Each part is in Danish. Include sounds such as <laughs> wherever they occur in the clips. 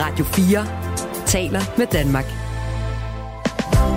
Radio 4 taler med Danmark.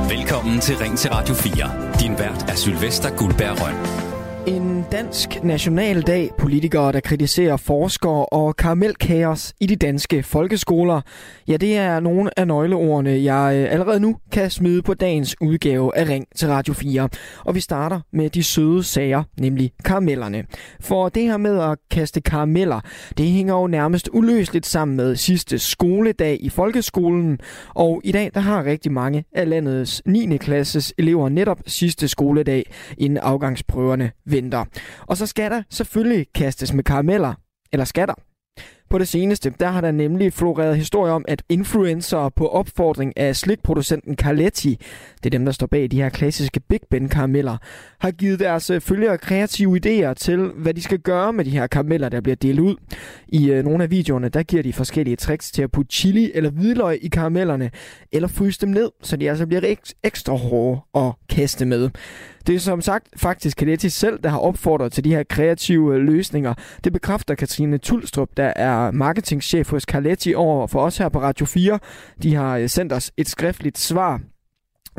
Velkommen til Ring til Radio 4. Din vært er Sylvester Guldberg Røn. En dansk nationaldag. Politikere, der kritiserer forskere og karamelkaos i de danske folkeskoler. Ja, det er nogle af nøgleordene, jeg øh, allerede nu kan smide på dagens udgave af Ring til Radio 4. Og vi starter med de søde sager, nemlig karamellerne. For det her med at kaste karameller, det hænger jo nærmest uløseligt sammen med sidste skoledag i folkeskolen. Og i dag, der har rigtig mange af landets 9. klasses elever netop sidste skoledag, inden afgangsprøverne venter. Og så skal der selvfølgelig kastes med karameller, eller skatter. På det seneste, der har der nemlig floreret historier om, at influencer på opfordring af slikproducenten Carletti, det er dem, der står bag de her klassiske Big Ben karameller, har givet deres øh, følgere kreative idéer til, hvad de skal gøre med de her karameller, der bliver delt ud. I øh, nogle af videoerne, der giver de forskellige tricks til at putte chili eller hvidløg i karamellerne, eller fryse dem ned, så de altså bliver ekstra hårde at kaste med. Det er som sagt faktisk Kadetti selv, der har opfordret til de her kreative øh, løsninger. Det bekræfter Katrine Tulstrup, der er marketingchef hos Carletti over for os her på Radio 4. De har øh, sendt os et skriftligt svar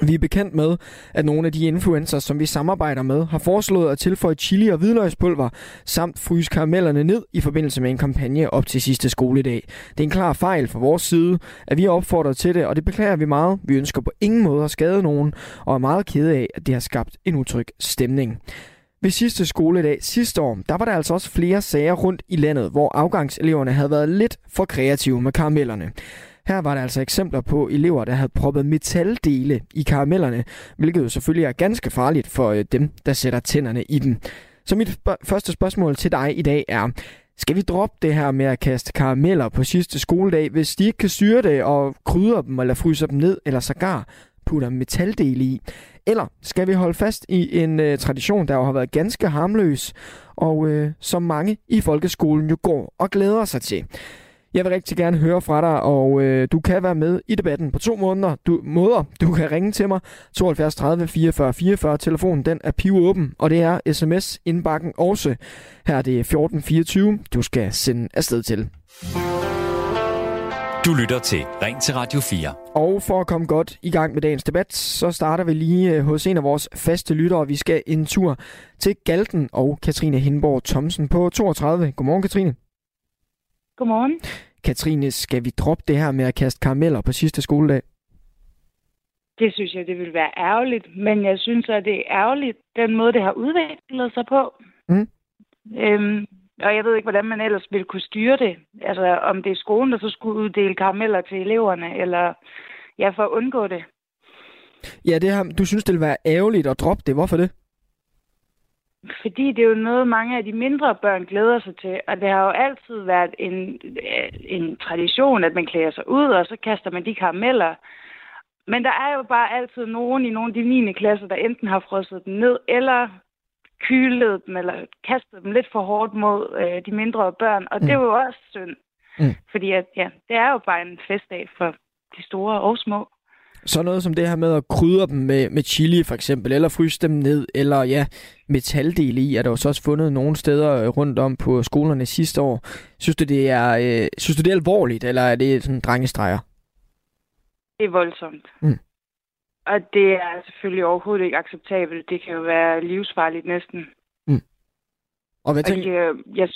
vi er bekendt med, at nogle af de influencers, som vi samarbejder med, har foreslået at tilføje chili og hvidløgspulver samt fryse karamellerne ned i forbindelse med en kampagne op til sidste skoledag. Det er en klar fejl fra vores side, at vi er opfordret til det, og det beklager vi meget. Vi ønsker på ingen måde at skade nogen, og er meget kede af, at det har skabt en utryg stemning. Ved sidste skoledag sidste år, der var der altså også flere sager rundt i landet, hvor afgangseleverne havde været lidt for kreative med karamellerne. Her var der altså eksempler på elever, der havde proppet metaldele i karamellerne, hvilket jo selvfølgelig er ganske farligt for øh, dem, der sætter tænderne i dem. Så mit første spørgsmål til dig i dag er, skal vi droppe det her med at kaste karameller på sidste skoledag, hvis de ikke kan styre det og krydre dem eller fryser dem ned, eller sågar putter metaldele i? Eller skal vi holde fast i en øh, tradition, der jo har været ganske harmløs, og øh, som mange i folkeskolen jo går og glæder sig til? Jeg vil rigtig gerne høre fra dig, og øh, du kan være med i debatten på to måneder. Du, måder. Du kan ringe til mig 72 30 44 44. Telefonen den er pivåben, og det er sms indbakken også. Her er det 1424, du skal sende afsted til. Du lytter til Ring til Radio 4. Og for at komme godt i gang med dagens debat, så starter vi lige øh, hos en af vores faste lyttere. Vi skal en tur til Galten og Katrine Hindborg Thomsen på 32. Godmorgen, Katrine. Godmorgen. Katrine, skal vi droppe det her med at kaste karameller på sidste skoledag? Det synes jeg, det vil være ærgerligt, men jeg synes, at det er ærgerligt, den måde, det har udviklet sig på. Mm. Øhm, og jeg ved ikke, hvordan man ellers ville kunne styre det. Altså, om det er skolen, der så skulle uddele karameller til eleverne, eller ja, for at undgå det. Ja, det her, du synes, det vil være ærgerligt at droppe det. Hvorfor det? Fordi det er jo noget, mange af de mindre børn glæder sig til. Og det har jo altid været en, en tradition, at man klæder sig ud, og så kaster man de karameller. Men der er jo bare altid nogen i nogle af de 9. klasser, der enten har frosset dem ned, eller kylet dem, eller kastet dem lidt for hårdt mod øh, de mindre børn. Og mm. det er jo også synd. Mm. Fordi at, ja, det er jo bare en festdag for de store og små. Så noget som det her med at krydre dem med, med chili for eksempel, eller fryse dem ned, eller ja, metaldele i, er der jo så også fundet nogle steder øh, rundt om på skolerne sidste år. Synes du, det er, øh, synes du, det er alvorligt, eller er det sådan drengestreger? Det er voldsomt. Mm. Og det er selvfølgelig overhovedet ikke acceptabelt. Det kan jo være livsfarligt næsten. Mm. Og hvad tænker... Og jeg, jeg,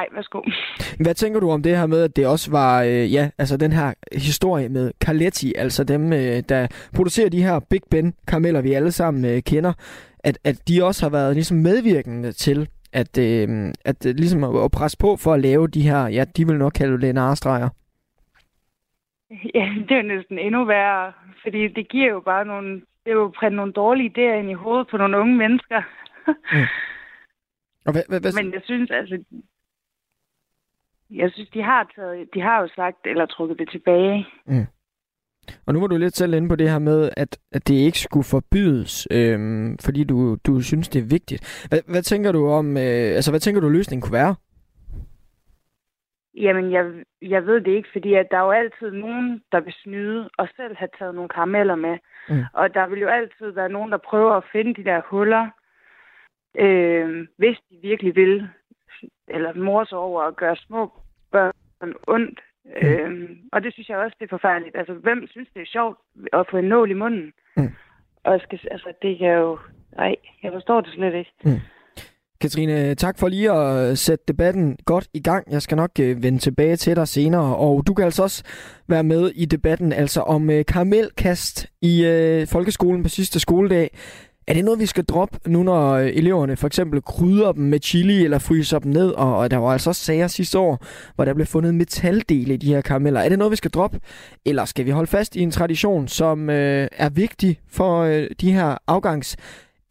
ej, værsgo. <laughs> Hvad tænker du om det her med, at det også var, øh, ja, altså den her historie med Carletti, altså dem, øh, der producerer de her Big Ben karameller, vi alle sammen øh, kender, at, at de også har været ligesom medvirkende til, at, øh, at øh, ligesom at presse på for at lave de her, ja, de vil nok kalde det narestreger. Ja, det er jo næsten endnu værre, fordi det giver jo bare nogle, det er jo printe nogle dårlige idéer ind i hovedet på nogle unge mennesker. mm. Og hvad, hvad, hvad... <laughs> Men jeg synes, altså, jeg synes, de har, taget, de har jo sagt, eller trukket det tilbage. Mm. Og nu var du lidt selv inde på det her med, at, at det ikke skulle forbydes, øhm, fordi du, du synes, det er vigtigt. Hvad, hvad tænker du om, øh, altså hvad tænker du, løsningen kunne være? Jamen, jeg, jeg ved det ikke, fordi at der er jo altid nogen, der vil snyde og selv have taget nogle karameller med. Mm. Og der vil jo altid være nogen, der prøver at finde de der huller, øh, hvis de virkelig vil eller mor sig over at gøre små børn ondt. Mm. Øhm, og det synes jeg også, det er forfærdeligt. Altså, hvem synes, det er sjovt at få en nål i munden? Mm. Og skal, altså, det kan jo... Nej, jeg forstår det slet ikke. Mm. Katrine, tak for lige at sætte debatten godt i gang. Jeg skal nok øh, vende tilbage til dig senere, og du kan altså også være med i debatten altså om øh, karamelkast i øh, folkeskolen på sidste skoledag. Er det noget, vi skal droppe nu, når øh, eleverne for eksempel krydder dem med chili eller fryser dem ned? Og, og der var altså også sager sidste år, hvor der blev fundet metaldele i de her karameller. Er det noget, vi skal droppe? Eller skal vi holde fast i en tradition, som øh, er vigtig for øh, de her afgangs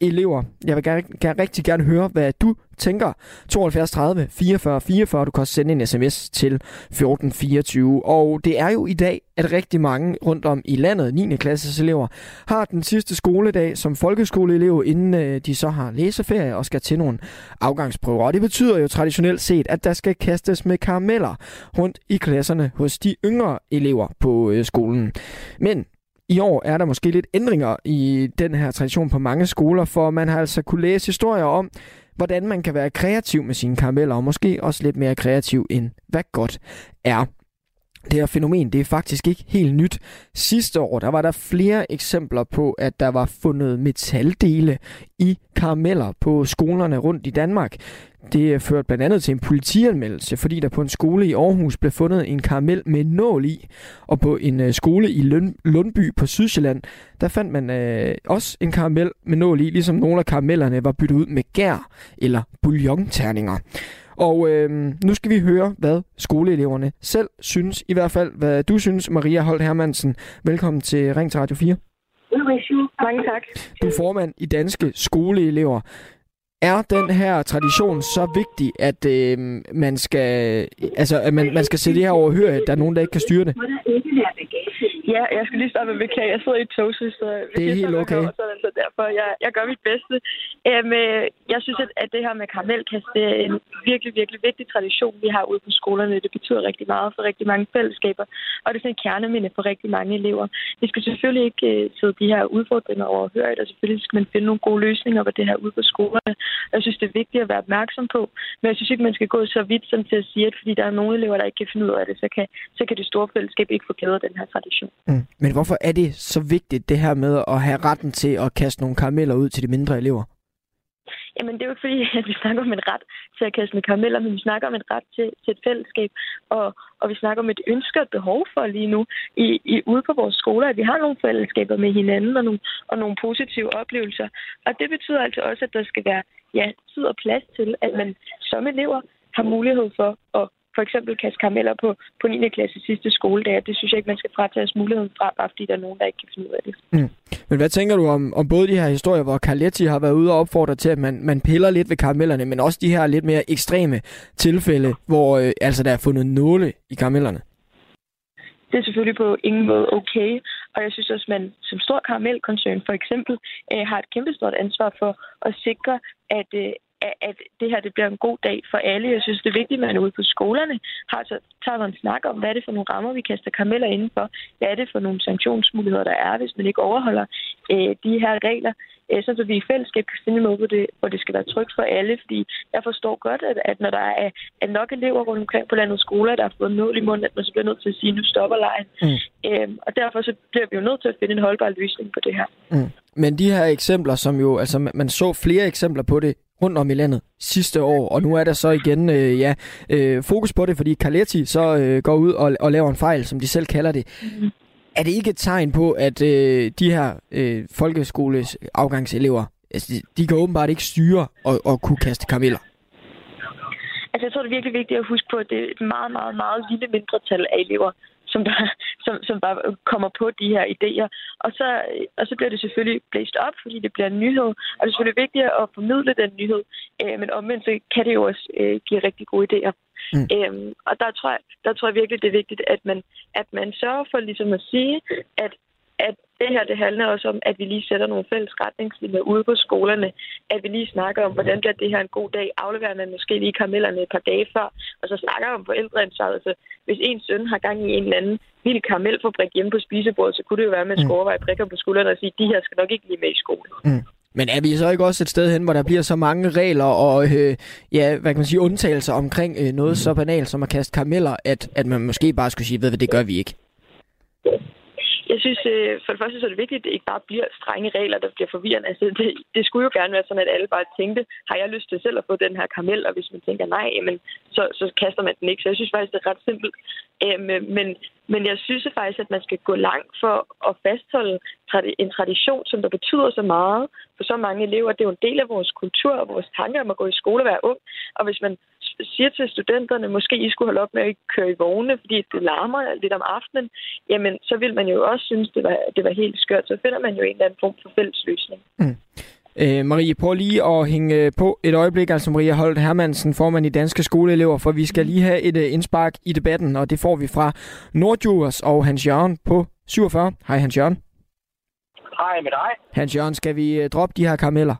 elever. Jeg vil gerne, gerne, rigtig gerne høre, hvad du tænker. 72 30 44 44. Du kan også sende en sms til 1424. Og det er jo i dag, at rigtig mange rundt om i landet, 9. klasses elever, har den sidste skoledag som folkeskoleelev, inden øh, de så har læseferie og skal til nogle afgangsprøver. Og det betyder jo traditionelt set, at der skal kastes med karameller rundt i klasserne hos de yngre elever på øh, skolen. Men i år er der måske lidt ændringer i den her tradition på mange skoler, for man har altså kunne læse historier om, hvordan man kan være kreativ med sine karameller, og måske også lidt mere kreativ end hvad godt er. Det her fænomen, det er faktisk ikke helt nyt. Sidste år, der var der flere eksempler på, at der var fundet metaldele i karameller på skolerne rundt i Danmark. Det førte blandt andet til en politianmeldelse, fordi der på en skole i Aarhus blev fundet en karamel med nål i. Og på en øh, skole i Lundby på Sydsjælland, der fandt man øh, også en karamel med nål i, ligesom nogle af karamellerne var byttet ud med gær eller bouillonterninger. Og øh, nu skal vi høre, hvad skoleeleverne selv synes. I hvert fald, hvad du synes, Maria Holt Hermansen. Velkommen til Ring til Radio 4. Mange tak. Du er formand i Danske Skoleelever. Er den her tradition så vigtig, at øh, man skal altså at man, man skal se det her overhøre, at der er nogen, der ikke kan styre det? Ja, jeg skal lige starte med at beklage. Jeg sidder i et tog, så det er helt okay. så altså derfor, jeg, jeg gør mit bedste. Um, jeg synes, at, at det her med karamelkast, det er en virkelig, virkelig vigtig tradition, vi har ude på skolerne. Det betyder rigtig meget for rigtig mange fællesskaber, og det er sådan en kerneminde for rigtig mange elever. Vi skal selvfølgelig ikke uh, sidde de her udfordringer overhøre, og selvfølgelig skal man finde nogle gode løsninger på det her ude på skolerne. Jeg synes, det er vigtigt at være opmærksom på, men jeg synes ikke, man skal gå så vidt som til at sige, at fordi der er nogle elever, der ikke kan finde ud af det, så kan, så kan det store fællesskab ikke få glæde af den her tradition. Mm. Men hvorfor er det så vigtigt, det her med at have retten til at kaste nogle karameller ud til de mindre elever? Jamen, det er jo ikke fordi, at <laughs> vi snakker om en ret til at kaste med karameller, men vi snakker om en ret til, til et fællesskab, og, og vi snakker om et ønske og behov for lige nu i, i, ude på vores skoler, at vi har nogle fællesskaber med hinanden og nogle, og nogle positive oplevelser. Og det betyder altså også, at der skal være ja, tid og plads til, at man som elever har mulighed for at for eksempel kaste karameller på, på 9. klasse sidste skoledag. Det synes jeg ikke, man skal fratages muligheden fra, bare fordi der er nogen, der ikke kan finde ud af det. Mm. Men hvad tænker du om, om både de her historier, hvor Carletti har været ude og opfordre til, at man, man piller lidt ved karamellerne, men også de her lidt mere ekstreme tilfælde, hvor øh, altså der er fundet nåle i karamellerne? Det er selvfølgelig på ingen måde okay, og jeg synes også, at man som stor karamelkoncern for eksempel øh, har et kæmpestort ansvar for at sikre, at, øh, at det her det bliver en god dag for alle. Jeg synes, det er vigtigt, at man ude på skolerne har så tager en snak om, hvad er det for nogle rammer, vi kaster karameller indenfor. Hvad er det for nogle sanktionsmuligheder, der er, hvis man ikke overholder øh, de her regler. Øh, så vi i fællesskab kan finde en måde, hvor det, hvor det skal være trygt for alle. Fordi jeg forstår godt, at, at når der er, er nok elever rundt omkring på landets skoler, der har fået nål i munden, at man så bliver nødt til at sige, at nu stopper lejen. Mm. Øh, og derfor så bliver vi jo nødt til at finde en holdbar løsning på det her. Mm. Men de her eksempler, som jo, altså man så flere eksempler på det rundt om i landet sidste år, og nu er der så igen øh, ja, øh, fokus på det, fordi Carletti så øh, går ud og, og laver en fejl, som de selv kalder det. Mm. Er det ikke et tegn på, at øh, de her øh, folkeskoles afgangselever, altså, de, de kan åbenbart ikke styre og, og kunne kaste karameller? Altså, jeg tror, det er virkelig vigtigt at huske på, at det er et meget, meget, meget lille mindretal af elever, som, der, som, som bare kommer på de her idéer. Og så, og så bliver det selvfølgelig blæst op, fordi det bliver en nyhed. Og det er selvfølgelig vigtigt at formidle den nyhed. Øh, men omvendt så kan det jo også øh, give rigtig gode idéer. Mm. Øhm, og der tror, jeg, der tror jeg virkelig, det er vigtigt, at man, at man sørger for ligesom at sige, at det her det handler også om, at vi lige sætter nogle fælles retningslinjer ude på skolerne. At vi lige snakker om, hvordan bliver det her en god dag. Afleverer man måske lige karamellerne et par dage før. Og så snakker om forældreansvaret. Altså, hvis en søn har gang i en eller anden vild karamelfabrik hjemme på spisebordet, så kunne det jo være, at man skulle mm. overveje prikker på skuldrene og sige, de her skal nok ikke lige med i skole. Mm. Men er vi så ikke også et sted hen, hvor der bliver så mange regler og øh, ja, hvad kan man sige, undtagelser omkring øh, noget så banalt som at kaste karameller, at, at man måske bare skulle sige, ved hvad, det gør vi ikke? Jeg synes, øh, for det første så er det vigtigt, at det ikke bare bliver strenge regler, der bliver forvirrende. Altså, det, det skulle jo gerne være sådan, at alle bare tænkte, har jeg lyst til selv at få den her karamel? Og hvis man tænker nej, jamen, så, så kaster man den ikke. Så jeg synes faktisk, det er ret simpelt. Øhm, øh, men, men jeg synes faktisk, at man skal gå langt for at fastholde en tradition, som der betyder så meget for så mange elever. Det er jo en del af vores kultur og vores tanker om at gå i skole og være ung. Og hvis man siger til studenterne, måske I skulle holde op med at køre i vogne, fordi det larmer lidt om aftenen, jamen så vil man jo også synes, det var, det var helt skørt. Så finder man jo en eller anden form for fælles løsning. Mm. Øh, Marie, prøv lige at hænge på et øjeblik. Altså Maria Holt Hermansen, formand i Danske Skoleelever, for vi skal lige have et uh, indspark i debatten, og det får vi fra Nordjurs og Hans Jørgen på 47. Hej Hans Jørgen. Hej med dig. Hans Jørgen, skal vi droppe de her karameller?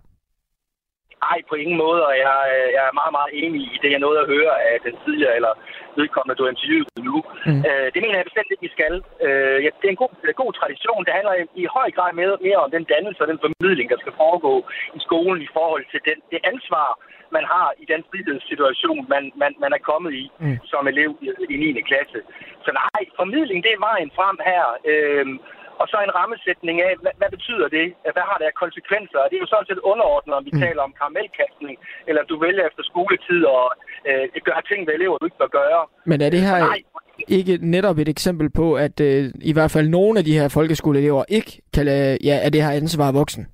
Nej, på ingen måde, og jeg, øh, jeg er meget, meget enig i det, jeg nåede at høre af den tidligere, eller vedkommende, du har interviewet nu. Mm. Øh, det mener jeg bestemt ikke, vi skal. Øh, ja, det er en god, er en god tradition. Det handler i, høj grad mere, mere om den dannelse og den formidling, der skal foregå i skolen i forhold til den, det ansvar, man har i den frihedssituation, man, man, man er kommet i mm. som elev i, i 9. klasse. Så nej, formidling, det er vejen frem her. Øh, og så en rammesætning af, hvad, hvad betyder det? Hvad har det af konsekvenser? Og det er jo sådan set underordnet, om vi mm. taler om karamelkastning, eller du vælger efter skoletid og øh, gøre ting ved elever, du ikke bør gøre. Men er det her Nej. ikke netop et eksempel på, at øh, i hvert fald nogle af de her folkeskoleelever ikke kan lade, ja, er det her ansvar voksen?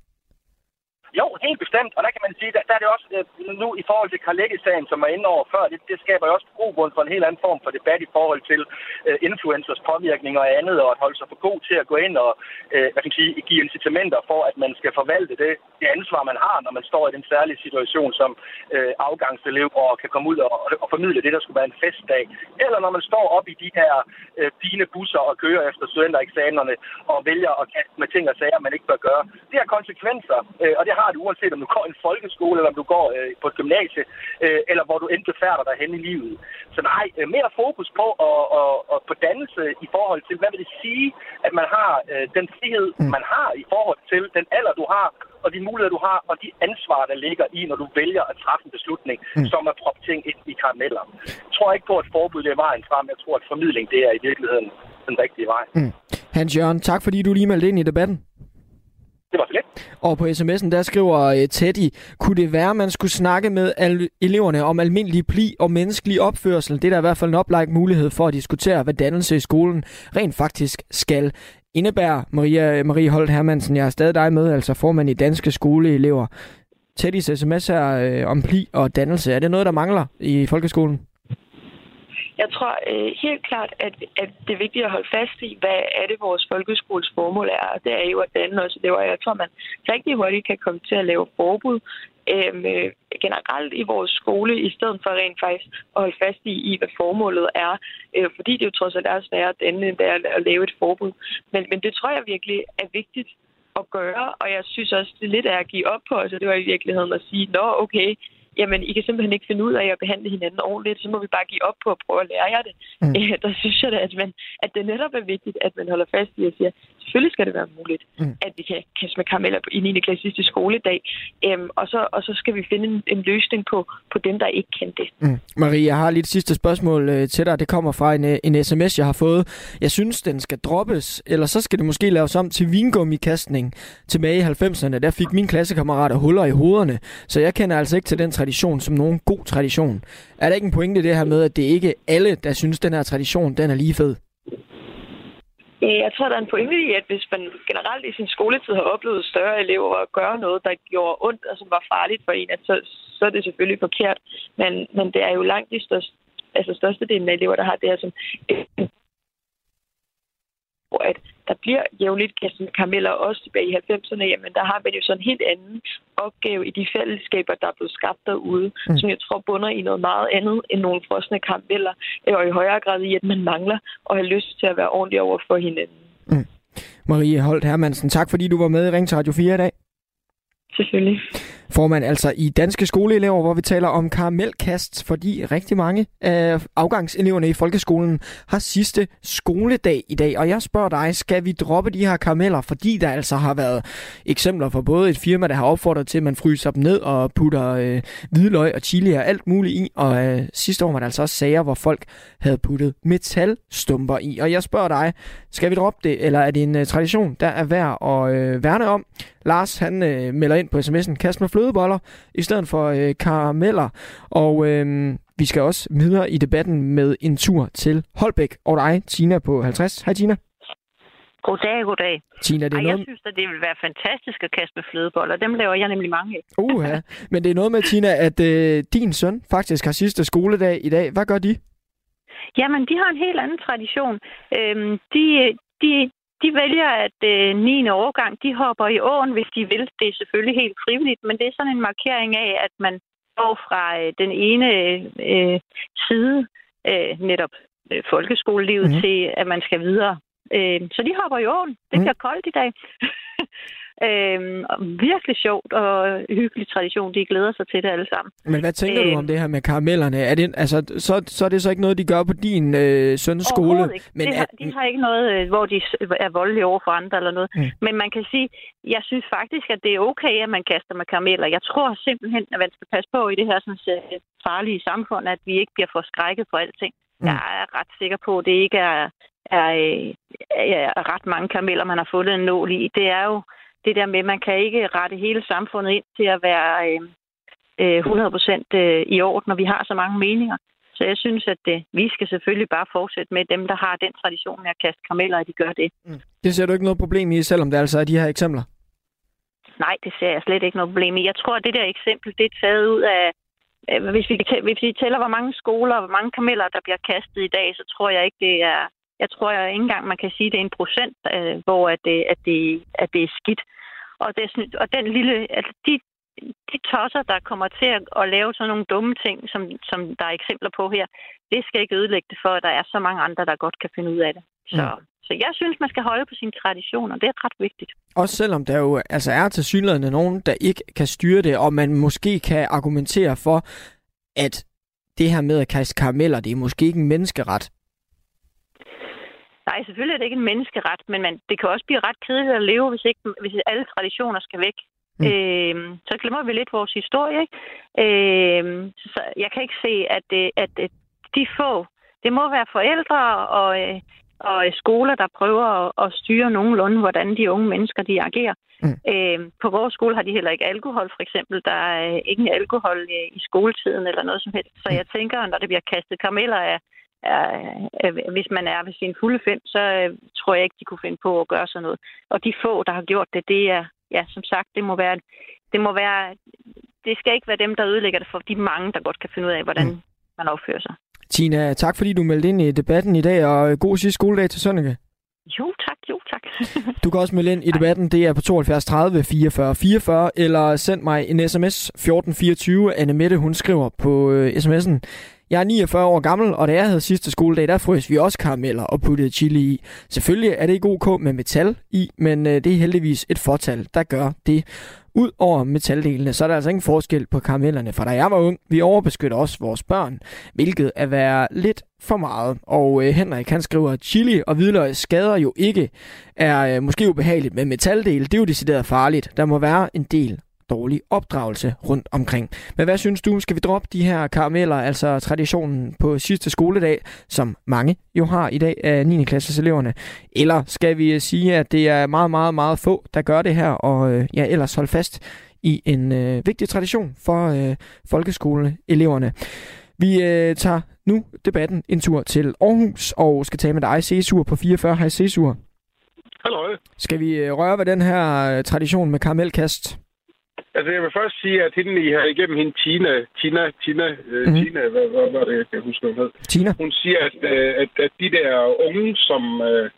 Bestemt. Og der kan man sige, der, der er det også øh, nu i forhold til Carletti-sagen, som var inde over før, det, det skaber jo også grobund for en helt anden form for debat i forhold til uh, influencers påvirkning og andet, og at holde sig for god til at gå ind og uh, hvad kan man sige, give incitamenter for, at man skal forvalte det, det ansvar, man har, når man står i den særlige situation som uh, afgangselev og kan komme ud og, og formidle det, der skulle være en festdag. Eller når man står op i de her uh, fine busser og kører efter studentereksamenerne og vælger at kaste med ting og sager, man ikke bør gøre. Det har konsekvenser, uh, og det har det uanset om du går i en folkeskole, eller om du går øh, på et gymnasie, øh, eller hvor du end befærder dig hen i livet. Så nej, øh, mere fokus på, og, og, og på dannelse i forhold til, hvad vil det sige, at man har øh, den frihed, mm. man har i forhold til den alder, du har, og de muligheder, du har, og de ansvar, der ligger i, når du vælger at træffe en beslutning, mm. som at proppe ting ind i karameller. Jeg tror ikke på, at forbud er vejen frem. Jeg tror, at formidling det er i virkeligheden den rigtige vej. Mm. Hans Jørgen, tak fordi du lige meldte ind i debatten. Det var så lidt. Og på sms'en, der skriver øh, Teddy, kunne det være, at man skulle snakke med al- eleverne om almindelig pli og menneskelig opførsel? Det er der i hvert fald en oplagt mulighed for at diskutere, hvad dannelse i skolen rent faktisk skal indebære. Maria, øh, Marie Holt Hermansen, jeg er stadig dig med, altså formand i Danske Skoleelever. Teddys sms her øh, om pli og dannelse, er det noget, der mangler i folkeskolen? Jeg tror øh, helt klart, at, at det er vigtigt at holde fast i, hvad er det, vores folkeskoles formål er. Og det er jo at danne os elever. Jeg tror, man rigtig hurtigt kan komme til at lave forbud øhm, øh, generelt i vores skole, i stedet for rent faktisk at holde fast i, i hvad formålet er. Øh, fordi det jo trods alt er sværere at danne, end det er at lave et forbud. Men, men det tror jeg virkelig er vigtigt at gøre, og jeg synes også, det lidt er at give op på os, og det var i virkeligheden at sige, nå okay, jamen, I kan simpelthen ikke finde ud af at behandle hinanden ordentligt, så må vi bare give op på at prøve at lære jer det. Mm. Øh, <laughs> der synes jeg da, at, man, at det netop er vigtigt, at man holder fast i at sige, selvfølgelig skal det være muligt, mm. at vi kan kaste med karameller i 9. klasse sidste skoledag, øhm, og, så, og så skal vi finde en, en løsning på, på dem, der ikke kan det. Mm. Marie, jeg har lige et sidste spørgsmål øh, til dig. Det kommer fra en, øh, en sms, jeg har fået. Jeg synes, den skal droppes, eller så skal det måske laves om til vingummikastning tilbage i 90'erne. Der fik mine klassekammerater huller i hovederne, så jeg kender altså ikke til den tradition som nogen god tradition. Er der ikke en pointe i det her med, at det ikke er alle, der synes, den her tradition den er lige fed? Jeg tror, der er en pointe i, at hvis man generelt i sin skoletid har oplevet større elever at gøre noget, der gjorde ondt og som var farligt for en, at så, så er det selvfølgelig forkert. Men, men det er jo langt de største, altså størstedelen af elever, der har det her som hvor at der bliver jævnligt karameller også tilbage i 90'erne, jamen der har man jo sådan en helt anden opgave i de fællesskaber, der er blevet skabt derude, mm. som jeg tror bunder i noget meget andet end nogle frosne karameller, og i højere grad i, at man mangler at have lyst til at være ordentlig over for hinanden. Mm. Marie Holt Hermansen, tak fordi du var med i Ring til Radio 4 i dag. Selvfølgelig. Formand altså i Danske Skoleelever, hvor vi taler om karamelkast, fordi rigtig mange af afgangseleverne i folkeskolen har sidste skoledag i dag. Og jeg spørger dig, skal vi droppe de her karameller, fordi der altså har været eksempler for både et firma, der har opfordret til, at man fryser dem ned og putter øh, hvidløg og chili og alt muligt i. Og øh, sidste år var der altså også sager, hvor folk havde puttet metalstumper i. Og jeg spørger dig, skal vi droppe det, eller er det en øh, tradition, der er værd at øh, værne om? Lars, han øh, melder ind på sms'en, kast med flødeboller i stedet for øh, karameller. Og øh, vi skal også videre i debatten med en tur til Holbæk og dig, Tina på 50. Hej Tina. Goddag, goddag. Tina, det er Ej, noget... jeg synes, at det vil være fantastisk at kaste med flødeboller. Dem laver jeg nemlig mange af. Uha. Men det er noget med, Tina, at øh, din søn faktisk har sidste skoledag i dag. Hvad gør de? Jamen, de har en helt anden tradition. Øhm, de, de, de vælger, at øh, 9. årgang, de hopper i åen, hvis de vil. Det er selvfølgelig helt frivilligt, men det er sådan en markering af, at man går fra øh, den ene øh, side, øh, netop øh, folkeskolelivet, mm. til at man skal videre. Øh, så de hopper i åen. Det Mhm. bliver koldt i dag. <laughs> øhm, virkelig sjovt og hyggelig tradition. De glæder sig til det alle sammen. Men hvad tænker du Øh. om det her med karamellerne? Er det, altså, så, så er det så ikke noget, de gør på din øh, søns skole? Ikke. Men Men er, de, har, de har ikke noget, øh, hvor de er voldelige over for andre eller noget. Mm. Men man kan sige, jeg synes faktisk, at det er okay, at man kaster med karameller. Jeg tror simpelthen, at man skal passe på i det her sådan, øh, farlige samfund, at vi ikke bliver for skrækket for alting. Mm. Jeg er ret sikker på, at det ikke er, er, øh, er ret mange karameller, man har fundet en nål i. Det er jo det der med, at man kan ikke rette hele samfundet ind til at være øh, øh, 100% øh, i orden, når vi har så mange meninger. Så jeg synes, at øh, vi skal selvfølgelig bare fortsætte med dem, der har den tradition med at kaste karameller, at de gør det. det ser du ikke noget problem i, selvom der altså er de her eksempler? Nej, det ser jeg slet ikke noget problem i. Jeg tror, at det der eksempel, det er taget ud af... øh, Hvis vi, hvis vi tæller, hvor mange skoler og hvor mange karameller, der bliver kastet i dag, så tror jeg ikke, det er... Jeg tror jeg ikke engang, man kan sige, at det er en procent, øh, hvor at det, at, det, at det er skidt. Og, det, og den lille... Altså, de, de tosser, der kommer til at, at lave sådan nogle dumme ting, som, som der er eksempler på her, det skal ikke ødelægge det for, at der er så mange andre, der godt kan finde ud af det. Så, Mm. så jeg synes, man skal holde på sine traditioner. Det er ret vigtigt. Også selvom der jo altså er til synligheden nogen, der ikke kan styre det, og man måske kan argumentere for, at det her med at kaste karameller, det er måske ikke en menneskeret. Nej, selvfølgelig er det ikke en menneskeret, men man, det kan også blive ret kedeligt at leve, hvis, ikke, hvis alle traditioner skal væk. Mm. Mm. Øhm, så glemmer vi lidt vores historie. Ikke? Øhm, så jeg kan ikke se, at, det, at, at de få, det må være forældre og, øh, og skoler, der prøver at, at styre nogenlunde, hvordan de unge mennesker de agerer. Mm. Øhm, på vores skole har de heller ikke alkohol, for eksempel. Der er ingen alkohol øh, i skoletiden eller noget som helst. Så jeg tænker, når det bliver kastet karameller af, er, er, hvis man er ved sin fulde fem, så øh, tror jeg ikke, de kunne finde på at gøre sådan noget. Og de få, der har gjort det, det er, ja, som sagt, det må være, det må være, det skal ikke være dem, der ødelægger det for de mange, der godt kan finde ud af, hvordan Mm. man opfører sig. Tina, tak fordi du meldte ind i debatten i dag, og god sidste skoledag til Sønneke. Jo, tak, jo, tak. Du kan også melde ind i <laughs> debatten, det er på 72 30 44 44, eller send mig en sms 1424. Anne Mette, hun skriver på øh, sms'en, jeg er 49 år gammel, og da jeg havde sidste skoledag, der frøs vi også karameller og puttede chili i. Selvfølgelig er det ikke ok med metal i, men øh, det er heldigvis et fortal, der gør det. Udover metaldelene, så er der altså ingen forskel på karamellerne, for da jeg var ung, vi overbeskytter også vores børn, hvilket er være lidt for meget. Og øh, Henrik, han skriver, chili og hvidløg skader jo ikke, er øh, måske ubehageligt, men metaldel, det er jo decideret farligt. Der må være en del dårlig opdragelse rundt omkring. Men hvad synes du? Skal vi droppe de her karameller, altså traditionen på sidste skoledag, som mange jo har i dag af 9. klasses eleverne? Eller skal vi øh, sige, at det er meget, meget, meget få, der gør det her, og øh, ja, ellers holde fast i en øh, vigtig tradition for øh, folkeskoleeleverne? Vi øh, tager nu debatten en tur til Aarhus, og skal tale med dig, Cesur på 44. Hej Cesur. Hallo. Skal vi øh, røre ved den her øh, tradition med karamelkast? Altså, jeg vil først sige, at hende, I har igennem hende, Tina, Tina, Tina, øh, Mhm. Tina, hvad, hvad var det, jeg kan huske, hun hed? Tina? Hun siger, at, øh, at, at de der unge, som øh,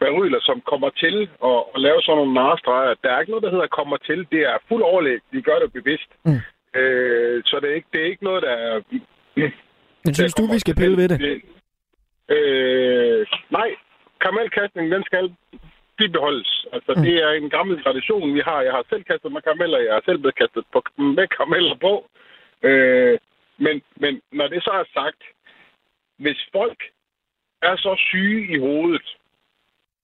beryler, som kommer til at, at lave sådan nogle narestreger, der er ikke noget, der hedder kommer til. Det er fuld overlæg. De gør det bevidst. Mm. Øh, så det er, ikke, det er ikke noget, der er... Men synes du, vi skal pille ved det? Øh, nej, karamelkastning, den skal bibeholdes. Altså, mm. det er en gammel tradition, vi har. Jeg har selv kastet mig karameller, jeg har selv blevet kastet på, med karameller på. Øh, men, men når det så er sagt, hvis folk er så syge i hovedet,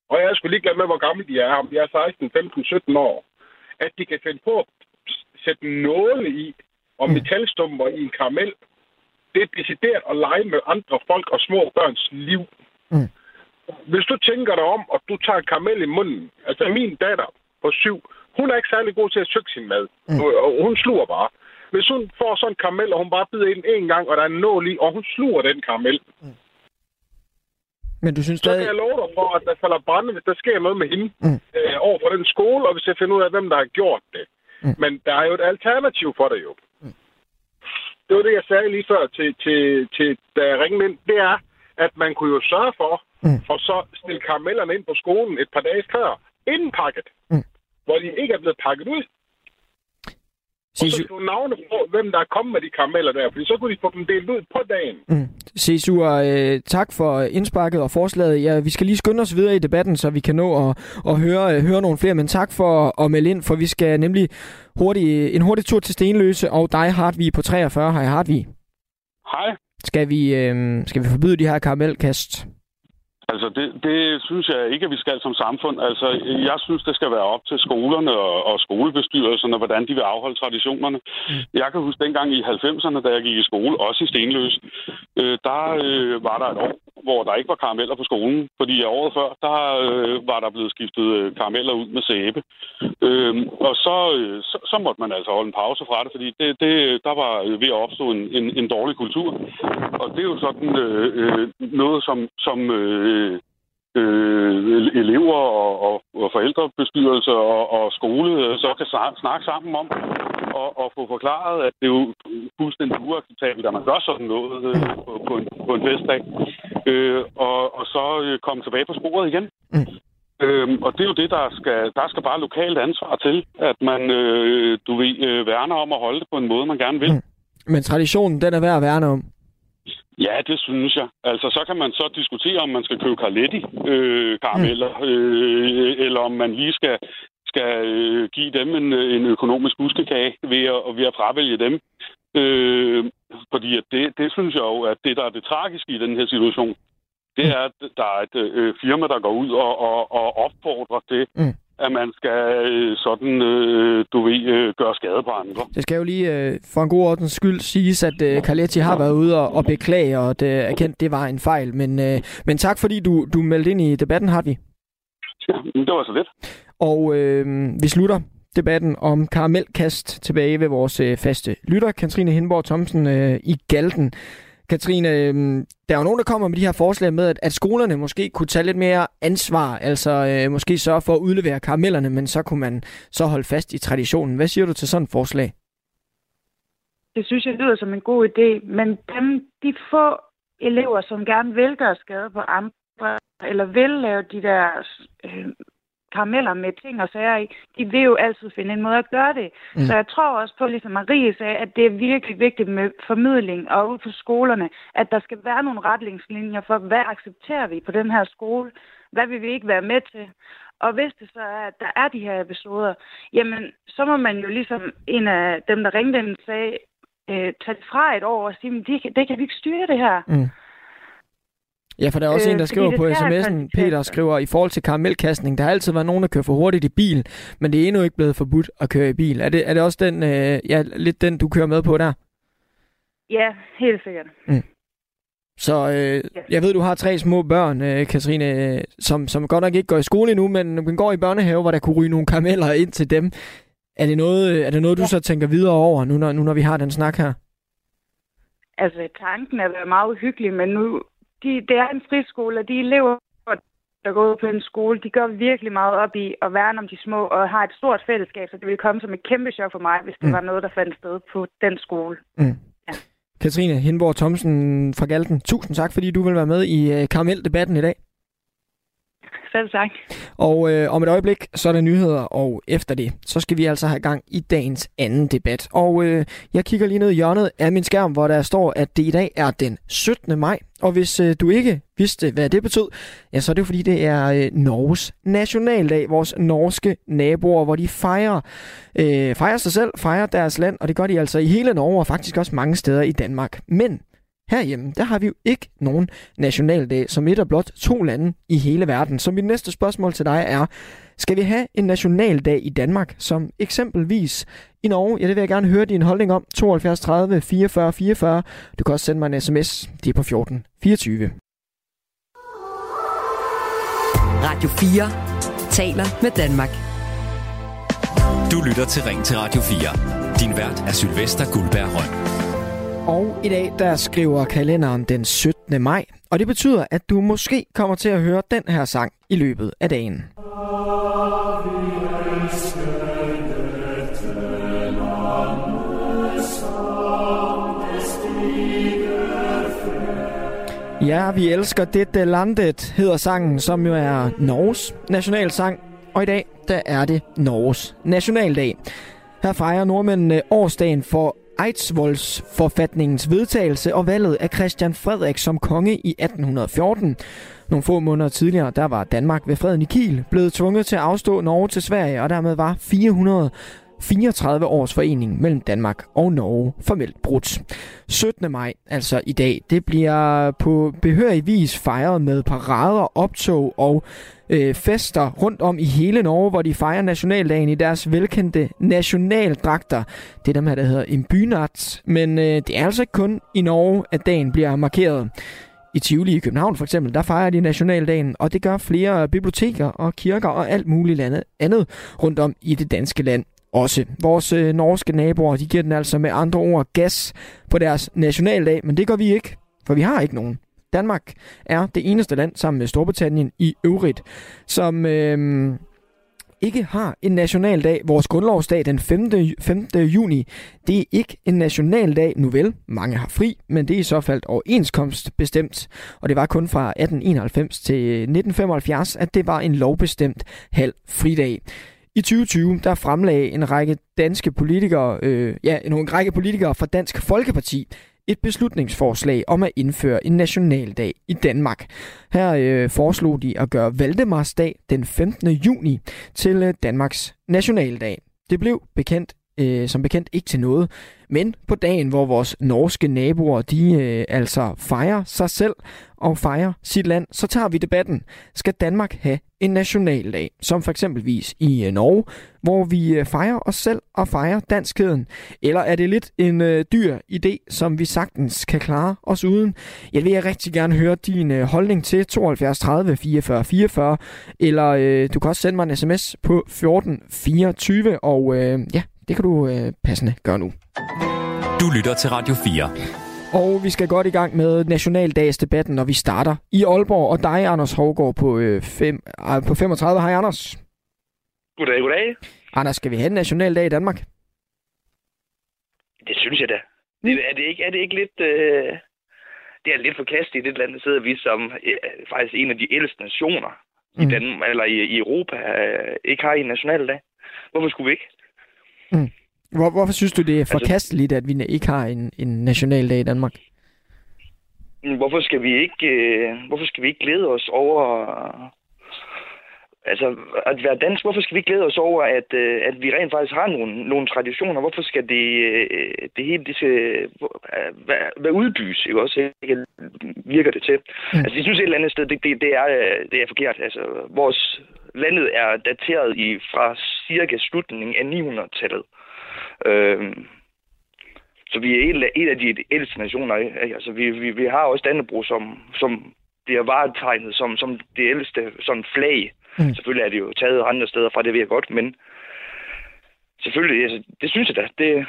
og jeg skulle lige glemme med, hvor gamle de er, om de er 16, 15, 17 år, at de kan finde på at sætte nåle i og mm. metalstumper i en karamel, det er decideret at lege med andre folk og små børns liv. Mm. Hvis du tænker dig om, og du tager en karamel i munden, altså min datter på syv, hun er ikke særlig god til at tykke sin mad. Mm. Og hun sluger bare. Hvis hun får sådan en karamel, og hun bare bider ind en gang, og der er en nål i, og hun sluger den karamel, mm. Men du synes så stadig... kan jeg love dig for, at der falder brænde, hvis der sker noget med hende mm. øh, over for den skole, og hvis jeg finder ud af, hvem der har gjort det. Mm. Men der er jo et alternativ for det jo. Mm. Det var det, jeg sagde lige før, til, til, til, da jeg ringede ind. Det er, at man kunne jo sørge for, mm. og så stille karamellerne ind på skolen et par dage før, inden pakket, mm. hvor de ikke er blevet pakket ud. Og så skrive navne på, hvem der er kommet med de karameller der, fordi så kunne de få dem delt ud på dagen. Mm. Cesur, øh, tak for indsparket og forslaget. Ja, vi skal lige skynde os videre i debatten, så vi kan nå at, at høre, øh, høre nogle flere, men tak for at melde ind, for vi skal nemlig hurtig, en hurtig tur til Stenløse, og dig, Hartvig, på 43. Hej, Hartvig. Hej. Skal vi, øh, skal vi forbyde de her karamelkast? Altså, det, det synes jeg ikke, at vi skal som samfund. Altså, jeg synes, det skal være op til skolerne og, og skolebestyrelserne, hvordan de vil afholde traditionerne. Mm. Jeg kan huske dengang i 90'erne, da jeg gik i skole, også i Stenløs, øh, der øh, var der et år, hvor der ikke var karameller på skolen. Fordi året før, der øh, var der blevet skiftet øh, karameller ud med sæbe. Øh, og så, øh, så, så måtte man altså holde en pause fra det, fordi det, det, der var ved at opstå en, en, en dårlig kultur. Og det er jo sådan øh, øh noget, som, som øh, øh, elever og, og, og forældrebestyrelse og, og skole øh, så kan snakke sammen om og, og få forklaret, at det er jo fuldstændig uacceptabelt, at man gør sådan noget øh, på, på, en, på en festdag. Øh, og, og så øh, komme tilbage på sporet igen. Mm. Øhm, og det er jo det, der skal, der skal bare lokalt ansvar til, at man, øh, du ved, øh, værner om at holde det på en måde, man gerne vil. Mm. Men traditionen, den er værd at værne om. Ja, det synes jeg. Altså, så kan man så diskutere, om man skal købe Carletti øh, mm. øh, eller om man lige skal, skal øh, give dem en, en økonomisk huskekage ved at, ved at fravælge dem. Øh, fordi at det, det synes jeg jo, at det, der er det tragiske i den her situation, det er, at der er et øh, firma, der går ud og, og, og opfordrer til, mm at man skal øh, sådan, øh, du ved, øh, gøre skade på andre. Det skal jo lige øh, for en god ordens skyld siges, at øh, Carletti har været ude og, og beklage, og det er kendt, det var en fejl. Men, øh, men tak fordi du, du meldte ind i debatten, Hartvig. Ja, det var så lidt. Og øh, vi slutter debatten om karamelkast tilbage ved vores øh, faste lytter, Katrine Hindborg Thomsen øh, i Galten. Katrine, øhm, der er jo nogen, der kommer med de her forslag med, at, at skolerne måske kunne tage lidt mere ansvar, altså øh, måske sørge for at udlevere karamellerne, men så kunne man så holde fast i traditionen. Hvad siger du til sådan et forslag? Det synes jeg lyder som en god idé, men dem, de få elever, som gerne vil gøre skade på andre, eller vil lave de der øh, karameller med ting og sager i, de vil jo altid finde en måde at gøre det. Mm. Så jeg tror også på, ligesom Marie sagde, at det er virkelig vigtigt med formidling og ud på skolerne, at der skal være nogle retningslinjer for, hvad accepterer vi på den her skole, hvad vil vi ikke være med til. Og hvis det så er, at der er de her episoder, jamen, så må man jo ligesom en af dem, der ringte ind, sagde, øh, tage det fra et år og sige, det, det kan vi ikke styre det her. Mm. Ja, for der er også øh, en, der skriver på sms'en, Peter skriver, i forhold til karamelkastning, der har altid været nogen, der kører for hurtigt i bil, men det er endnu ikke blevet forbudt at køre i bil. Er det, er det også den, øh, ja, lidt den, du kører med på der? Ja, helt sikkert. Mm. Så øh, jeg ved, du har tre små børn, øh, Katrine, øh, som, som godt nok ikke går i skole endnu, men går i børnehave, hvor der kunne ryge nogle karameller ind til dem. Er det noget, er det noget ja. du så tænker videre over, nu når, nu når vi har den snak her? Altså, tanken er meget hyggelig, men nu de, det er en friskole, og de elever, der går ud på en skole, de gør virkelig meget op i at værne om de små og har et stort fællesskab, så det vil komme som et kæmpe chok for mig, hvis det mm. var noget, der fandt sted på den skole. Mm. Ja. Katrine Hindborg Thomsen fra Galten, tusind tak, fordi du vil være med i uh, Karamel-debatten i dag. Selv tak. Og øh, om et øjeblik, så er der nyheder, og efter det, så skal vi altså have gang i dagens anden debat. Og øh, jeg kigger lige ned i hjørnet af min skærm, hvor der står, at det i dag er den 17. maj. Og hvis øh, du ikke vidste, hvad det betød, ja, så er det fordi, det er øh, Norges nationaldag. Vores norske naboer, hvor de fejrer, øh, fejrer sig selv, fejrer deres land, og det gør de altså i hele Norge, og faktisk også mange steder i Danmark. Men Herhjemme, der har vi jo ikke nogen nationaldag som et af blot to lande i hele verden. Så mit næste spørgsmål til dig er, skal vi have en nationaldag i Danmark, som eksempelvis i Norge? Ja, det vil jeg gerne høre din holdning om. 72 30 44 44. Du kan også sende mig en sms. Det er på 14 24. Radio 4 taler med Danmark. Du lytter til Ring til Radio 4. Din vært er Sylvester Guldberg Røn. Og i dag, der skriver kalenderen den 17. maj, og det betyder, at du måske kommer til at høre den her sang i løbet af dagen. Ja, vi elsker dette landet, hedder sangen, som jo er Norges nationalsang. Og i dag, der er det Norges nationaldag. Her fejrer nordmændene årsdagen for Eidsvolds forfatningens vedtagelse og valget af Christian Frederik som konge i 1814. Nogle få måneder tidligere, der var Danmark ved freden i Kiel blevet tvunget til at afstå Norge til Sverige, og dermed var 400 34 års forening mellem Danmark og Norge formelt brudt. 17. maj, altså i dag, det bliver på behørig vis fejret med parader, optog og øh, fester rundt om i hele Norge, hvor de fejrer nationaldagen i deres velkendte nationaldragter. Det er dem her, der hedder en bynat, men øh, det er altså ikke kun i Norge, at dagen bliver markeret. I Tivoli i København for eksempel, der fejrer de nationaldagen, og det gør flere biblioteker og kirker og alt muligt andet rundt om i det danske land også. Vores øh, norske naboer, de giver den altså med andre ord gas på deres nationaldag, men det gør vi ikke, for vi har ikke nogen. Danmark er det eneste land sammen med Storbritannien i øvrigt, som øh, ikke har en nationaldag. Vores grundlovsdag den 5. 5. juni, det er ikke en nationaldag. Nu vel, mange har fri, men det er i så fald overenskomst bestemt. Og det var kun fra 1891 til 1975, at det var en lovbestemt halv fridag. I 2020 der fremlagde en række danske politikere, øh, ja, en række politikere fra Dansk Folkeparti et beslutningsforslag om at indføre en nationaldag i Danmark. Her øh, foreslog de at gøre Valdemarsdag den 15. juni til øh, Danmarks nationaldag. Det blev bekendt øh, som bekendt ikke til noget. Men på dagen, hvor vores norske naboer, de øh, altså fejrer sig selv og fejrer sit land, så tager vi debatten. Skal Danmark have en nationaldag, som for eksempelvis i øh, Norge, hvor vi øh, fejrer os selv og fejrer danskheden? Eller er det lidt en øh, dyr idé, som vi sagtens kan klare os uden? Jeg vil jeg rigtig gerne høre din øh, holdning til 72 30 44 44, eller øh, du kan også sende mig en sms på 14 24, og øh, ja, det kan du øh, passende gøre nu. Du lytter til Radio 4. Og vi skal godt i gang med nationaldagsdebatten, når vi starter i Aalborg. Og dig, Anders Hovgaard, på, øh, fem, øh, på 35. Hej, Anders. Goddag, goddag. Anders, skal vi have en nationaldag i Danmark? Det synes jeg da. Det, er, det ikke, er det ikke lidt... Øh, det er lidt forkastet i det land, der sidder vi som øh, faktisk en af de ældste nationer mm. i, Danmark, eller i, i Europa, øh, ikke har en nationaldag. Hvorfor skulle vi ikke? Mm. Hvor, hvorfor synes du, det er altså- forkasteligt, at vi ikke har en, en nationaldag i Danmark? Hvorfor skal vi ikke, øh, hvorfor skal vi ikke glæde os over altså, at være dansk, hvorfor skal vi glæde os over, at, øh, at vi rent faktisk har nogle, nogle traditioner? Hvorfor skal det, øh, det hele det skal være, være udbys, ikke også? Ikke virker det til. Mm. Altså, jeg synes et eller andet sted, det, det, det, er, det er forkert. Altså, vores landet er dateret i fra cirka slutningen af 900-tallet. Øh, så vi er en, en af de ældste nationer. Ikke? Altså, vi, vi, vi har også Dannebro, som, som bliver varetegnet som, som det ældste sådan flag. Mm. Selvfølgelig er det jo taget andre steder fra, det ved jeg godt, men selvfølgelig, altså, det synes jeg da. Det,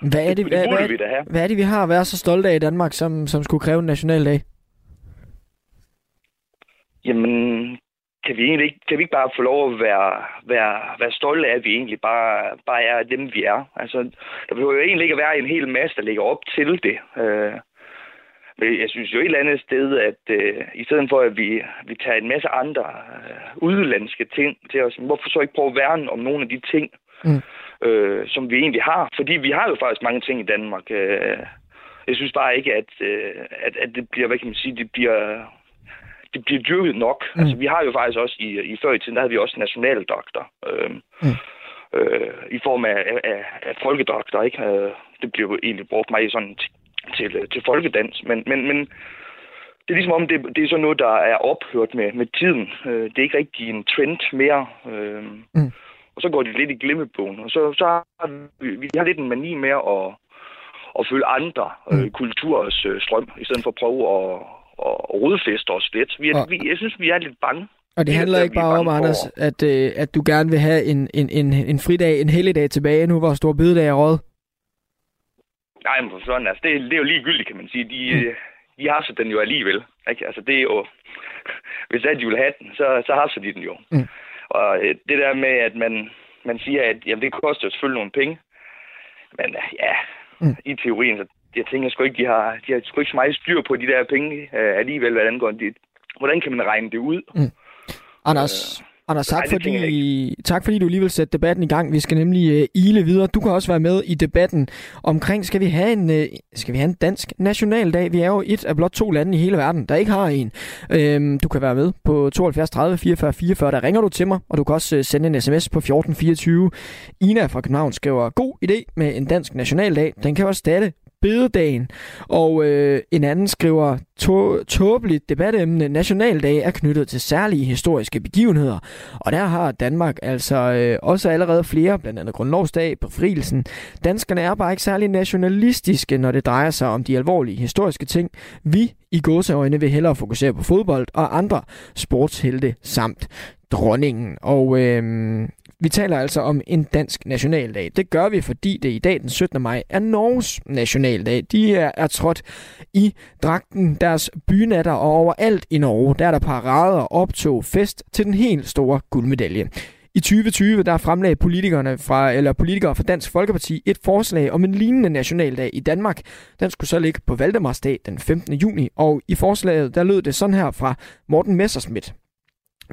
hvad er det, det, det hvad, hvad, vi da have. hvad er det, vi har at være så stolte af i Danmark, som, som skulle kræve en nationaldag? Jamen, kan vi, egentlig ikke, kan vi ikke bare få lov at være, være, være stolte af, at vi egentlig bare, bare er dem, vi er? Altså, der behøver jo egentlig ikke at være en hel masse, der ligger op til det. Øh, Men jeg synes jo et eller andet sted, at øh, i stedet for, at vi, vi tager en masse andre øh, udlandske ting til os, hvorfor så ikke prøve at værne om nogle af de ting, mm. øh, som vi egentlig har? Fordi vi har jo faktisk mange ting i Danmark. Øh, jeg synes bare ikke, at, øh, at, at det bliver, hvad kan man sige, det bliver, det bliver dyrket nok. Mm. Altså, vi har jo faktisk også i, i før i tiden, der havde vi også nationaldoktor. Øh, mm. øh, I form af, af, af folkedoktor, ikke? Øh, det bliver jo egentlig brugt meget sådan til, til folkedans. Men, men, men det er ligesom om, det, det er sådan noget, der er ophørt med, med tiden. Øh, det er ikke rigtig en trend mere. Øh, mm. Og så går det lidt i glemmebogen. Og så, så har vi, vi har lidt en mani med at, at følge andre øh, mm. kulturers øh, strøm, i stedet for at prøve at, at rodfeste os lidt. Vi er, og, vi, jeg synes, vi er lidt bange. Og det handler ikke bare om, Anders, at, øh, at du gerne vil have en, en, en, en fridag, en helligdag tilbage, nu hvor stor bededag er råd. Nej, men for sådan, altså, det, det er jo ligegyldigt, kan man sige. De, mm. de har så den jo alligevel. Ikke? Altså, det er jo... <laughs> Hvis at de vil have den, så, så har så de den jo. Mm. Og øh, det der med, at man, man siger, at jamen, det koster jo selvfølgelig nogle penge. Men øh, ja, mm. i teorien, så jeg tænker sgu ikke, de har, de har sgu ikke så meget styr på de der penge uh, alligevel, hvordan går det. Hvordan kan man regne det ud? Mm. Anders, Anders, tak, Nej, fordi, tak fordi du alligevel sætte debatten i gang. Vi skal nemlig uh, ile videre. Du kan også være med i debatten omkring, skal vi have en, uh, skal vi have en dansk nationaldag? Vi er jo et af blot to lande i hele verden, der ikke har en. Uh, du kan være med på 72 30 44 44. Der ringer du til mig, og du kan også uh, sende en sms på 14 24. Ina fra København skriver, god idé med en dansk nationaldag. Den kan også statte bededagen. Og øh, en anden skriver, tåbeligt debatemne Nationaldag er knyttet til særlige historiske begivenheder. Og der har Danmark altså øh, også allerede flere, blandt andet Grundlovsdag, befrielsen. Danskerne er bare ikke særlig nationalistiske, når det drejer sig om de alvorlige historiske ting. Vi i gåseøjne vil hellere fokusere på fodbold og andre sportshelte samt dronningen. Og øh, vi taler altså om en dansk nationaldag. Det gør vi, fordi det i dag, den 17. maj, er Norges nationaldag. De er, er trådt i dragten deres bynatter, og overalt i Norge, der er der parader, optog, fest til den helt store guldmedalje. I 2020 der fremlagde politikerne fra, eller politikere fra Dansk Folkeparti et forslag om en lignende nationaldag i Danmark. Den skulle så ligge på Valdemarsdag den 15. juni, og i forslaget der lød det sådan her fra Morten Messersmith.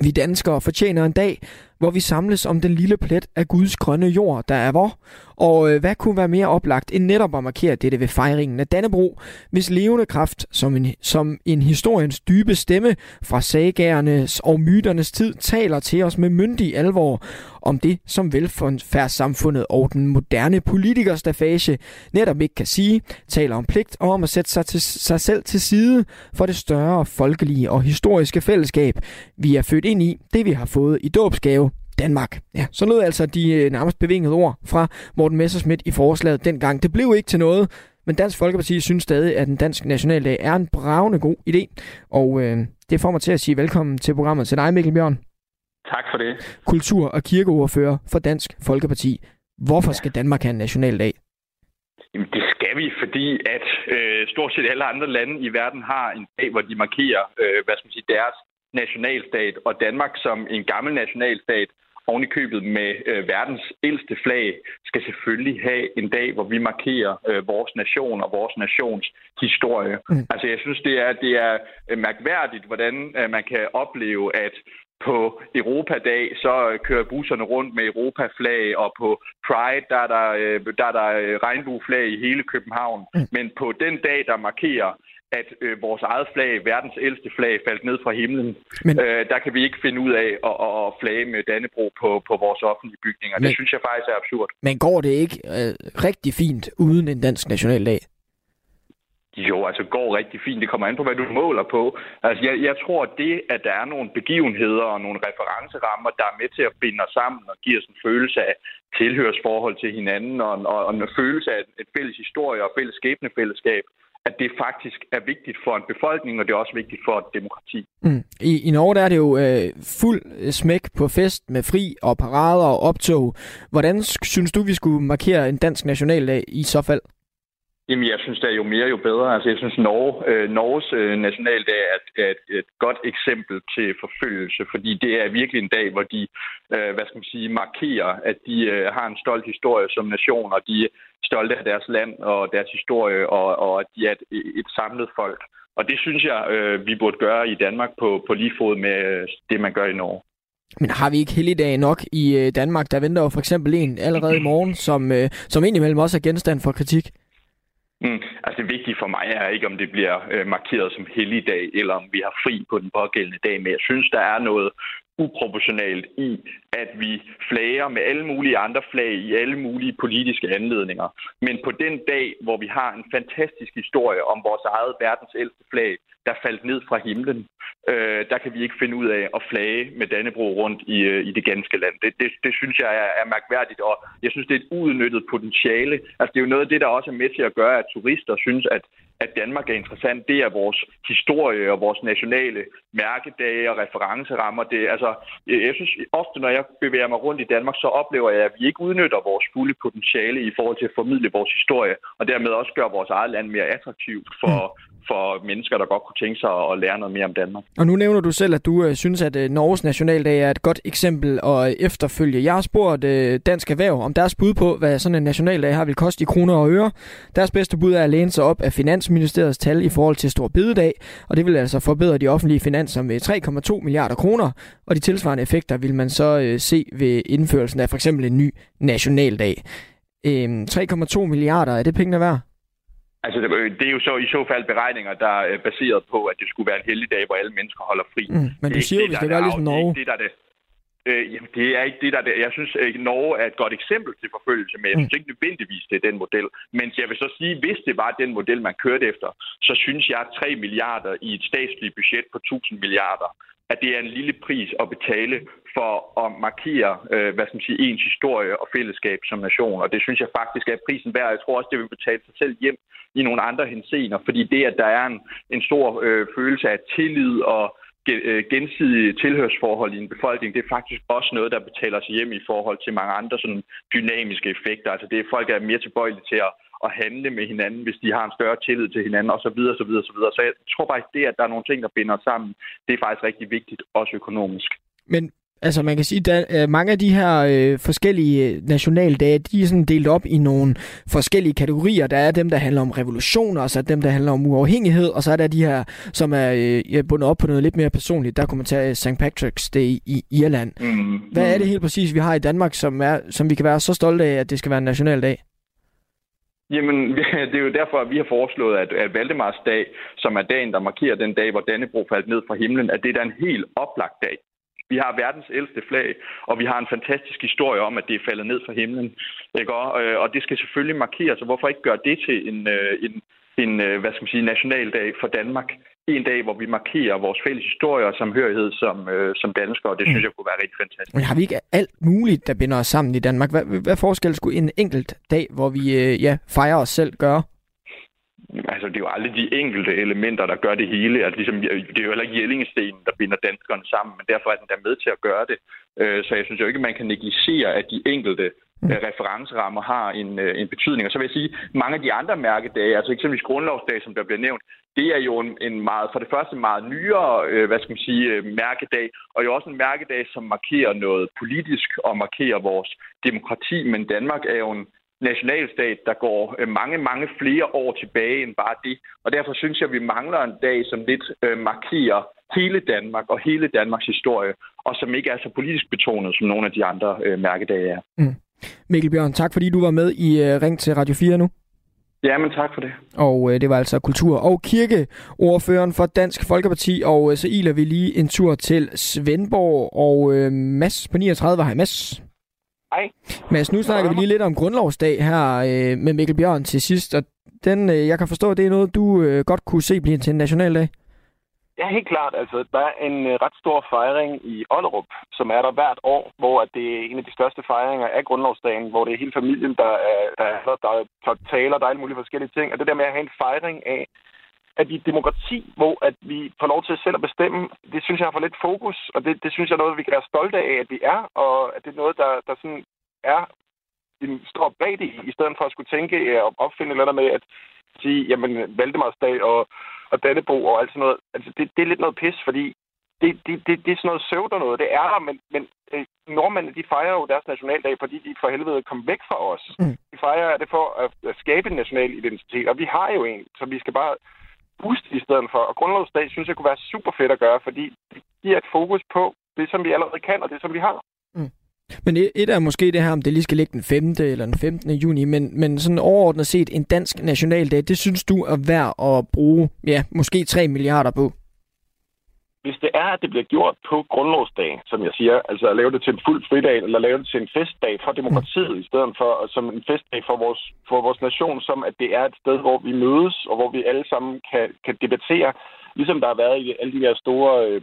Vi danskere fortjener en dag, hvor vi samles om den lille plet af Guds grønne jord, der er vor. Og øh, hvad kunne være mere oplagt end netop at markere dette ved fejringen af Dannebro, hvis levende kraft som en, som en historiens dybe stemme fra sagærernes og myternes tid taler til os med myndig alvor om det, som velfærdssamfundet og den moderne politikerstafage netop ikke kan sige, taler om pligt og om at sætte sig, til, sig selv til side for det større folkelige og historiske fællesskab, vi er født ind i, det vi har fået i dåbsgave Danmark. Ja, så lød altså de øh, nærmest bevingede ord fra Morten Messerschmidt i forslaget dengang. Det blev ikke til noget, men Dansk Folkeparti synes stadig, at den danske nationaldag er en bravende god idé. Og øh, det får mig til at sige velkommen til programmet til dig, Mikkel Bjørn. Tak for det. Kultur- og kirkeordfører for Dansk Folkeparti. Hvorfor skal Danmark have en nationaldag? Jamen, det skal vi, fordi at øh, stort set alle andre lande i verden har en dag, hvor de markerer øh, hvad skal man sige, deres nationalstat, og Danmark som en gammel nationalstat, ovenikøbet med øh, verdens ældste flag, skal selvfølgelig have en dag, hvor vi markerer øh, vores nation og vores nations historie. Mm. Altså jeg synes, det er, det er øh, mærkværdigt, hvordan øh, man kan opleve, at på Europadag, så kører busserne rundt med Europaflag, og på Pride, der er der, øh, der, er der regnbueflag i hele København. Mm. Men på den dag, der markerer at øh, vores eget flag, verdens ældste flag, faldt ned fra himlen. Men, øh, der kan vi ikke finde ud af at, at, at flage med Dannebro på, på vores offentlige bygninger. Men, det synes jeg faktisk er absurd. Men går det ikke øh, rigtig fint uden en dansk nationaldag? Jo, altså går rigtig fint. Det kommer an på, hvad du måler på. Altså, jeg, jeg tror, at det, at der er nogle begivenheder og nogle referencerammer, der er med til at binde os sammen og give os en følelse af tilhørsforhold til hinanden og, og, og en følelse af et fælles historie og fælles skæbnefællesskab, at det faktisk er vigtigt for en befolkning, og det er også vigtigt for et demokrati. Mm. I, I Norge der er det jo øh, fuld smæk på fest med fri og parader og optog. Hvordan synes du, vi skulle markere en dansk nationaldag i så fald? Jamen, jeg synes, det er jo mere, jo bedre. Altså, jeg synes, Norge, øh, Norges øh, nationaldag er, et, er et, et godt eksempel til forfølgelse, fordi det er virkelig en dag, hvor de, øh, hvad skal man sige, markerer, at de øh, har en stolt historie som nation, og de er stolte af deres land og deres historie, og, og at de er et, et samlet folk. Og det synes jeg, øh, vi burde gøre i Danmark på, på lige fod med øh, det, man gør i Norge. Men har vi ikke helligdag nok i øh, Danmark? Der venter jo for eksempel en allerede i morgen, som, øh, som indimellem også er genstand for kritik. Mm. Altså det vigtige for mig er ikke, om det bliver øh, markeret som helligdag, eller om vi har fri på den pågældende dag. Men jeg synes, der er noget uproportionalt i, at vi flager med alle mulige andre flag i alle mulige politiske anledninger. Men på den dag, hvor vi har en fantastisk historie om vores eget verdens ældste flag, der faldt ned fra himlen, øh, der kan vi ikke finde ud af at flage med Dannebro rundt i, øh, i det ganske land. Det, det, det synes jeg er, er mærkværdigt, og jeg synes, det er et uudnyttet potentiale. Altså, det er jo noget af det, der også er med til at gøre, at turister synes, at at Danmark er interessant, det er vores historie og vores nationale mærkedage og referencerammer. Det, altså, jeg synes ofte, når jeg bevæger mig rundt i Danmark, så oplever jeg, at vi ikke udnytter vores fulde potentiale i forhold til at formidle vores historie, og dermed også gøre vores eget land mere attraktivt for, mm for mennesker, der godt kunne tænke sig at lære noget mere om Danmark. Og nu nævner du selv, at du øh, synes, at øh, Norges nationaldag er et godt eksempel at øh, efterfølge. Jeg har spurgt øh, Dansk Erhverv om deres bud på, hvad sådan en nationaldag har vil koste i kroner og øre. Deres bedste bud er at læne sig op af Finansministeriets tal i forhold til Stor Bededag, og det vil altså forbedre de offentlige finanser med 3,2 milliarder kroner, og de tilsvarende effekter vil man så øh, se ved indførelsen af for eksempel en ny nationaldag. Øh, 3,2 milliarder, er det pengene værd? Altså, det er jo så i så fald beregninger, der er baseret på, at det skulle være en heldig dag, hvor alle mennesker holder fri. Mm, men du siger jo, hvis det var ligesom Norge. Det, det, der det. Øh, jamen, det er ikke det, der det. Jeg synes, at Norge er et godt eksempel til forfølgelse, men jeg synes ikke nødvendigvis, det er den model. Men jeg vil så sige, hvis det var den model, man kørte efter, så synes jeg, at 3 milliarder i et statsligt budget på 1000 milliarder, at det er en lille pris at betale for at markere, øh, hvad skal man sige, ens historie og fællesskab som nation. Og det synes jeg faktisk er prisen værd. Jeg tror også, det vil betale sig selv hjem i nogle andre hensener, fordi det, at der er en, en stor øh, følelse af tillid og øh, gensidige tilhørsforhold i en befolkning, det er faktisk også noget, der betaler sig hjem i forhold til mange andre sådan dynamiske effekter. Altså det er folk, der er mere tilbøjelige til at, at handle med hinanden, hvis de har en større tillid til hinanden, og så videre, så videre, så videre. Så jeg tror faktisk, det, at der er nogle ting, der binder sammen, det er faktisk rigtig vigtigt, også økonomisk. Men Altså man kan sige, at øh, mange af de her øh, forskellige øh, nationaldage, de er sådan delt op i nogle forskellige kategorier. Der er dem, der handler om revolutioner, og så er dem, der handler om uafhængighed, og så er der de her, som er øh, bundet op på noget lidt mere personligt. Der kunne man tage St. Patrick's Day i Irland. Mm. Hvad er det helt præcis, vi har i Danmark, som, er, som vi kan være så stolte af, at det skal være en nationaldag? Jamen, <laughs> det er jo derfor, at vi har foreslået, at, at Valdemars dag, som er dagen, der markerer den dag, hvor Dannebro faldt ned fra himlen, at det er en helt oplagt dag. Vi har verdens ældste flag, og vi har en fantastisk historie om, at det er faldet ned fra himlen. Ikke? Øh, og det skal selvfølgelig markeres, så hvorfor ikke gøre det til en, øh, en, en øh, hvad skal man sige, nationaldag for Danmark? En dag, hvor vi markerer vores fælles historie og samhørighed som, som danskere, og det synes jeg kunne være rigtig fantastisk. Men har vi ikke alt muligt, der binder os sammen i Danmark? Hvad, hvad forskel skulle en enkelt dag, hvor vi ja, fejrer os selv, gøre? Altså, det er jo aldrig de enkelte elementer, der gør det hele. Altså, ligesom, det er jo heller ikke Jellingestenen, der binder danskerne sammen, men derfor er den der med til at gøre det. Øh, så jeg synes jo ikke, man kan negligere, at de enkelte mm. øh, referencerammer har en, øh, en betydning. Og så vil jeg sige, mange af de andre mærkedage, altså eksempelvis grundlovsdag, som der bliver nævnt, det er jo en, en meget, for det første meget nyere, hvad skal man sige, mærkedag, og jo også en mærkedag, som markerer noget politisk og markerer vores demokrati, men Danmark er jo en nationalstat, der går øh, mange, mange flere år tilbage end bare det. Og derfor synes jeg, at vi mangler en dag, som lidt øh, markerer hele Danmark og hele Danmarks historie, og som ikke er så politisk betonet, som nogle af de andre øh, mærkedage er. Mm. Mikkel Bjørn, tak fordi du var med i Ring til Radio 4 nu. Ja, men tak for det. Og øh, det var altså kultur- og kirkeordføreren for Dansk Folkeparti, og øh, så iler vi lige en tur til Svendborg, og øh, Mads på 39. Hej Mads. Hej. Mads, nu snakker vi lige lidt om grundlovsdag her øh, med Mikkel Bjørn til sidst, og den, øh, jeg kan forstå, at det er noget, du øh, godt kunne se blive til en nationaldag. Ja, helt klart. Altså, der er en øh, ret stor fejring i Ollerup, som er der hvert år, hvor at det er en af de største fejringer af grundlovsdagen, hvor det er hele familien, der er, der er, der er taler, der er alle mulige forskellige ting. Og det der med at have en fejring af, at vi er demokrati, hvor at vi får lov til selv at bestemme, det synes jeg har for lidt fokus, og det, det synes jeg er noget, vi kan være stolte af, at vi er, og at det er noget, der, der sådan er en stor bredde i, i stedet for at skulle tænke og opfinde eller med, at sige, jamen, Valdemarsdag og, og Dannebo og alt sådan noget. Altså, det, det er lidt noget pis, fordi det, det, det, det er sådan noget søvder noget. Det er der, men, men øh, nordmændene, de fejrer jo deres nationaldag, fordi de for helvede kom væk fra os. Mm. De fejrer det for at, at skabe en national identitet, og vi har jo en, så vi skal bare booste i stedet for. Og grundlovsdag synes jeg kunne være super fedt at gøre, fordi det giver et fokus på det, som vi allerede kan, og det, som vi har. Mm. Men et er måske det her, om det lige skal ligge den 5. eller den 15. juni, men, men sådan overordnet set en dansk nationaldag, det synes du er værd at bruge, ja, måske 3 milliarder på? hvis det er, at det bliver gjort på grundlovsdagen, som jeg siger, altså at lave det til en fuld fridag, eller lave det til en festdag for demokratiet, mm. i stedet for som en festdag for vores, for vores nation, som at det er et sted, hvor vi mødes, og hvor vi alle sammen kan, kan debattere, ligesom der har været i alle de her store, øh,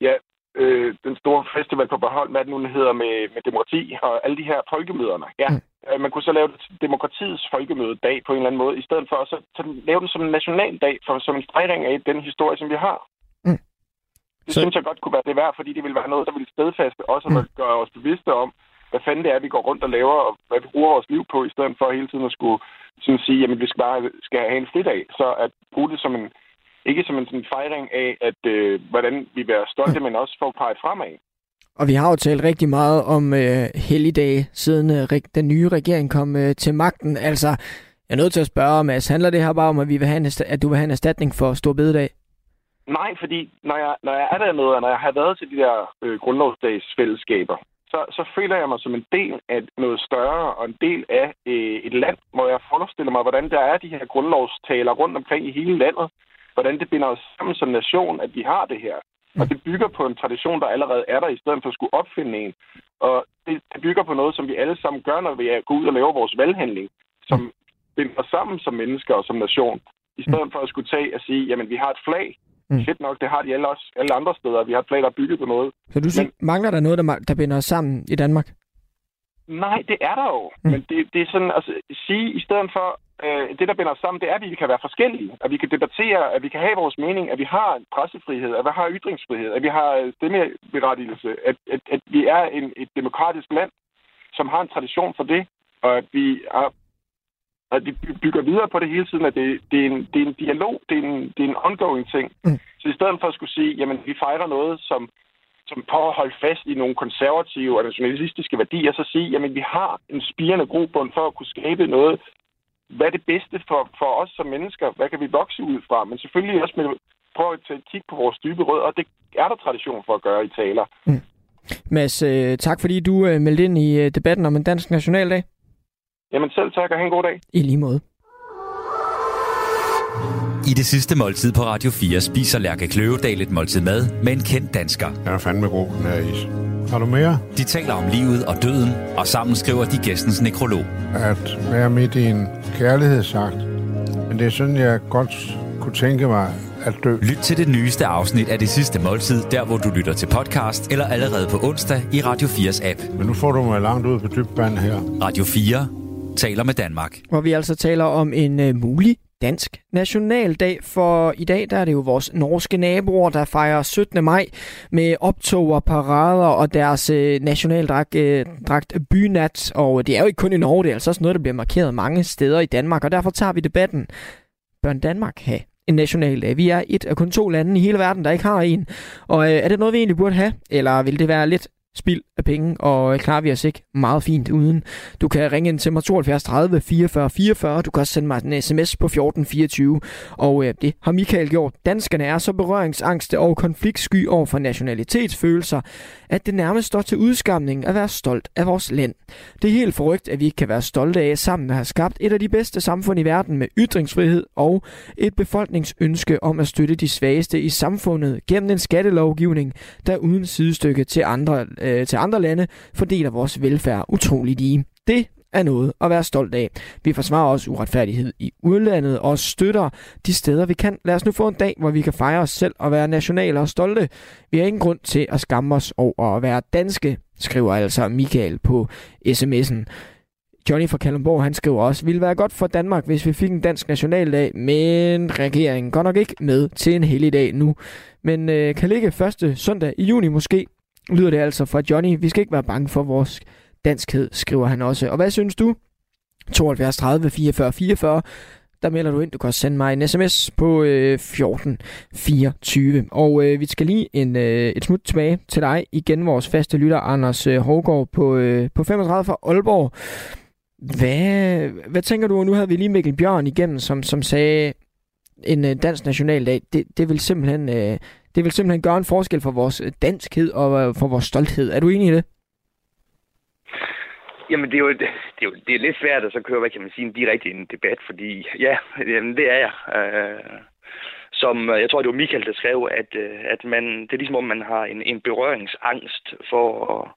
ja, øh, den store festival på Bornholm, hvad den nu hedder med, med demokrati, og alle de her folkemøderne. Ja, mm. Øh, man kunne så lave det demokratiets folkemødedag på en eller anden måde, i stedet for at så, så lave den som en nationaldag, for, som en stregring af den historie, som vi har. Det så... synes jeg godt kunne være det værd, fordi det ville være noget, der ville stedfaste også, at mm. gøre os bevidste om, hvad fanden det er, vi går rundt og laver, og hvad vi bruger vores liv på, i stedet for hele tiden at skulle sådan sige, jamen vi skal bare skal have en fridag. Så at bruge det som en, ikke som en sådan fejring af, at øh, hvordan vi bliver stolte, men også for at pege fremad. Og vi har jo talt rigtig meget om øh, helligdage, siden øh, den nye regering kom øh, til magten. Altså, jeg er nødt til at spørge, Mads, handler det her bare om, at, vi vil have en, at du vil have en erstatning for Stor Bededag? Nej, fordi når jeg, når jeg er dernede, og når jeg har været til de der øh, grundlovsdagsfællesskaber, så, så føler jeg mig som en del af noget større og en del af øh, et land, hvor jeg forestiller mig, hvordan der er de her grundlovstaler rundt omkring i hele landet. Hvordan det binder os sammen som nation, at vi har det her. Og det bygger på en tradition, der allerede er der, i stedet for at skulle opfinde en. Og det, det bygger på noget, som vi alle sammen gør, når vi går ud og laver vores valghandling, som binder os sammen som mennesker og som nation. I stedet for at skulle tage og sige, jamen vi har et flag, Mm. Fedt nok, det har de alle, også, alle andre steder. Vi har planer bygget på noget. Så du siger, men, mangler der noget, der, der binder os sammen i Danmark? Nej, det er der jo. Mm. Men det, det er sådan, altså, sige i stedet for, øh, det der binder os sammen, det er, at vi kan være forskellige. At vi kan debattere, at vi kan have vores mening, at vi har pressefrihed, at vi har ytringsfrihed, at vi har stemmeberettigelse, at, at, at vi er en, et demokratisk land, som har en tradition for det, og at vi er at de bygger videre på det hele tiden, at det, det, er, en, det er en dialog, det er en, det er en ongoing ting. Mm. Så i stedet for at skulle sige, jamen vi fejrer noget, som, som på at holde fast i nogle konservative og nationalistiske værdier, så sige, jamen vi har en spirende grobund for at kunne skabe noget, hvad er det bedste for, for os som mennesker? Hvad kan vi vokse ud fra? Men selvfølgelig også med prøve at kigge på vores dybe rød, og det er der tradition for at gøre i taler. Mm. Mads, øh, tak fordi du øh, meldte ind i øh, debatten om en dansk nationaldag. Jamen selv tak, og have en god dag. I lige måde. I det sidste måltid på Radio 4 spiser Lærke Kløvedal et måltid mad med en kendt dansker. Jeg er fandme god, den her is. Har du mere? De taler om livet og døden, og sammen skriver de gæstens nekrolog. At være midt i en kærlighedsagt. Men det er sådan, jeg godt kunne tænke mig at dø. Lyt til det nyeste afsnit af Det Sidste Måltid, der hvor du lytter til podcast, eller allerede på onsdag i Radio 4's app. Men nu får du mig langt ud på dybt vand her. Radio 4 taler med Danmark. Hvor vi altså taler om en uh, mulig dansk nationaldag, for i dag der er det jo vores norske naboer, der fejrer 17. maj med optog og parader og deres øh, nationaldragt øh, dragt bynat. Og det er jo ikke kun i Norge, det er altså også noget, der bliver markeret mange steder i Danmark, og derfor tager vi debatten. Bør Danmark have en nationaldag? Vi er et af kun to lande i hele verden, der ikke har en. Og øh, er det noget, vi egentlig burde have? Eller vil det være lidt spild af penge, og øh, klarer vi os ikke meget fint uden. Du kan ringe ind til mig 72 30 44 44. Du kan også sende mig en sms på 14 24. Og øh, det har Michael gjort. Danskerne er så berøringsangste og konfliktsky over for nationalitetsfølelser, at det nærmest står til udskamning at være stolt af vores land. Det er helt forrygt, at vi ikke kan være stolte af sammen at have skabt et af de bedste samfund i verden med ytringsfrihed og et befolkningsønske om at støtte de svageste i samfundet gennem en skattelovgivning, der uden sidestykke til andre øh, til andre lande, fordeler vores velfærd utroligt i. Det er noget at være stolt af. Vi forsvarer også uretfærdighed i udlandet og støtter de steder, vi kan. Lad os nu få en dag, hvor vi kan fejre os selv og være nationale og stolte. Vi har ingen grund til at skamme os over at være danske, skriver altså Michael på sms'en. Johnny fra Kalundborg, han skriver også, ville være godt for Danmark, hvis vi fik en dansk nationaldag, men regeringen går nok ikke med til en hellig dag nu. Men øh, kan ligge første søndag i juni måske lyder det altså fra Johnny. Vi skal ikke være bange for vores danskhed, skriver han også. Og hvad synes du? 72 30 44 44. der melder du ind. Du kan også sende mig en sms på øh, 1424. Og øh, vi skal lige en, øh, et smut tilbage til dig. Igen vores faste lytter, Anders øh, Hågaard på, øh, på 35 fra Aalborg. Hvad, hvad tænker du? Nu havde vi lige Mikkel Bjørn igennem, som, som sagde, en øh, dansk nationaldag, det, det vil simpelthen... Øh, det vil simpelthen gøre en forskel for vores øh, danskhed og øh, for vores stolthed. Er du enig i det? Jamen, det er jo, det, er jo det er lidt svært at så køre, hvad kan man sige, en direkte en debat, fordi ja, jamen, det er jeg. Øh, som øh, jeg tror, det var Michael, der skrev, at, at man, det er ligesom om, man har en, en berøringsangst for at,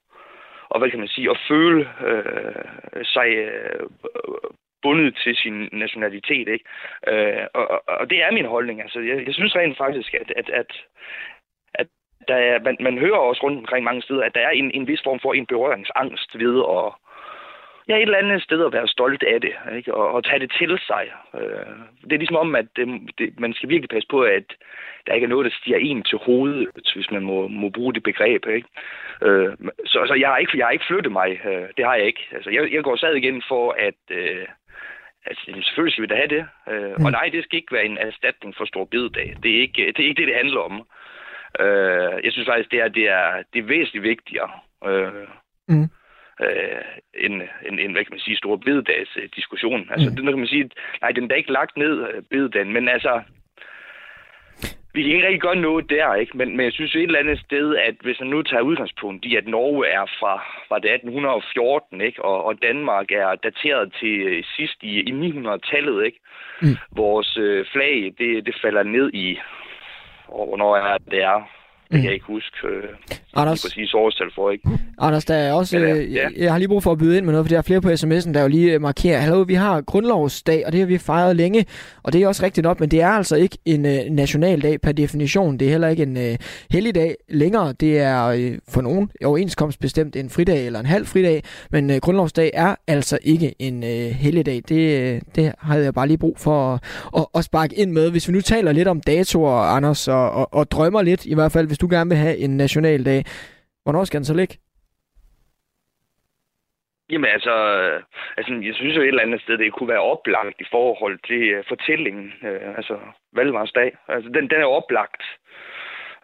og hvad kan man sige, at føle øh, sig øh, bundet til sin nationalitet. Ikke? Øh, og, og det er min holdning. Altså, jeg, jeg synes rent faktisk, at, at, at, at der er, man, man hører også rundt omkring mange steder, at der er en, en vis form for en berøringsangst ved at ja, et eller andet sted at være stolt af det, ikke? Og, og tage det til sig. Øh, det er ligesom om, at det, det, man skal virkelig passe på, at der ikke er noget, der stiger en til hovedet, hvis man må, må bruge det begreb. Ikke? Øh, så så jeg, har ikke, jeg har ikke flyttet mig. Øh, det har jeg ikke. Altså, jeg, jeg går sad igen for, at... Øh, Altså, selvfølgelig skal vi da have det. Øh, mm. Og nej, det skal ikke være en erstatning for stor bededag. Det er ikke det, er ikke det, det handler om. Øh, jeg synes faktisk, det er, det er, det er væsentligt vigtigere. Øh, mm øh, en, en, en, hvad kan man sige, stor bededags diskussion. Altså, mm. det, kan man sige, nej, den er ikke lagt ned, øh, bededagen, men altså, vi kan ikke rigtig gøre noget der, ikke? Men, men jeg synes et eller andet sted, at hvis man nu tager udgangspunkt i, at Norge er fra, fra det 1814, ikke? Og, og Danmark er dateret til øh, sidst i, i 900-tallet, ikke? Mm. Vores øh, flag, det, det falder ned i, og hvornår er det er, det kan jeg ikke huske øh, Anders, præcis årstal for, ikke? Anders, der er også, øh, ja. jeg, jeg har lige brug for at byde ind med noget, for der er flere på sms'en, der jo lige øh, markerer, hallo, vi har grundlovsdag, og det har vi fejret længe, og det er også rigtigt nok, men det er altså ikke en øh, nationaldag per definition. Det er heller ikke en øh, helligdag længere. Det er øh, for nogen overenskomstbestemt en fridag eller en halv fridag, men øh, grundlovsdag er altså ikke en øh, helligdag. Det, øh, det havde jeg bare lige brug for at, at, at sparke ind med. Hvis vi nu taler lidt om datoer, Anders, og, og, og drømmer lidt, i hvert fald hvis du gerne vil have en nationaldag, Øh, hvornår skal den så ligge? Jamen altså, altså, jeg synes jo et eller andet sted, det kunne være oplagt i forhold til øh, fortællingen, uh, altså valgvarsdag. Altså, den, den er oplagt.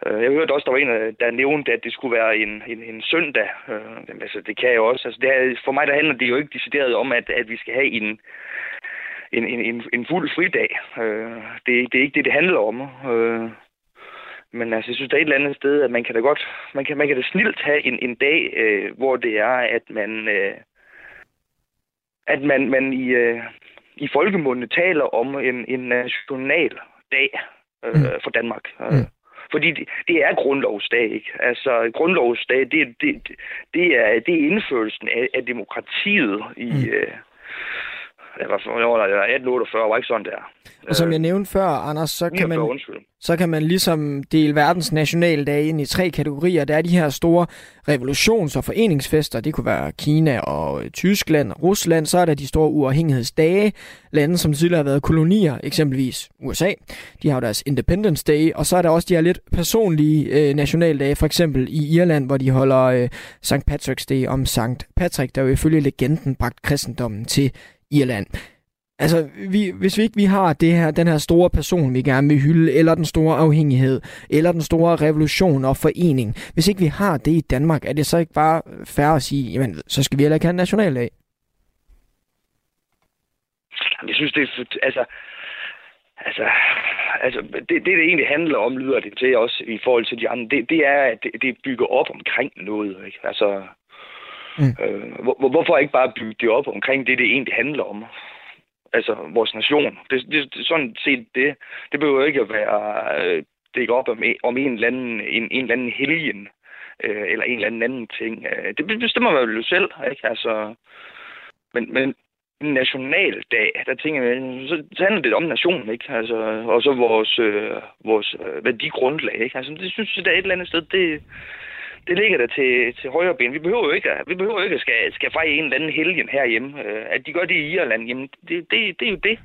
Jeg hørte også, der var en, der nævnte, at det skulle være en, en, en søndag. Uh, altså, det kan jeg også. Altså, det er, for mig der handler det jo ikke decideret om, at, at vi skal have en, en, en, en fuld fridag. Uh, det, det er ikke det, det handler om men altså, jeg synes, der er et eller andet sted, at man kan da godt, man kan, man kan da snilt have en, en dag, øh, hvor det er, at man, øh, at man, man i, øh, i folkemunde taler om en, en national dag øh, mm. for Danmark. Øh, mm. Fordi det, det er grundlovsdag, ikke? Altså, grundlovsdag, det, det, det, er, det er indførelsen af, af demokratiet i... Mm. Øh, jeg var, jeg var 1848, var ikke sådan der. Og som jeg nævnte før, Anders, så kan man... Undskyld så kan man ligesom dele verdens nationaldag ind i tre kategorier. Der er de her store revolutions- og foreningsfester. Det kunne være Kina og Tyskland og Rusland. Så er der de store uafhængighedsdage. Lande, som tidligere har været kolonier, eksempelvis USA. De har jo deres Independence Day. Og så er der også de her lidt personlige øh, nationaldage. For eksempel i Irland, hvor de holder øh, St. Patrick's Day om St. Patrick, der jo ifølge legenden bragt kristendommen til Irland. Altså, vi, hvis vi ikke vi har det her, den her store person, vi gerne vil hylde, eller den store afhængighed, eller den store revolution og forening, hvis ikke vi har det i Danmark, er det så ikke bare færre at sige, jamen, så skal vi heller ikke have en nationaldag? Jeg synes, det er... Altså, altså, altså det, det, det egentlig handler om, lyder det til også i forhold til de andre, det, det er, at det, det bygger op omkring noget. Ikke? Altså, mm. øh, hvor, hvorfor ikke bare bygge det op omkring det, det egentlig handler om? altså vores nation. Det, det, det sådan set det. Det behøver ikke at være øh, dække op om, om en eller anden, en, en eller anden helgen, øh, eller en eller anden anden ting. Øh, det bestemmer man jo selv, ikke? Altså, men, men en nationaldag, der tænker jeg, så, handler det om nationen, ikke? Altså, og så vores, øh, vores øh, værdigrundlag, ikke? Altså, det synes jeg, der er et eller andet sted, det, det ligger der til, til højre ben. Vi behøver jo ikke, vi behøver ikke at skal, skal fejre en eller anden helgen herhjemme. Øh, at de gør det i Irland, jamen, det, det, det er jo det.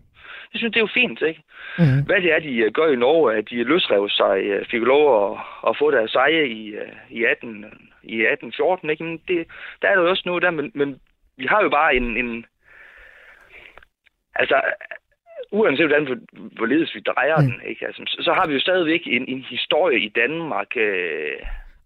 Jeg synes, det er jo fint, ikke? Mm. Hvad det er, de øh, gør i Norge, at de løsrev sig, øh, fik lov at, at få deres sejre i, i, 18, i 1814, ikke? Men det, der er der jo også noget der, men, men vi har jo bare en, en altså, uanset hvordan, hvorledes vi drejer mm. den, ikke? Altså, så, så har vi jo stadigvæk en, en historie i Danmark, øh,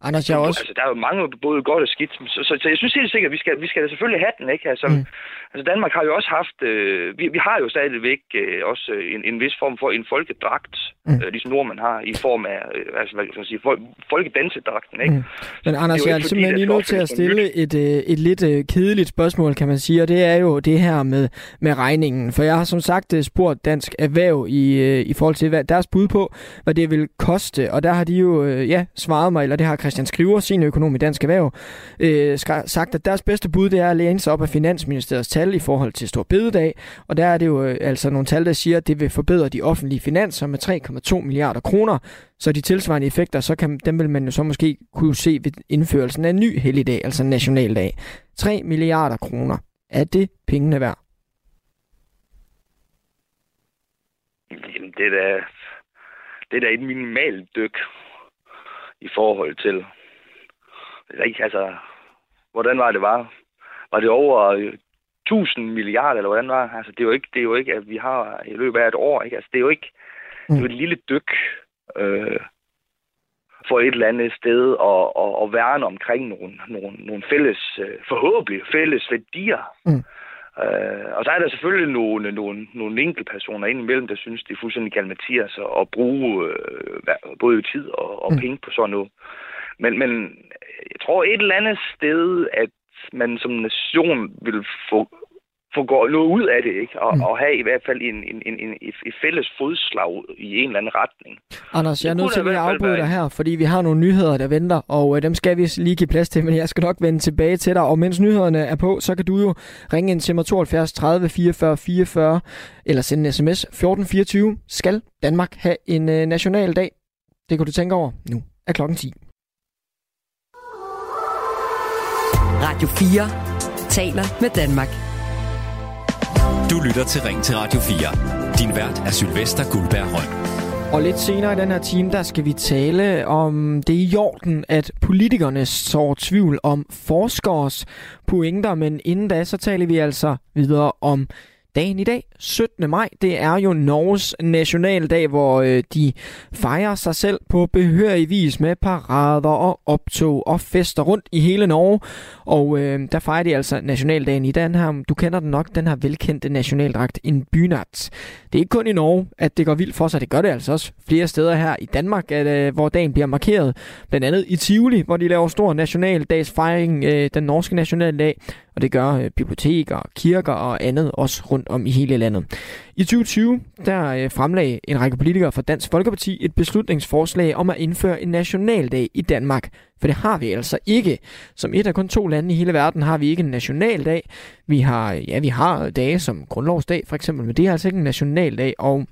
Anders, jeg også... Altså, der er jo mange både godt og skidt, så, så, så jeg synes helt sikkert, at vi skal, vi skal selvfølgelig have den, ikke? Altså, mm. altså Danmark har jo også haft... Øh, vi, vi har jo stadigvæk øh, også en, en vis form for en folkedragt, mm. øh, ligesom nordmænd har, i form af, øh, altså, hvad kan man sige, fol folkedansedragten, ikke? Mm. Men Anders, jeg er simpelthen lige nødt til at stille et, øh, et lidt øh, kedeligt spørgsmål, kan man sige, og det er jo det her med, med regningen. For jeg har som sagt øh, spurgt Dansk Erhverv i, øh, i forhold til hvad deres bud på, hvad det vil koste, og der har de jo, øh, ja, svaret mig, eller det har Christian Skriver, seniorøkonom i Dansk Erhverv, øh, sagt, at deres bedste bud det er at læne sig op af Finansministeriets tal i forhold til Stor Bededag. Og der er det jo øh, altså nogle tal, der siger, at det vil forbedre de offentlige finanser med 3,2 milliarder kroner. Så de tilsvarende effekter, så kan, dem vil man jo så måske kunne se ved indførelsen af en ny helligdag, altså en nationaldag. 3 milliarder kroner. Er det pengene værd? Jamen, det er da, det er da et minimalt dyk i forhold til, ikke, altså, hvordan var det var? Var det over 1000 milliarder, eller hvordan var det? Altså, det er jo ikke, det er jo ikke at vi har i løbet af et år, ikke? Altså, det er jo ikke, det er jo et lille dyk øh, for et eller andet sted at, at, at værne omkring nogle, nogle, nogle fælles, øh, forhåbentlig fælles værdier. Mm. Øh, og så er der selvfølgelig nogle, nogle, nogle enkelte personer indimellem, der synes, det er fuldstændig galimatias at bruge øh, både tid og, og mm. penge på sådan noget. Men, men jeg tror et eller andet sted, at man som nation vil få få noget ud af det, ikke? Og, mm. og have i hvert fald en, en, en, en, et fælles fodslag i en eller anden retning. Anders, jeg er nødt til at afbryde dig her, fordi vi har nogle nyheder, der venter, og øh, dem skal vi lige give plads til, men jeg skal nok vende tilbage til dig. Og mens nyhederne er på, så kan du jo ringe ind til mig 72 30 44 44, eller sende en sms 1424. Skal Danmark have en øh, nationaldag? Det kan du tænke over. Nu er klokken 10. Radio 4 taler med Danmark. Du lytter til Ring til Radio 4. Din vært er Sylvester Guldberg Holm. Og lidt senere i den her time, der skal vi tale om det i jorden, at politikerne så tvivl om forskers pointer, men inden da, så taler vi altså videre om Dagen i dag, 17. maj, det er jo Norges nationaldag, hvor øh, de fejrer sig selv på behørig vis med parader og optog og fester rundt i hele Norge. Og øh, der fejrer de altså nationaldagen i den her, du kender den nok, den her velkendte nationaldragt, en bynat. Det er ikke kun i Norge, at det går vildt for sig, det gør det altså også flere steder her i Danmark, at, øh, hvor dagen bliver markeret. Blandt andet i Tivoli, hvor de laver stor nationaldagsfejring, øh, den norske nationaldag. Og det gør øh, biblioteker, kirker og andet også rundt om i hele landet. I 2020 der øh, fremlagde en række politikere fra Dansk Folkeparti et beslutningsforslag om at indføre en nationaldag i Danmark. For det har vi altså ikke. Som et af kun to lande i hele verden har vi ikke en nationaldag. Vi har, ja, vi har dage som grundlovsdag for eksempel, men det er altså ikke en nationaldag. Og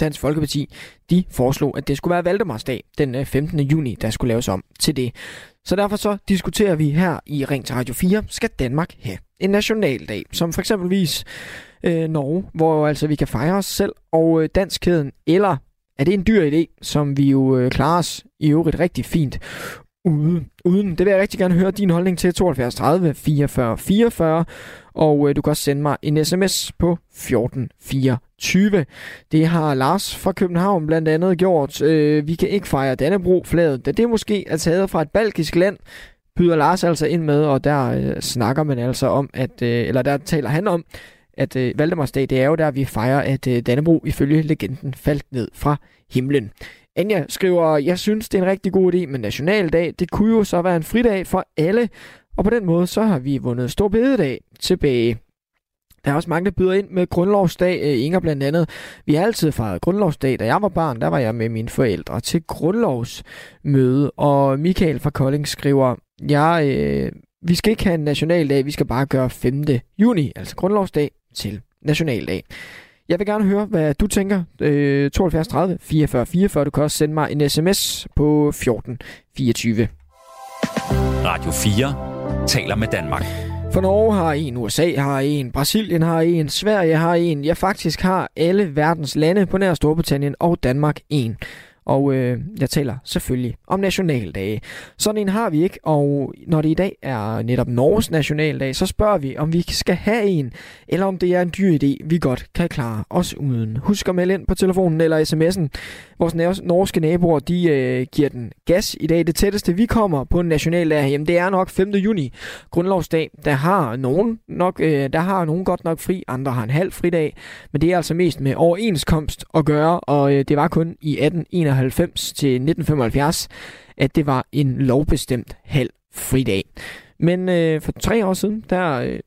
Dansk Folkeparti, de foreslog, at det skulle være Valdemarsdag den øh, 15. Juni, der skulle laves om til det. Så derfor så diskuterer vi her i Ring til Radio 4, skal Danmark have en nationaldag, som for eksempelvis øh, Norge, hvor altså vi kan fejre os selv og øh, danskheden, eller er det en dyr idé, som vi jo øh, klarer os i øvrigt rigtig fint ude, uden. Det vil jeg rigtig gerne høre din holdning til 72 30 44 44, og øh, du kan også sende mig en sms på 1424. Det har Lars fra København blandt andet gjort. Øh, vi kan ikke fejre Dannebro-flaget, da det måske er taget fra et balkisk land, byder Lars altså ind med, og der øh, snakker man altså om, at, øh, eller der taler han om, at øh, Valdemarsdag, det er jo der, vi fejrer, at øh, Dannebro ifølge legenden faldt ned fra himlen. Anja skriver, jeg synes, det er en rigtig god idé med nationaldag. Det kunne jo så være en fridag for alle, og på den måde så har vi vundet stor bededag tilbage. Der er også mange, der byder ind med grundlovsdag. Øh, Inger blandt andet. Vi har altid fejret grundlovsdag. Da jeg var barn, der var jeg med mine forældre til grundlovsmøde. Og Michael fra Kolding skriver, jeg, øh, vi skal ikke have en nationaldag, vi skal bare gøre 5. juni, altså grundlovsdag, til nationaldag. Jeg vil gerne høre, hvad du tænker. Øh, 72 30 44 44. Du kan også sende mig en sms på 14 24. Radio 4 taler med Danmark. For Norge har en, USA har en, Brasilien har en, Sverige har en. Ja, faktisk har alle verdens lande på nær Storbritannien og Danmark en. Og øh, jeg taler selvfølgelig om nationaldage. Sådan en har vi ikke, og når det i dag er netop Norges nationaldag, så spørger vi, om vi skal have en, eller om det er en dyr idé, vi godt kan klare os uden. Husk at melde ind på telefonen eller sms'en. Vores norske naboer, de øh, giver den gas i dag. Det tætteste, vi kommer på en nationaldag, jamen det er nok 5. juni, grundlovsdag. Der har nogen nok, øh, der har nogen godt nok fri, andre har en halv fridag, men det er altså mest med overenskomst at gøre, og øh, det var kun i 1891 til 1975, at det var en lovbestemt halv fridag. Men øh, for tre år siden, der øh,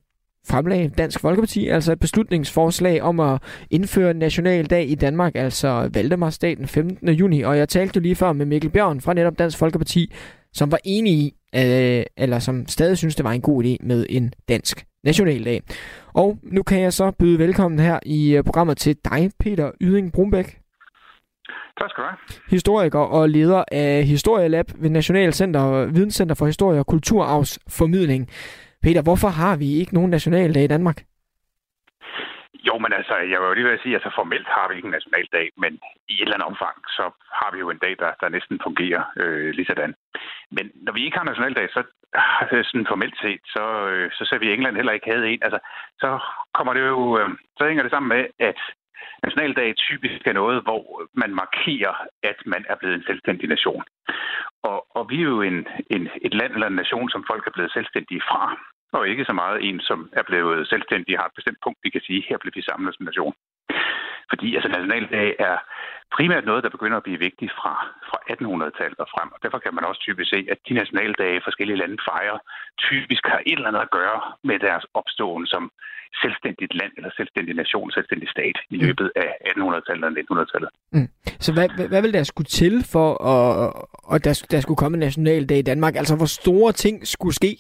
fremlagde Dansk Folkeparti altså et beslutningsforslag om at indføre en nationaldag i Danmark, altså Valdemarsdag den 15. juni. Og jeg talte jo lige før med Mikkel Bjørn fra netop Dansk Folkeparti, som var enig i, øh, eller som stadig synes, det var en god idé med en dansk nationaldag. Og nu kan jeg så byde velkommen her i øh, programmet til dig, Peter Yding Brumbæk. Tak skal du have. Historiker og leder af Historielab ved Nationalcenter Videnscenter for Historie og Kulturarvsformidling. Peter, hvorfor har vi ikke nogen nationaldag i Danmark? Jo, men altså, jeg vil jo lige ved at sige, at altså, formelt har vi ikke en nationaldag, men i et eller andet omfang, så har vi jo en dag, der, der næsten fungerer øh, lige sådan. Men når vi ikke har nationaldag, så sådan formelt set, så, øh, så ser vi, England heller ikke havde en. Altså, så kommer det jo, øh, så hænger det sammen med, at nationaldag typisk er noget, hvor man markerer, at man er blevet en selvstændig nation. Og, og vi er jo en, en, et land eller en nation, som folk er blevet selvstændige fra og ikke så meget en, som er blevet selvstændig har et bestemt punkt, vi kan sige, her bliver vi samlet som nation. Fordi altså, nationaldag er primært noget, der begynder at blive vigtigt fra, fra 1800-tallet og frem. Og derfor kan man også typisk se, at de nationaldage, forskellige lande fejrer, typisk har et eller andet at gøre med deres opståen som selvstændigt land eller selvstændig nation, selvstændig stat i mm. løbet af 1800-tallet og 1900-tallet. Mm. Så hvad, hvad, hvad vil der skulle til for, at, at der, der skulle komme en nationaldag i Danmark? Altså, hvor store ting skulle ske?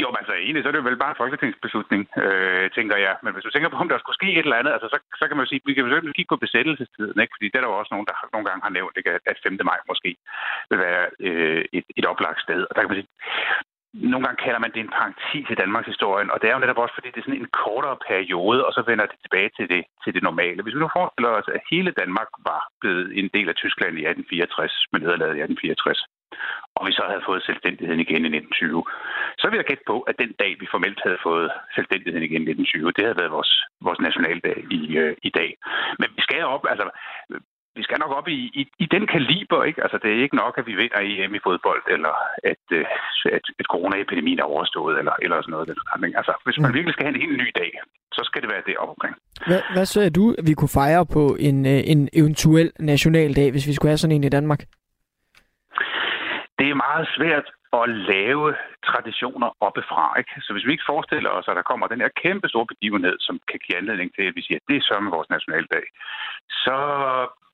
Jo, men altså egentlig, så er det jo vel bare en folketingsbeslutning, øh, tænker jeg. Men hvis du tænker på, om der skulle ske et eller andet, altså, så, så kan man jo sige, vi kan jo kigge på besættelsestiden, ikke? fordi det er der jo også nogen, der nogle gange har nævnt, ikke? at 5. maj måske vil være øh, et, et oplagt sted. Og der kan man sige, nogle gange kalder man det en parentes i Danmarks historien, og det er jo netop også, fordi det er sådan en kortere periode, og så vender det tilbage til det, til det normale. Hvis vi nu forestiller os, at hele Danmark var blevet en del af Tyskland i 1864, med nederlaget i 1864, og vi så havde fået selvstændigheden igen i 1920, så vil jeg gætte på, at den dag, vi formelt havde fået selvstændigheden igen i 1920, det havde været vores, vores nationaldag i, øh, i dag. Men vi skal op, altså vi skal nok op i, i, i den kaliber, ikke? Altså, det er ikke nok, at vi vinder EM i fodbold, eller at, øh, at, at coronaepidemien er overstået, eller, eller sådan noget. Altså, hvis man mm. virkelig skal have en helt ny dag, så skal det være det omkring. Hvad, hvad så er du, vi kunne fejre på en, øh, en eventuel nationaldag, hvis vi skulle have sådan en i Danmark? Det er meget svært at lave traditioner oppefra. Ikke? Så hvis vi ikke forestiller os, at der kommer den her kæmpe store begivenhed, som kan give anledning til, at vi siger, at det er sørme vores nationaldag, så,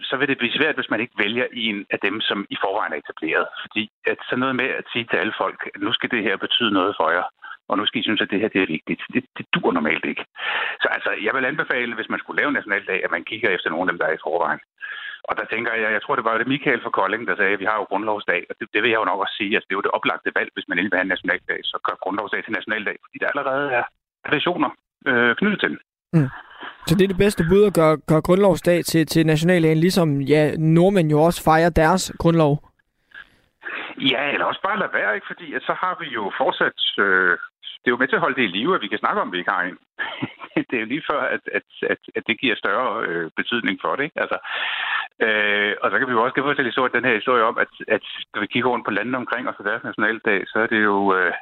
så vil det blive svært, hvis man ikke vælger en af dem, som i forvejen er etableret. Fordi at sådan noget med at sige til alle folk, at nu skal det her betyde noget for jer, og nu skal I synes, at det her det er vigtigt. Det, det dur normalt ikke. Så altså, jeg vil anbefale, hvis man skulle lave en nationaldag, at man kigger efter nogle af dem, der er i forvejen. Og der tænker jeg, jeg tror, det var det Michael fra Kolding, der sagde, at vi har jo grundlovsdag. Og det, det vil jeg jo nok også sige, at altså, det er jo det oplagte valg, hvis man endelig vil have en nationaldag, så gør grundlovsdag til nationaldag, fordi der allerede er traditioner øh, knyttet til den. Mm. Så det er det bedste bud at gøre, gøre grundlovsdag til, til nationaldagen, ligesom ja, nordmænd jo også fejrer deres grundlov? Ja, eller også bare lade være, ikke? fordi at så har vi jo fortsat... Øh, det er jo med til at holde det i live, at vi kan snakke om, vi ikke har en. <laughs> det er jo lige før, at, at, at, at det giver større øh, betydning for det. Ikke? Altså, øh, og så kan vi jo også fortælle historie, den her historie om, at, at når vi kigger rundt på landene omkring os på deres nationaldag, så er det jo øh,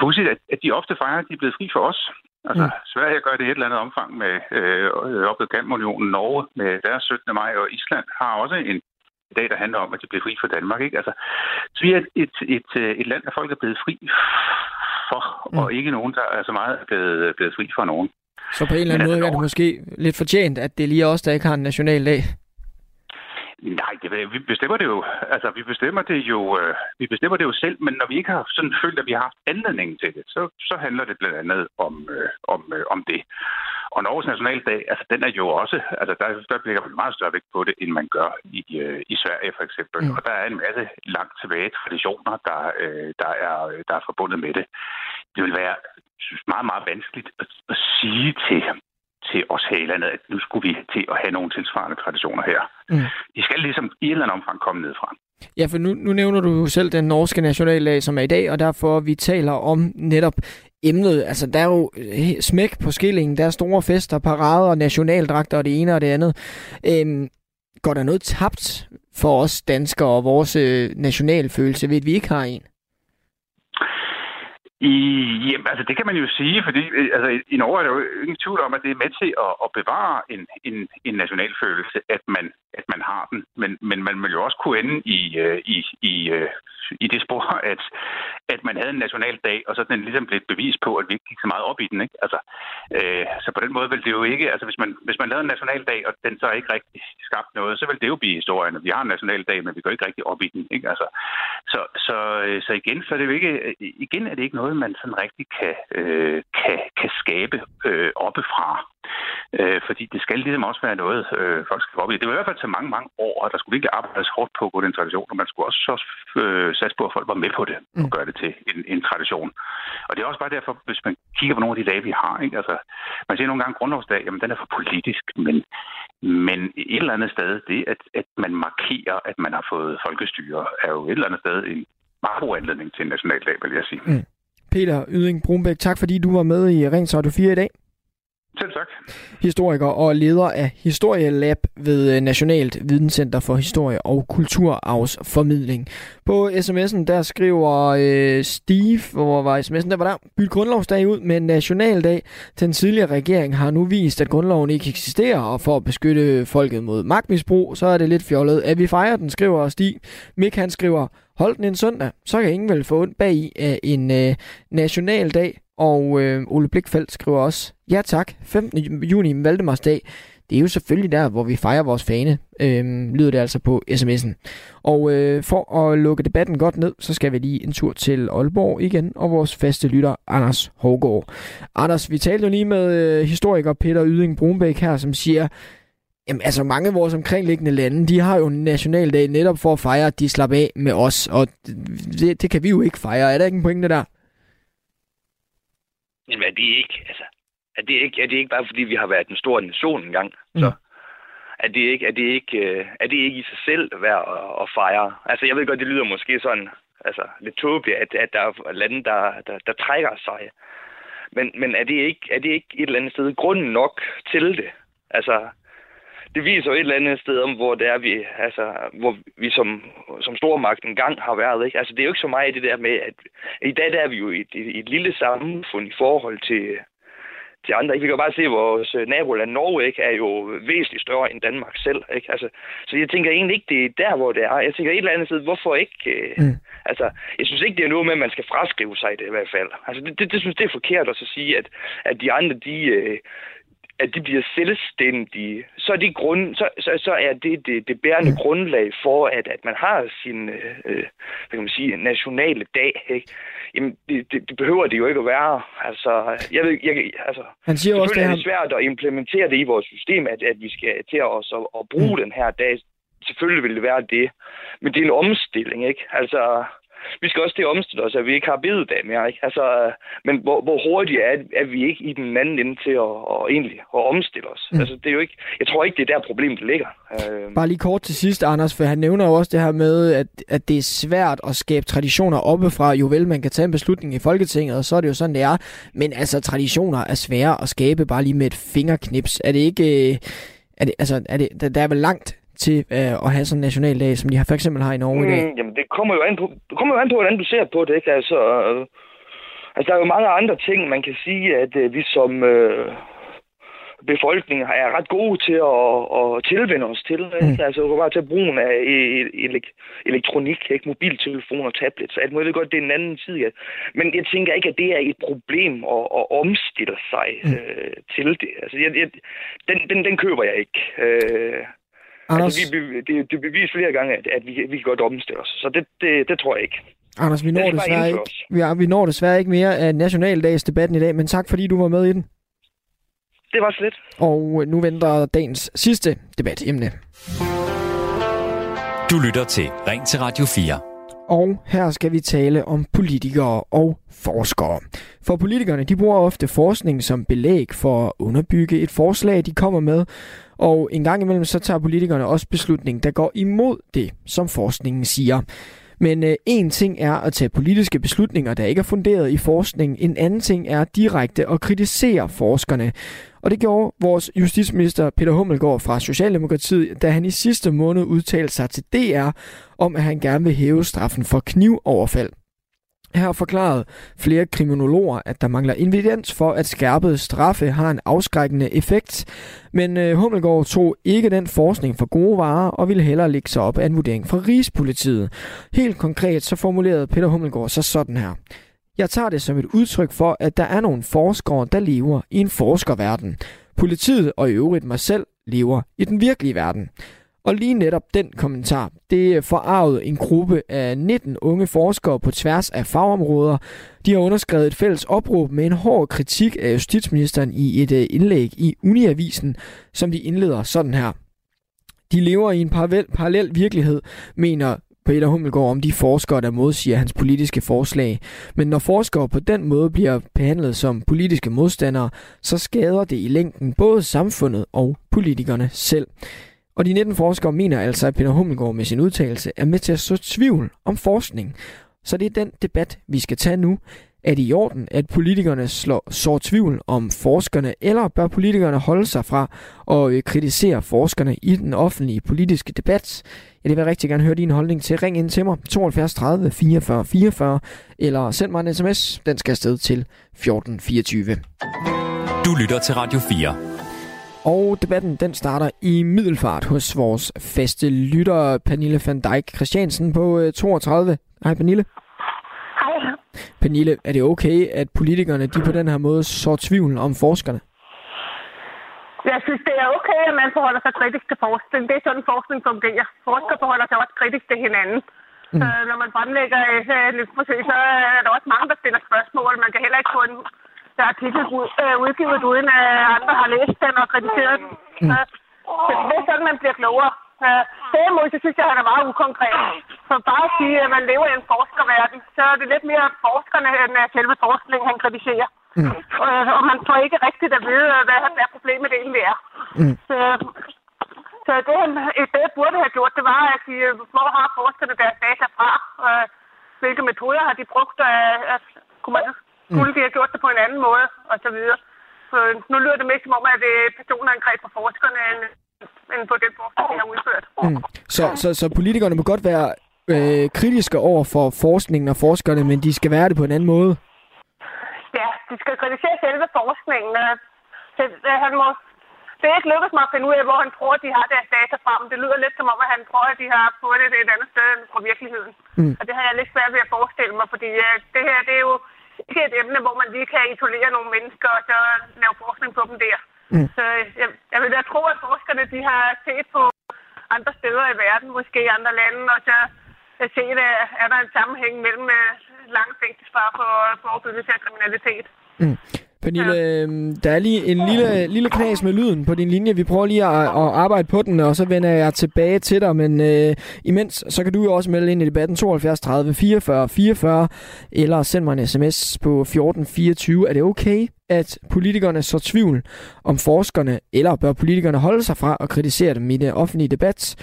pudsigt, at, at de ofte fejrer, at de er blevet fri for os. Altså, mm. Sverige gør det i et eller andet omfang med øh, oppe Kampunionen, Norge med deres 17. maj, og Island har også en dag, der handler om, at de bliver fri for Danmark. Ikke? Altså, så vi er et, et, et, et land, der folk er blevet fri for, mm. og ikke nogen, der er så meget blevet, blevet fri for nogen. Så på en eller anden måde er det måske lidt fortjent, at det lige er os, der ikke har en nationaldag? Nej, det, vi bestemmer det jo. Altså, vi bestemmer det jo, øh, vi bestemmer det jo selv, men når vi ikke har sådan følt, at vi har haft anledning til det, så, så handler det blandt andet om, øh, om, øh, om det. Og Norges nationaldag, altså den er jo også, altså der, der bliver man meget større vægt på det, end man gør i, øh, i Sverige for eksempel. Mm. Og der er en masse langt tilbage traditioner, der, øh, der, er, der er forbundet med det. Det vil være synes, meget, meget vanskeligt at, at sige til til os her i landet, at nu skulle vi til at have nogle tilsvarende traditioner her. Mm. De skal ligesom i et eller andet omfang komme ned fra. Ja, for nu, nu nævner du jo selv den norske nationaldag, som er i dag, og derfor vi taler om netop emnet. Altså, der er jo øh, smæk på skillingen, der er store fester, parader og nationaldragter og det ene og det andet. Øhm, går der noget tabt for os danskere og vores øh, nationalfølelse ved, at vi ikke har en? I, jamen, altså det kan man jo sige, fordi øh, altså, i, Norge er der jo ingen tvivl om, at det er med til at, at bevare en, en, en nationalfølelse, at man, at man har den. Men, men man vil jo også kunne ende i, øh, i, i, øh, i det spor, <laughs> at, at man havde en nationaldag, og så den ligesom blev et bevis på, at vi ikke gik så meget op i den. Ikke? Altså, øh, så på den måde vil det jo ikke, altså hvis man, hvis man lavede en nationaldag, og den så ikke rigtig skabte noget, så vil det jo blive historien, at vi har en nationaldag, men vi går ikke rigtig op i den. Ikke? Altså, så, så, øh, så igen, så er det jo ikke, igen er det ikke noget, man sådan rigtig kan, øh, kan, kan skabe øh, oppefra. Øh, fordi det skal ligesom også være noget, øh, folk skal op i. Det var i hvert fald til mange, mange år, og der skulle virkelig arbejdes hårdt på at gå den tradition, og man skulle også øh, satse på, at folk var med på det og gøre det til en, en tradition. Og det er også bare derfor, hvis man kigger på nogle af de dage, vi har, ikke? Altså, man siger nogle gange grundlovsdag, jamen den er for politisk, men, men et eller andet sted, det at, at man markerer, at man har fået folkestyre, er jo et eller andet sted en meget god anledning til en nationaldag, vil jeg sige. Mm. Peter Yding Brunbæk, tak fordi du var med i Ring Radio 4 i dag. Selv tak. Historiker og leder af Historielab ved øh, Nationalt Videnscenter for Historie og Kulturarvsformidling. På sms'en der skriver øh, Steve, hvor var sms'en, der var der, byt grundlovsdag ud med nationaldag. Den tidligere regering har nu vist, at grundloven ikke eksisterer, og for at beskytte folket mod magtmisbrug, så er det lidt fjollet, at vi fejrer den, skriver Stig. Mik han skriver, hold den en søndag, så kan ingen vel få ondt bag i af en øh, nationaldag. Og øh, Ole Blikfeldt skriver også, ja tak, 15. juni, Valdemarsdag. Det er jo selvfølgelig der, hvor vi fejrer vores fane, øh, lyder det altså på sms'en. Og øh, for at lukke debatten godt ned, så skal vi lige en tur til Aalborg igen, og vores faste lytter, Anders Hågård. Anders, vi talte jo lige med øh, historiker Peter Yding Brunbæk her, som siger, Jamen, altså mange af vores omkringliggende lande, de har jo en nationaldag netop for at fejre, at de slapper af med os, og øh, det, det kan vi jo ikke fejre. Er der ikke en pointe der? Jamen er det ikke, altså, er det ikke, er det ikke bare fordi, vi har været en stor nation engang? Mm. Så er det ikke, er det ikke, øh, er det ikke i sig selv værd at, at fejre? Altså jeg ved godt, det lyder måske sådan, altså lidt tåbeligt, at, at der er lande, der, der, der trækker sig. Men, men er, det ikke, er det ikke et eller andet sted grunden nok til det? Altså, det viser jo et eller andet sted om, hvor det er, vi, altså, hvor vi som, som stormagt engang har været. Ikke? Altså, det er jo ikke så meget det der med, at i dag der er vi jo i et, et, et lille samfund i forhold til, til andre. Ikke? Vi kan bare se, at vores naboland Norge ikke, er jo væsentligt større end Danmark selv. Ikke? Altså, så jeg tænker egentlig ikke, det er der, hvor det er. Jeg tænker et eller andet sted, hvorfor ikke... Mm. Altså, jeg synes ikke, det er noget med, at man skal fraskrive sig det i hvert fald. Altså, det, det, det synes det er forkert at sige, at, at de andre, de, at de bliver selvstændige, så er, det grund, så, så, så er det det, det bærende mm. grundlag for, at, at man har sin øh, hvad kan man sige, nationale dag. Ikke? Jamen, det, det, det behøver det jo ikke at være. Altså, jeg ved, jeg, altså, Han siger også, det er svært at implementere det i vores system, at, at vi skal til os at, at bruge mm. den her dag. Selvfølgelig vil det være det. Men det er en omstilling, ikke? Altså, vi skal også til at omstille os, at vi ikke har bededag mere. Ikke? Altså, men hvor, hvor hurtigt er, er vi ikke i den anden ende til at, at egentlig at omstille os? Mm. Altså, det er jo ikke, jeg tror ikke, det er der problemet ligger. Øh. Bare lige kort til sidst, Anders, for han nævner jo også det her med, at, at det er svært at skabe traditioner oppefra. Jo vel, man kan tage en beslutning i Folketinget, og så er det jo sådan, det er. Men altså, traditioner er svære at skabe bare lige med et fingerknips. Er det ikke... Øh, er det, altså, er det, der, der er vel langt til øh, at have sådan en nationaldag, som de har, for eksempel har i Norge mm, i dag? Mm, jamen, det kommer jo an på, det kommer jo an på, hvordan du ser på det. Ikke? Altså, øh, altså, der er jo mange andre ting, man kan sige, at øh, vi som øh, befolkning er ret gode til at, at tilvende os til. Ikke? Mm. Altså, bare tage brugen af elektronik, ikke? mobiltelefoner, tablets, alt muligt. godt, det er en anden tid. Ja. Men jeg tænker ikke, at det er et problem at, at omstille sig mm. øh, til det. Altså, jeg, jeg, den, den, den køber jeg ikke. Øh, Anders... Altså, vi, det, det beviser flere gange, at, at vi, vi kan godt omstille os. Så det, det, det tror jeg ikke. Anders, vi når, desværre ikke, vi, vi når desværre ikke mere af nationaldagsdebatten i dag, men tak fordi du var med i den. Det var slet. Og nu venter dagens sidste debatemne. Du lytter til Ring til Radio 4. Og her skal vi tale om politikere og forskere. For politikerne de bruger ofte forskning som belæg for at underbygge et forslag, de kommer med. Og en gang imellem så tager politikerne også beslutning, der går imod det, som forskningen siger. Men øh, en ting er at tage politiske beslutninger, der ikke er funderet i forskning. En anden ting er direkte at kritisere forskerne. Og det gjorde vores justitsminister Peter Hummelgaard fra Socialdemokratiet, da han i sidste måned udtalte sig til DR om, at han gerne vil hæve straffen for knivoverfald. Her forklarede flere kriminologer, at der mangler evidens for, at skærpede straffe har en afskrækkende effekt. Men øh, Hummelgaard tog ikke den forskning for gode varer og ville hellere lægge sig op af en vurdering fra Rigspolitiet. Helt konkret så formulerede Peter Hummelgaard sig sådan her. Jeg tager det som et udtryk for, at der er nogle forskere, der lever i en forskerverden. Politiet og i øvrigt mig selv lever i den virkelige verden. Og lige netop den kommentar, det forarvede en gruppe af 19 unge forskere på tværs af fagområder. De har underskrevet et fælles opråb med en hård kritik af justitsministeren i et øh, indlæg i Uniavisen, som de indleder sådan her. De lever i en parallel, parallel virkelighed, mener Peter Hummelgaard om de forskere, der modsiger hans politiske forslag. Men når forskere på den måde bliver behandlet som politiske modstandere, så skader det i længden både samfundet og politikerne selv. Og de 19 forskere mener altså, at Peter Hummelgaard med sin udtalelse er med til at så tvivl om forskning. Så det er den debat, vi skal tage nu. Er det i orden, at politikerne slår, sår tvivl om forskerne, eller bør politikerne holde sig fra at øh, kritisere forskerne i den offentlige politiske debat? Ja, det vil jeg rigtig gerne høre din holdning til. Ring ind til mig 72 30 44 44, eller send mig en sms. Den skal afsted til 1424. Du lytter til Radio 4. Og debatten den starter i middelfart hos vores faste lytter, Pernille van Dijk Christiansen på 32. Øh, Hej Pernille. Hej. Pernille, er det okay, at politikerne de på den her måde så tvivl om forskerne? Jeg synes, det er okay, at man forholder sig kritisk til forskning. Det er sådan, forskning fungerer. Forskere forholder sig også kritisk til hinanden. Mm. Øh, når man fremlægger et, et forsøg, så er der også mange, der stiller spørgsmål. Man kan heller ikke få en artikel øh, udgivet, uden at andre har læst den og kritiseret den. Mm. Øh, så det er sådan, man bliver klogere. Derimod, så synes jeg, at han er meget ukonkret. For bare at sige, at man lever i en forskerverden, så er det lidt mere forskerne end selve forskningen, han kritiserer. Mm. Uh, og man får ikke rigtigt at vide, hvad er problemet egentlig er. Mm. Så, så det, han det, burde have gjort, det var at sige, hvor har forskerne deres data fra? Hvilke metoder har de brugt? Uh, at, kunne man, skulle de have gjort det på en anden måde? Og så videre. Så nu lyder det mest som om, at det er personangreb på forskerne, end end på den forskning, de har udført. Mm. Så, så, så politikerne må godt være øh, kritiske over for forskningen og forskerne, men de skal være det på en anden måde? Ja, de skal kritisere selve forskningen. Så, han må, det er ikke lykkedes mig at finde ud af, hvor han tror, at de har deres data frem. Det lyder lidt som om, at han tror, at de har fået det et andet sted end fra virkeligheden. Mm. Og det har jeg lidt svært ved at forestille mig, fordi det her det er jo ikke et emne, hvor man lige kan isolere nogle mennesker og så lave forskning på dem der. Mm. Så jeg, jeg vil da tro, at forskerne de har set på andre steder i verden, måske i andre lande, og så set, at er der en sammenhæng mellem øh, lang fængselsstraf og forebyggelse af kriminalitet. Mm. Pernille, ja. Der er lige en lille, lille knas med lyden på din linje. Vi prøver lige at, at arbejde på den, og så vender jeg tilbage til dig. Men øh, imens, så kan du jo også melde ind i debatten 72 30 44 44, eller send mig en sms på 14 24. Er det okay, at politikerne så tvivl om forskerne, eller bør politikerne holde sig fra at kritisere dem i det offentlige debat?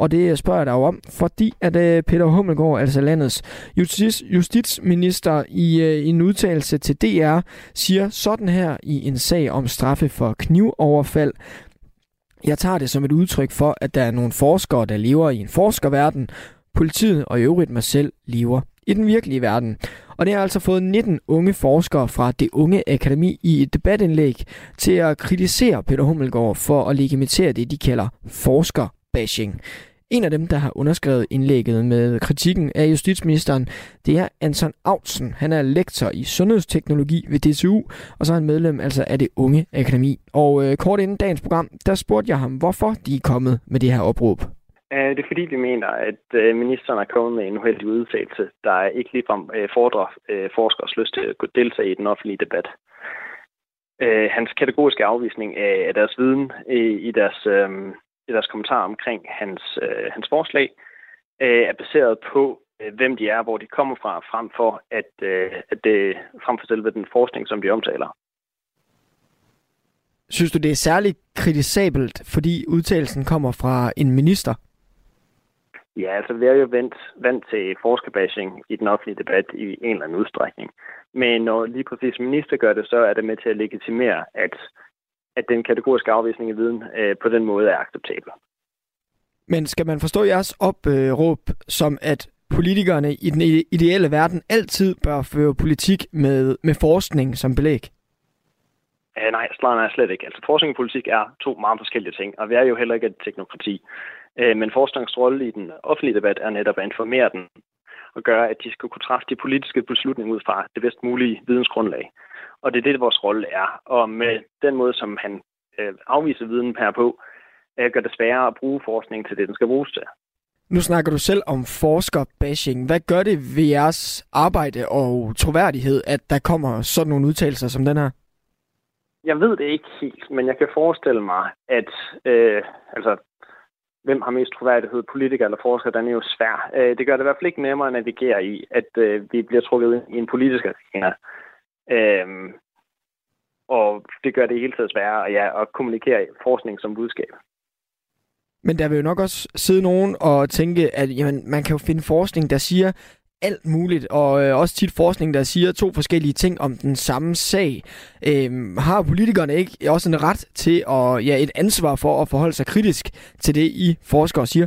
Og det spørger jeg dig om, fordi at øh, Peter Hummelgaard, altså landets justits, justitsminister, i, øh, i en udtalelse til DR, siger sådan her i en sag om straffe for knivoverfald. Jeg tager det som et udtryk for, at der er nogle forskere, der lever i en forskerverden. Politiet og i øvrigt mig selv lever i den virkelige verden. Og det har altså fået 19 unge forskere fra det unge akademi i et debatindlæg til at kritisere Peter Hummelgaard for at legitimere det, de kalder forskerbashing. En af dem, der har underskrevet indlægget med kritikken af justitsministeren, det er Anton Autsen. Han er lektor i sundhedsteknologi ved DTU, og så er han medlem altså af det unge akademi. Og øh, kort inden dagens program, der spurgte jeg ham, hvorfor de er kommet med det her opråb. Øh, det er fordi, vi mener, at øh, ministeren er kommet med en uheldig udtalelse, der ikke ligefrem øh, fordrer forskers lyst til at kunne deltage i den offentlige debat. Hans kategoriske afvisning af deres viden i deres deres kommentar omkring hans, øh, hans forslag, øh, er baseret på hvem de er, hvor de kommer fra, frem for at, øh, at det frem for selve den forskning, som de omtaler. Synes du, det er særligt kritisabelt, fordi udtalelsen kommer fra en minister? Ja, altså vi er jo vant, vant til forskerbashing i den offentlige debat i en eller anden udstrækning. Men når lige præcis minister gør det, så er det med til at legitimere, at, at den kategoriske afvisning af viden øh, på den måde er acceptabel. Men skal man forstå jeres opråb som, at politikerne i den ideelle verden altid bør føre politik med, med forskning som belæg? Uh, nej, slet er slet ikke. Altså forskning og politik er to meget forskellige ting, og vi er jo heller ikke et teknokrati. Uh, men forskningens rolle i den offentlige debat er netop at informere den og gøre, at de skal kunne træffe de politiske beslutninger ud fra det bedst mulige vidensgrundlag. Og det er det, vores rolle er. Og med den måde, som han uh, afviser viden her på, uh, gør det sværere at bruge forskning til det, den skal bruges til. Nu snakker du selv om forskerbashing. Hvad gør det ved jeres arbejde og troværdighed, at der kommer sådan nogle udtalelser som den her? Jeg ved det ikke helt, men jeg kan forestille mig, at øh, altså, hvem har mest troværdighed, politiker eller forsker, den er jo svær. Øh, det gør det i hvert fald ikke nemmere at navigere i, at øh, vi bliver trukket ind i en politisk arena. Øh, og det gør det i hele tiden sværere ja, at kommunikere forskning som budskab. Men der vil jo nok også sidde nogen og tænke, at jamen, man kan jo finde forskning, der siger alt muligt, og øh, også tit forskning, der siger to forskellige ting om den samme sag. Øhm, har politikerne ikke også en ret til at ja, et ansvar for at forholde sig kritisk til det, I forskere siger?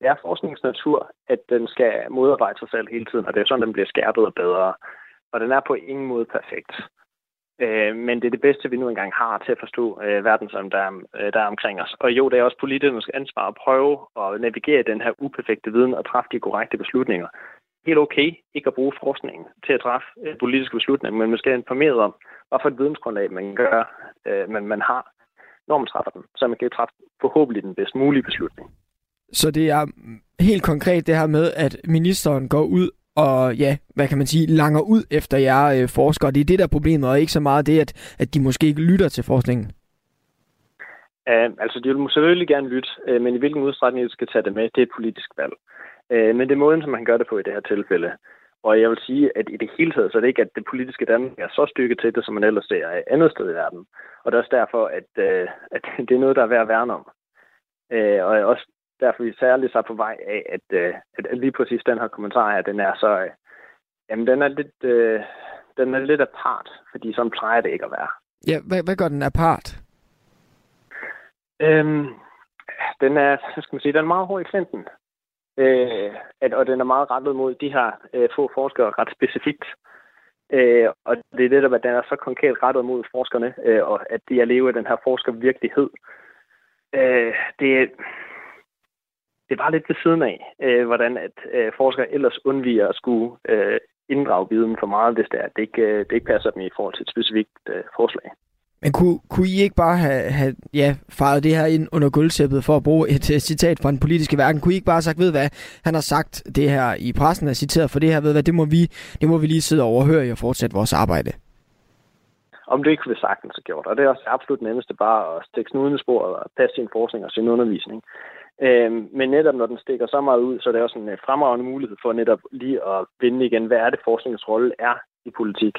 Det er forskningens natur, at den skal modarbejde sig selv hele tiden, og det er sådan, den bliver skærpet og bedre. Og den er på ingen måde perfekt. Øh, men det er det bedste, vi nu engang har til at forstå øh, verden, som der, øh, der er omkring os. Og jo, det er også politikernes ansvar at prøve at navigere den her uperfekte viden og træffe de korrekte beslutninger. Helt okay ikke at bruge forskningen til at træffe øh, politiske beslutninger, men man skal informeret om, hvad for et vidensgrundlag man gør, øh, man, man har, når man træffer den, så man kan træffe forhåbentlig den bedst mulige beslutning. Så det er helt konkret det her med, at ministeren går ud og ja, hvad kan man sige, langer ud efter jer øh, forskere. Det er det, der er problemet, og ikke så meget det, at, at de måske ikke lytter til forskningen. Uh, altså, de vil selvfølgelig gerne lytte, uh, men i hvilken udstrækning de skal tage det med, det er et politisk valg. Uh, men det er måden, som man gør det på i det her tilfælde. Og jeg vil sige, at i det hele taget, så er det ikke, at det politiske Danmark er så stykket til det, som man ellers ser andet sted i verden. Og det er også derfor, at, uh, at <laughs> det er noget, der er værd at værne om. Uh, og også derfor vi særligt så på vej af, at, øh, at lige præcis den her kommentar her, den er så, øh, jamen den er lidt, øh, den er lidt apart, fordi sådan plejer det ikke at være. Ja, hvad, hvad gør den apart? Øhm, den er, skal man sige, den er meget hård i klinten. Øh, at, og den er meget rettet mod de her øh, få forskere ret specifikt. Øh, og det er det, at den er så konkret rettet mod forskerne, øh, og at de er leve af den her forskervirkelighed. Øh, det, det bare lidt ved siden af, øh, hvordan at øh, forskere ellers undviger at skulle øh, inddrage viden for meget, hvis det, er, det, ikke, øh, det ikke passer dem i forhold til et specifikt øh, forslag. Men kunne, kunne I ikke bare have, have ja, faret det her ind under gulvsæppet for at bruge et, et citat fra den politiske verden? Kunne I ikke bare have sagt, ved hvad, han har sagt det her i pressen, er citeret for det her, ved hvad, det må vi, det må vi lige sidde og overhøre i og fortsætte vores arbejde? Om det ikke kunne vi sagtens have gjort, og det er også absolut nemmeste bare at stikke snuden i sporet og passe sin forskning og sin undervisning. Øh, men netop når den stikker så meget ud, så er det også en øh, fremragende mulighed for netop lige at vinde igen, hvad er det forskningens rolle er i politik,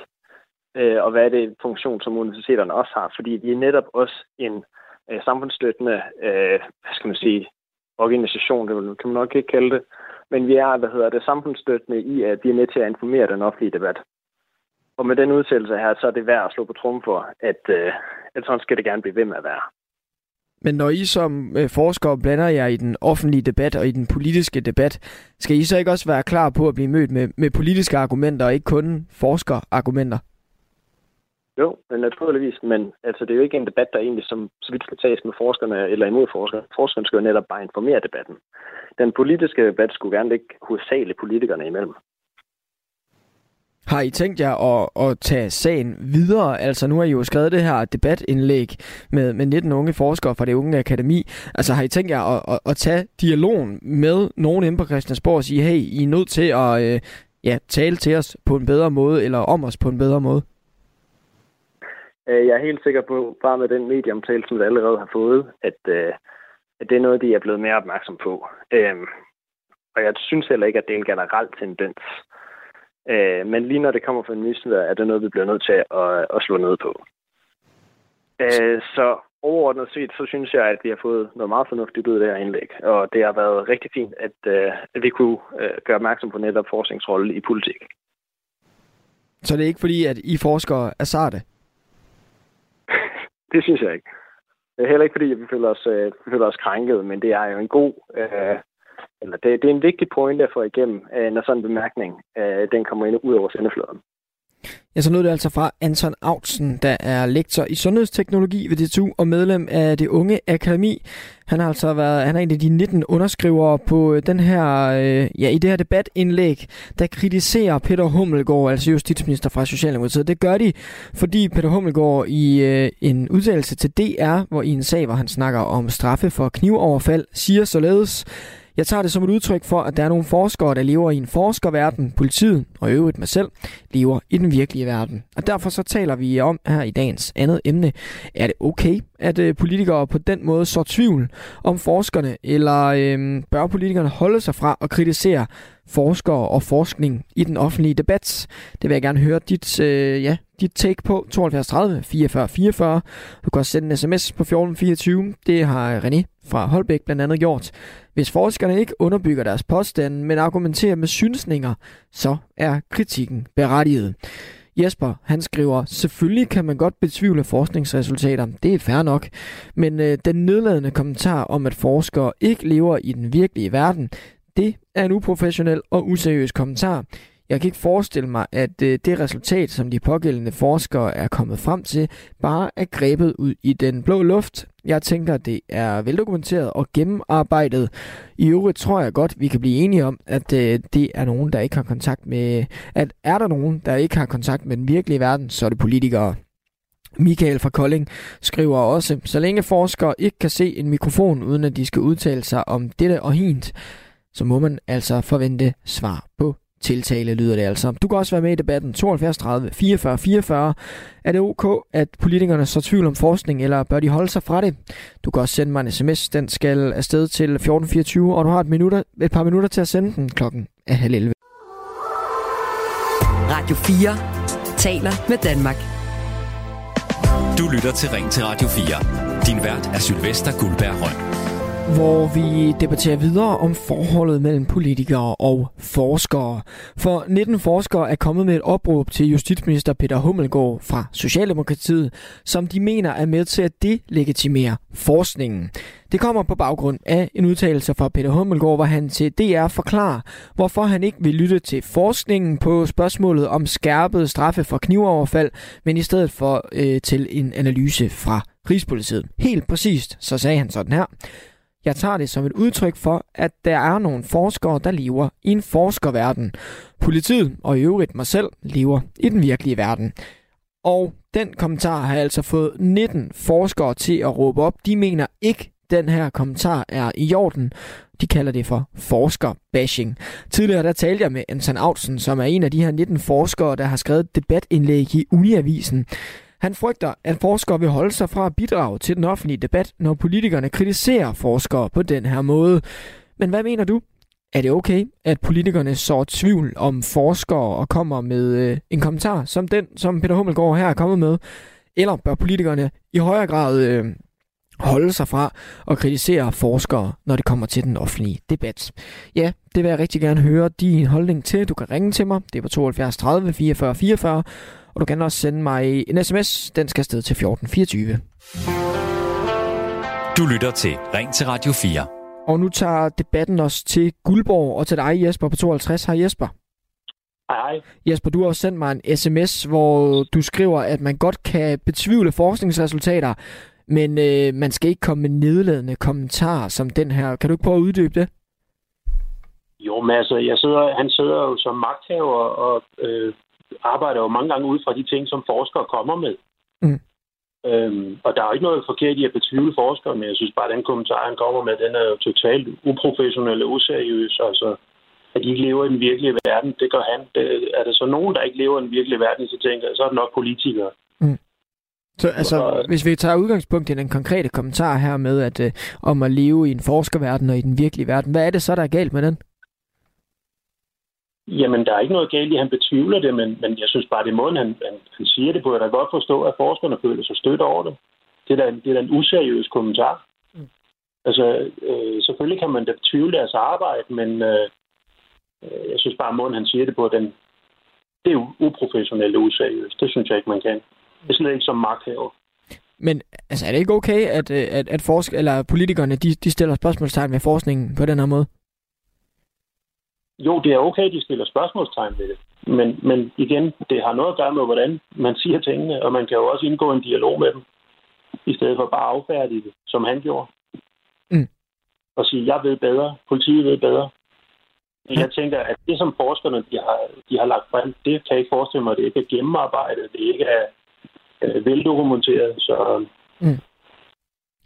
øh, og hvad er det funktion, som universiteterne også har, fordi de er netop også en øh, samfundsstøttende, øh, hvad skal man sige, organisation, det kan man nok ikke kalde det, men vi er, hvad hedder det, samfundsstøttende i, at vi er med til at informere den offentlige debat. Og med den udsættelse her, så er det værd at slå på trum for, at, øh, at sådan skal det gerne blive ved med at være. Men når I som øh, forskere blander jer i den offentlige debat og i den politiske debat, skal I så ikke også være klar på at blive mødt med, med politiske argumenter og ikke kun forskerargumenter? Jo, naturligvis, men altså, det er jo ikke en debat, der egentlig som så vidt skal tages med forskerne eller imod forskerne. Forskerne skal jo netop bare informere debatten. Den politiske debat skulle gerne ligge hovedsageligt politikerne imellem. Har I tænkt jer at, at tage sagen videre? Altså nu har I jo skrevet det her debatindlæg med, med 19 unge forskere fra det unge akademi. Altså har I tænkt jer at, at, at tage dialogen med nogen inde på Christiansborg og sige, hey, I er nødt til at øh, ja, tale til os på en bedre måde, eller om os på en bedre måde? Øh, jeg er helt sikker på, bare med den medieomtale, som vi allerede har fået, at, øh, at det er noget, de er blevet mere opmærksom på. Øh, Og jeg synes heller ikke, at det er en generel tendens. Øh, men lige når det kommer fra en minister, er det noget, vi bliver nødt til at, at slå ned på. Øh, så overordnet set, så synes jeg, at vi har fået noget meget fornuftigt ud af det her indlæg. Og det har været rigtig fint, at, øh, at vi kunne øh, gøre opmærksom på netop forskningsrolle i politik. Så det er ikke fordi, at I forskere er sarte? <laughs> det synes jeg ikke. Det er heller ikke fordi, at vi føler os, øh, vi føler os krænket, men det er jo en god... Øh, eller det, det er en vigtig point at få igennem, øh, når sådan en bemærkning øh, den kommer ind ud over sendefladen. Ja, så lød det altså fra Anton Autsen, der er lektor i sundhedsteknologi ved DTU og medlem af det unge akademi. Han har altså været, han er en af de 19 underskrivere på øh, den her, øh, ja, i det her debatindlæg, der kritiserer Peter Hummelgaard, altså justitsminister fra Socialdemokratiet. Det gør de, fordi Peter Hummelgaard i øh, en udtalelse til DR, hvor i en sag, hvor han snakker om straffe for knivoverfald, siger således, jeg tager det som et udtryk for, at der er nogle forskere, der lever i en forskerverden, politiet og øvrigt mig selv, lever i den virkelige verden. Og derfor så taler vi om her i dagens andet emne, er det okay, at øh, politikere på den måde så tvivl om forskerne, eller øh, bør politikerne holde sig fra at kritisere forskere og forskning i den offentlige debat. Det vil jeg gerne høre dit, øh, ja, dit take på 72 30 44 44. Du kan også sende en sms på 1424. Det har René fra Holbæk blandt andet gjort. Hvis forskerne ikke underbygger deres påstande, men argumenterer med synsninger, så er kritikken berettiget. Jesper, han skriver, selvfølgelig kan man godt betvivle forskningsresultater, det er fair nok, men øh, den nedladende kommentar om, at forskere ikke lever i den virkelige verden, det er en uprofessionel og useriøs kommentar. Jeg kan ikke forestille mig, at øh, det resultat, som de pågældende forskere er kommet frem til, bare er grebet ud i den blå luft. Jeg tænker, det er veldokumenteret og gennemarbejdet. I øvrigt tror jeg godt, vi kan blive enige om, at øh, det er nogen, der ikke har kontakt med... At er der nogen, der ikke har kontakt med den virkelige verden, så er det politikere. Michael fra Kolding skriver også, så længe forskere ikke kan se en mikrofon, uden at de skal udtale sig om dette og hint, så må man altså forvente svar på tiltale, lyder det altså. Du kan også være med i debatten 72 30 44 44. Er det ok, at politikerne så tvivl om forskning, eller bør de holde sig fra det? Du kan også sende mig en sms. Den skal afsted til 1424, og du har et, minutter, et par minutter til at sende den klokken er halv 11. Radio 4 taler med Danmark. Du lytter til Ring til Radio 4. Din vært er Sylvester Guldberg Røn hvor vi debatterer videre om forholdet mellem politikere og forskere. For 19 forskere er kommet med et opråb til justitsminister Peter Hummelgaard fra Socialdemokratiet, som de mener er med til at delegitimere forskningen. Det kommer på baggrund af en udtalelse fra Peter Hummelgaard, hvor han til DR forklarer, hvorfor han ikke vil lytte til forskningen på spørgsmålet om skærpet straffe for knivoverfald, men i stedet for øh, til en analyse fra Rigspolitiet. Helt præcist, så sagde han sådan her. Jeg tager det som et udtryk for, at der er nogle forskere, der lever i en forskerverden. Politiet og i øvrigt mig selv lever i den virkelige verden. Og den kommentar har altså fået 19 forskere til at råbe op. De mener ikke, den her kommentar er i orden. De kalder det for forskerbashing. Tidligere der talte jeg med Anton Autsen, som er en af de her 19 forskere, der har skrevet debatindlæg i Uniavisen. Han frygter, at forskere vil holde sig fra at bidrage til den offentlige debat, når politikerne kritiserer forskere på den her måde. Men hvad mener du? Er det okay, at politikerne så tvivl om forskere og kommer med øh, en kommentar som den, som Peter Hummelgaard her er kommet med? Eller bør politikerne i højere grad øh, holde sig fra at kritisere forskere, når det kommer til den offentlige debat. Ja, det vil jeg rigtig gerne høre din holdning til. Du kan ringe til mig. Det er på 72 30 44 44. Og du kan også sende mig en sms. Den skal afsted til 1424. Du lytter til Ring til Radio 4. Og nu tager debatten os til Guldborg og til dig, Jesper, på 52. Hej Jesper. Hej. Jesper, du har også sendt mig en sms, hvor du skriver, at man godt kan betvivle forskningsresultater, men øh, man skal ikke komme med nedladende kommentarer som den her. Kan du ikke prøve at uddybe det? Jo, men altså, jeg sidder, han sidder jo som magthaver og øh, arbejder jo mange gange ud fra de ting, som forskere kommer med. Mm. Øhm, og der er jo ikke noget forkert i at betvivle forskere, men jeg synes bare, at den kommentar, han kommer med, den er jo totalt uprofessionel og useriøs. Altså, at de ikke lever i den virkelige verden, det gør han. Det, er der så nogen, der ikke lever i den virkelige verden, så tænker jeg, så er det nok politikere. Mm. Så altså, og, hvis vi tager udgangspunkt i den konkrete kommentar her med, at øh, om at leve i en forskerverden og i den virkelige verden, hvad er det så, der er galt med den? Jamen, der er ikke noget galt i, at han betvivler det, men, men jeg synes bare, det er måden, han, han, han siger det på. Jeg kan godt forstå, at forskerne føler sig stødt over det. Det er da, det er da en useriøs kommentar. Mm. Altså, øh, selvfølgelig kan man da betvivle deres arbejde, men øh, øh jeg synes bare, at måden, han siger det på, den, det er uprofessionelt og useriøst. Det synes jeg ikke, man kan. Det er slet ikke som magthaver. Men altså, er det ikke okay, at, øh, at, at forsk eller politikerne de, de stiller spørgsmålstegn ved forskningen på den her måde? Jo, det er okay, at de stiller spørgsmålstegn ved det. Men, men igen, det har noget at gøre med, hvordan man siger tingene, og man kan jo også indgå en dialog med dem, i stedet for bare at affærdige det, som han gjorde. Mm. Og sige, jeg ved bedre, politiet ved bedre. Men jeg tænker, at det, som forskerne de har, de har lagt frem, det kan jeg ikke forestille mig, at det ikke er gennemarbejdet, det ikke er øh, veldokumenteret. Så, mm.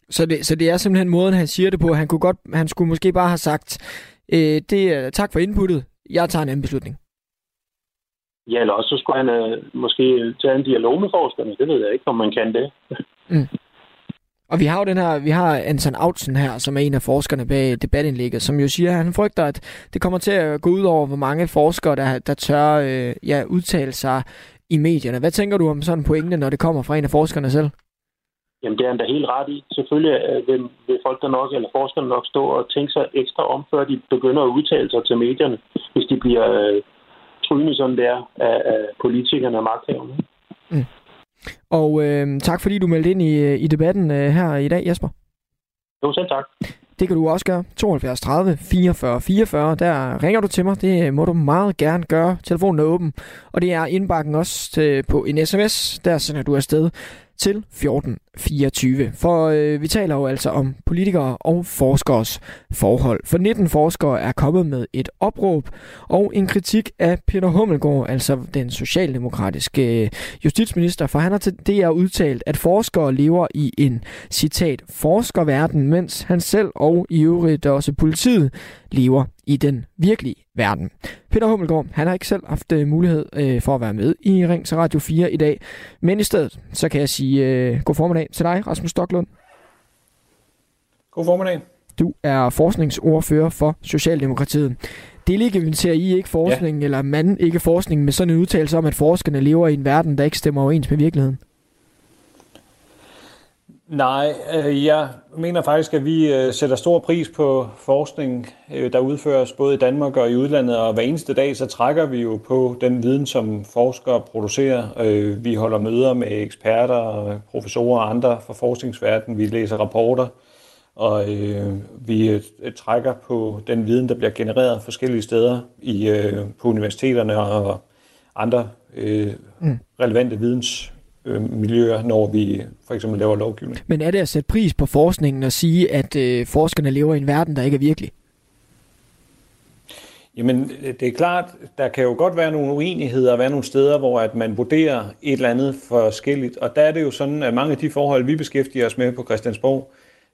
så, det, så det er simpelthen måden, han siger det på. Han, kunne godt, han skulle måske bare have sagt, øh, det, tak for inputtet, jeg tager en anden beslutning. Ja, eller også så skulle han øh, måske tage en dialog med forskerne. Det ved jeg ikke, om man kan det. <laughs> mm. Og vi har jo den her, vi har Anton Autsen her, som er en af forskerne bag debatindlægget, som jo siger, at han frygter, at det kommer til at gå ud over, hvor mange forskere, der, der tør øh, ja, udtale sig i medierne. Hvad tænker du om sådan en pointe, når det kommer fra en af forskerne selv? Jamen, det er han da helt ret i. Selvfølgelig øh, vil, vil folk der nok, eller forskerne nok stå og tænke sig ekstra om, før de begynder at udtale sig til medierne, hvis de bliver øh, trynet sådan der af, af politikerne og magthaverne. Mm. Og øh, tak fordi du meldte ind i, øh, i debatten øh, her i dag, Jesper. Jo, selv tak. Det kan du også gøre. 72 30 44 44. Der ringer du til mig. Det må du meget gerne gøre. Telefonen er åben. Og det er indbakken også til, på en sms. Der sender du afsted til 1424. For øh, vi taler jo altså om politikere og forskers forhold. For 19 forskere er kommet med et opråb og en kritik af Peter Hummelgaard, altså den socialdemokratiske øh, justitsminister, for han har til det udtalt, at forskere lever i en, citat, forskerverden, mens han selv og i øvrigt også politiet lever i den virkelige verden. Peter Hummelgaard, han har ikke selv haft uh, mulighed uh, for at være med i Ring til Radio 4 i dag, men i stedet, så kan jeg sige uh, god formiddag til dig, Rasmus Stoklund. God formiddag. Du er forskningsordfører for Socialdemokratiet. Delegitimerer I ikke forskning, ja. eller man ikke forskning, med sådan en udtalelse om, at forskerne lever i en verden, der ikke stemmer overens med virkeligheden? Nej, øh, jeg mener faktisk, at vi øh, sætter stor pris på forskning, øh, der udføres både i Danmark og i udlandet, og hver eneste dag så trækker vi jo på den viden, som forskere producerer. Vi holder møder med eksperter, professorer og andre fra forskningsverdenen. Vi læser rapporter, og vi trækker på den viden, der bliver genereret forskellige steder i, på universiteterne og andre mm. relevante videns øh, miljøer, når vi for eksempel laver lovgivning. Men er det at sætte pris på forskningen og sige, at øh, forskerne lever i en verden, der ikke er virkelig? Jamen, det er klart, der kan jo godt være nogle uenigheder og være nogle steder, hvor at man vurderer et eller andet forskelligt. Og der er det jo sådan, at mange af de forhold, vi beskæftiger os med på Christiansborg,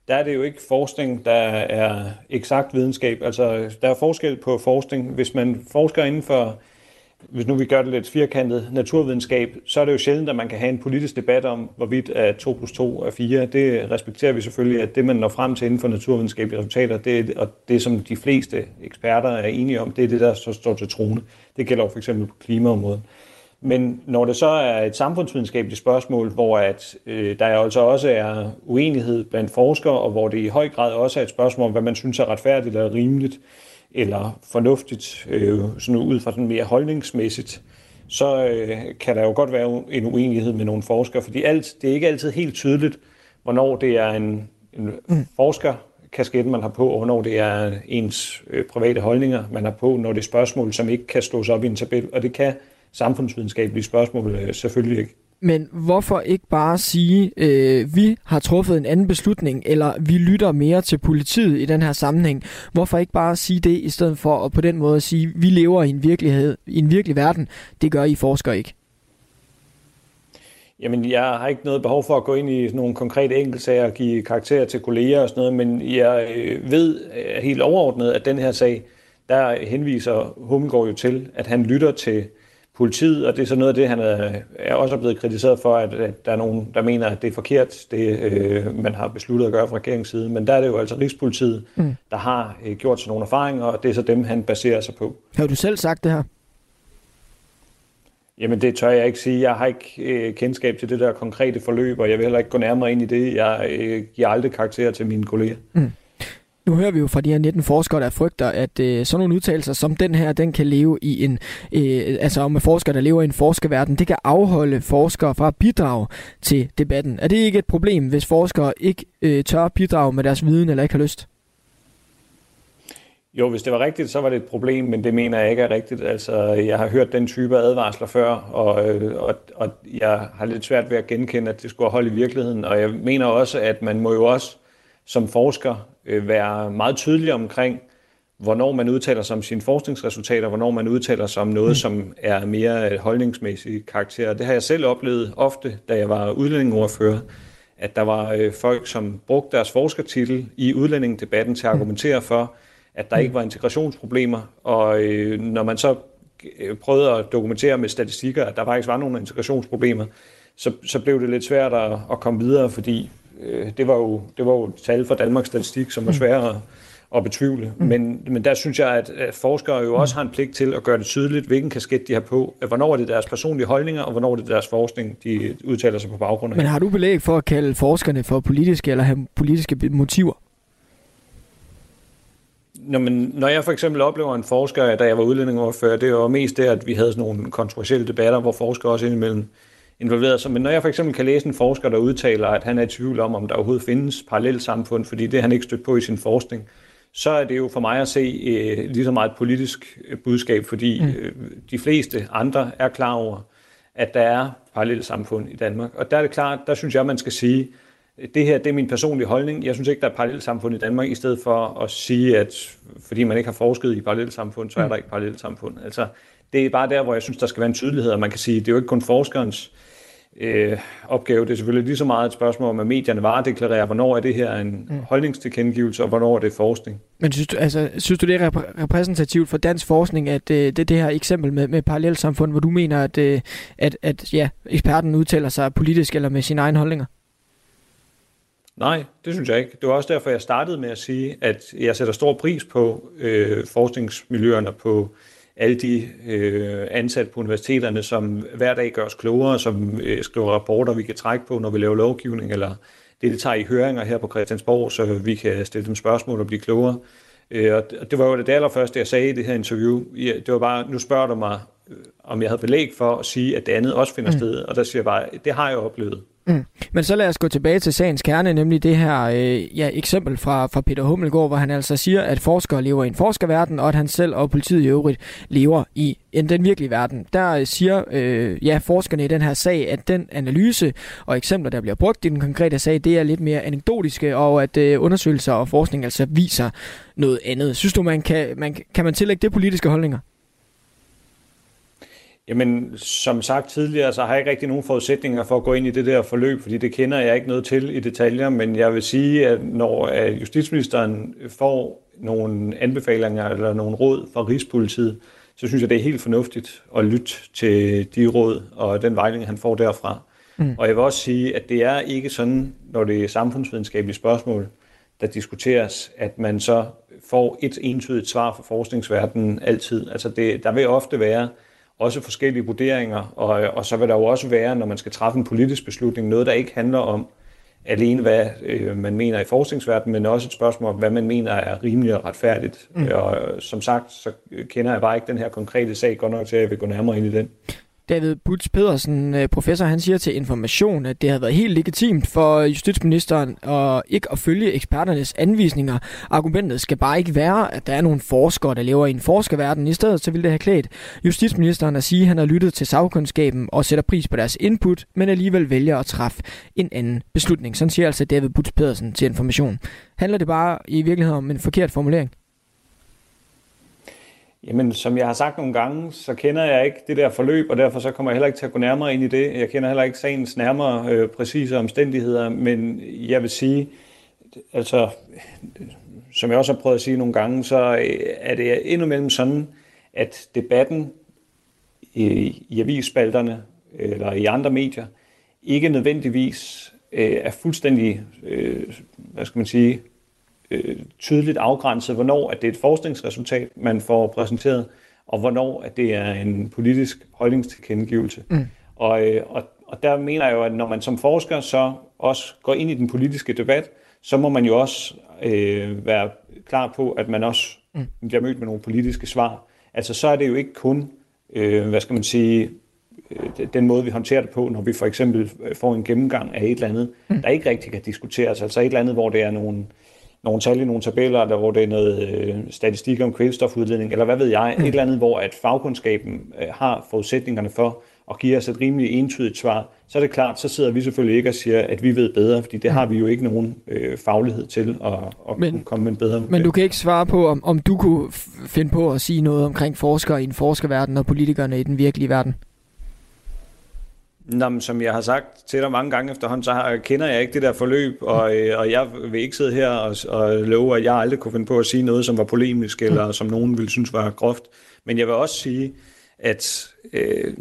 der er det jo ikke forskning, der er eksakt videnskab. Altså, der er forskel på forskning. Hvis man forsker inden for hvis nu vi gør det lidt firkantet naturvidenskab, så er det jo sjældent, at man kan have en politisk debat om, hvorvidt at 2 plus 2 er 4. Det respekterer vi selvfølgelig, at det, man når frem til inden for naturvidenskabelige resultater, det, og det, som de fleste eksperter er enige om, det er det, der så står til trone. Det gælder jo for eksempel på klimaområdet. Men når det så er et samfundsvidenskabeligt spørgsmål, hvor at, øh, der altså også er uenighed blandt forskere, og hvor det i høj grad også er et spørgsmål om, hvad man synes er retfærdigt eller rimeligt, eller fornuftigt, øh, sådan ud fra sådan mere holdningsmæssigt, så øh, kan der jo godt være en uenighed med nogle forskere, fordi alt, det er ikke altid helt tydeligt, hvornår det er en, en mm. forsker, kasketten, man har på, og hvornår det er ens øh, private holdninger, man har på, når det er spørgsmål, som ikke kan slås op i en tabel, og det kan samfundsvidenskabelige spørgsmål øh, selvfølgelig ikke. Men hvorfor ikke bare sige, øh, vi har truffet en anden beslutning, eller vi lytter mere til politiet i den her sammenhæng? Hvorfor ikke bare sige det, i stedet for at på den måde sige, vi lever i en virkelighed, i en virkelig verden? Det gør I forskere ikke. Jamen, jeg har ikke noget behov for at gå ind i nogle konkrete enkeltsager og give karakterer til kolleger og sådan noget, men jeg øh, ved øh, helt overordnet, at den her sag, der henviser Hummelgaard jo til, at han lytter til politiet, og det er så noget af det, han er, er også blevet kritiseret for, at, at der er nogen, der mener, at det er forkert, det øh, man har besluttet at gøre fra regeringens side. Men der er det jo altså Rigspolitiet, mm. der har øh, gjort sig nogle erfaringer, og det er så dem, han baserer sig på. Har du selv sagt det her? Jamen det tør jeg ikke sige. Jeg har ikke øh, kendskab til det der konkrete forløb, og jeg vil heller ikke gå nærmere ind i det. Jeg øh, giver aldrig karakter til mine kolleger. Mm. Nu hører vi jo fra de her 19 forskere, der frygter, at øh, sådan nogle udtalelser som den her, den kan leve i en, øh, altså om forskere, der lever i en forskerverden, det kan afholde forskere fra at bidrage til debatten. Er det ikke et problem, hvis forskere ikke øh, tør bidrage med deres viden eller ikke har lyst? Jo, hvis det var rigtigt, så var det et problem, men det mener jeg ikke er rigtigt. Altså, jeg har hørt den type advarsler før, og, øh, og, og jeg har lidt svært ved at genkende, at det skulle holde i virkeligheden. Og jeg mener også, at man må jo også som forsker øh, være meget tydelig omkring, hvornår man udtaler sig om sine forskningsresultater, hvornår man udtaler sig om noget, mm. som er mere holdningsmæssig karakter. Det har jeg selv oplevet ofte, da jeg var udlændingeordfører, at der var øh, folk, som brugte deres forskertitel i udlændingedebatten til at argumentere for, at der ikke var integrationsproblemer, og øh, når man så øh, prøvede at dokumentere med statistikker, at der faktisk var nogle integrationsproblemer, så, så blev det lidt svært at, at komme videre, fordi øh, det, var jo, det var jo tal fra Danmarks Statistik, som var mm. svære at, at betvivle. Mm. Men, men der synes jeg, at, at forskere jo også har en pligt til at gøre det tydeligt, hvilken kasket de har på, at hvornår er det deres personlige holdninger, og hvornår er det deres forskning, de udtaler sig på baggrund af. Men har du belæg for at kalde forskerne for politiske eller have politiske motiver? når, man, når jeg for eksempel oplever en forsker, da jeg var udlændingoverfører, det var mest det, at vi havde sådan nogle kontroversielle debatter, hvor forskere også indimellem involverede sig. Men når jeg for eksempel kan læse en forsker, der udtaler, at han er i tvivl om, om der overhovedet findes parallelt samfund, fordi det han ikke stødt på i sin forskning, så er det jo for mig at se øh, lige så meget et politisk øh, budskab, fordi mm. øh, de fleste andre er klar over, at der er parallelt samfund i Danmark. Og der er det klart, der synes jeg, man skal sige, det her det er min personlige holdning. Jeg synes ikke, der er et parallelt samfund i Danmark, i stedet for at sige, at fordi man ikke har forsket i parallelt samfund, så er der ikke parallelt samfund. Altså, det er bare der, hvor jeg synes, der skal være en tydelighed, og man kan sige, det er jo ikke kun forskerens øh, opgave. Det er selvfølgelig lige så meget et spørgsmål om, at medierne varedeklarerer, hvornår er det her en mm. holdningstilkendegivelse, og hvornår er det forskning. Men synes du, altså, synes du det er repræsentativt for dansk forskning, at øh, det, det her eksempel med, med parallelsamfund, hvor du mener, at, øh, at, at ja, eksperten udtaler sig politisk eller med sine egne holdninger? Nej, det synes jeg ikke. Det var også derfor, jeg startede med at sige, at jeg sætter stor pris på øh, forskningsmiljøerne, på alle de øh, ansatte på universiteterne, som hver dag gør os klogere, som øh, skriver rapporter, vi kan trække på, når vi laver lovgivning, eller det, det tager i høringer her på Christiansborg, så vi kan stille dem spørgsmål og blive klogere. Øh, og det var jo det allerførste, jeg sagde i det her interview. Det var bare, nu spørger du mig, øh, om jeg havde belæg for at sige, at det andet også finder mm. sted, og der siger jeg bare, det har jeg oplevet. Mm. Men så lad os gå tilbage til sagens kerne, nemlig det her øh, ja, eksempel fra, fra Peter Hummelgaard, hvor han altså siger, at forskere lever i en forskerverden, og at han selv og politiet i øvrigt lever i en, den virkelige verden. Der øh, siger øh, ja, forskerne i den her sag, at den analyse og eksempler, der bliver brugt i den konkrete sag, det er lidt mere anekdotiske, og at øh, undersøgelser og forskning altså viser noget andet. Synes du, man kan, man, kan man tillægge det politiske holdninger? Jamen, som sagt tidligere, så har jeg ikke rigtig nogen forudsætninger for at gå ind i det der forløb, fordi det kender jeg ikke noget til i detaljer, men jeg vil sige, at når justitsministeren får nogle anbefalinger eller nogle råd fra Rigspolitiet, så synes jeg, det er helt fornuftigt at lytte til de råd og den vejledning, han får derfra. Mm. Og jeg vil også sige, at det er ikke sådan, når det er samfundsvidenskabelige spørgsmål, der diskuteres, at man så får et entydigt svar fra forskningsverdenen altid. Altså det, der vil ofte være også forskellige vurderinger, og, og så vil der jo også være, når man skal træffe en politisk beslutning, noget, der ikke handler om alene, hvad øh, man mener i forskningsverdenen, men også et spørgsmål om, hvad man mener er rimeligt og retfærdigt. Mm. Og som sagt, så kender jeg bare ikke den her konkrete sag godt nok til, at jeg vil gå nærmere ind i den. David Butz Pedersen, øh, professor, han siger til Information, at det har været helt legitimt for øh, justitsministeren at ikke at følge eksperternes anvisninger. Argumentet skal bare ikke være, at der er nogle forskere, der lever i en forskerverden. I stedet så vil det have klædt justitsministeren at sige, at han har lyttet til sagkundskaben og sætter pris på deres input, men alligevel vælger at træffe en anden beslutning. Sådan siger altså David Butz Pedersen til Information. Handler det bare i virkeligheden om en forkert formulering? Jamen, som jeg har sagt nogle gange, så kender jeg ikke det der forløb, og derfor så kommer jeg heller ikke til at gå nærmere ind i det. Jeg kender heller ikke sagens nærmere øh, præcise omstændigheder, men jeg vil sige, altså, som jeg også har prøvet at sige nogle gange, så øh, er det endnu mellem sådan, at debatten i, i avisspalterne eller i andre medier ikke nødvendigvis øh, er fuldstændig, øh, hvad skal man sige, øh, tydeligt afgrænset, hvornår at det er et forskningsresultat, man får præsenteret, og hvornår at det er en politisk holdningstilkendegivelse. Mm. Og, øh, og, og der mener jeg jo, at når man som forsker så også går ind i den politiske debat, så må man jo også øh, være klar på, at man også mm. bliver mødt med nogle politiske svar. Altså så er det jo ikke kun, øh, hvad skal man sige, øh, den måde, vi håndterer det på, når vi for eksempel øh, får en gennemgang af et eller andet, mm. der ikke rigtig kan diskuteres. Altså et eller andet, hvor det er nogle, nogle tal i nogle tabeller, der, hvor det er noget øh, statistik om kvælstofudledning, eller hvad ved jeg, et eller andet, hvor at fagkundskaben øh, har forudsætningerne for at give os et rimelig entydigt svar, så er det klart, så sidder vi selvfølgelig ikke og siger, at vi ved bedre, fordi det har vi jo ikke nogen øh, faglighed til at, at men, kunne komme med en bedre Men du kan ikke svare på, om, om du kunne finde på at sige noget omkring forskere i en forskerverden og politikerne i den virkelige verden? Nå, men som jeg har sagt til dig mange gange efterhånden, så har, kender jeg ikke det der forløb, og, <laughs> øh, og jeg vil ikke sidde her og, og love, at jeg aldrig kunne finde på at sige noget, som var polemisk, eller som nogen ville synes var groft. Men jeg vil også sige, at øh,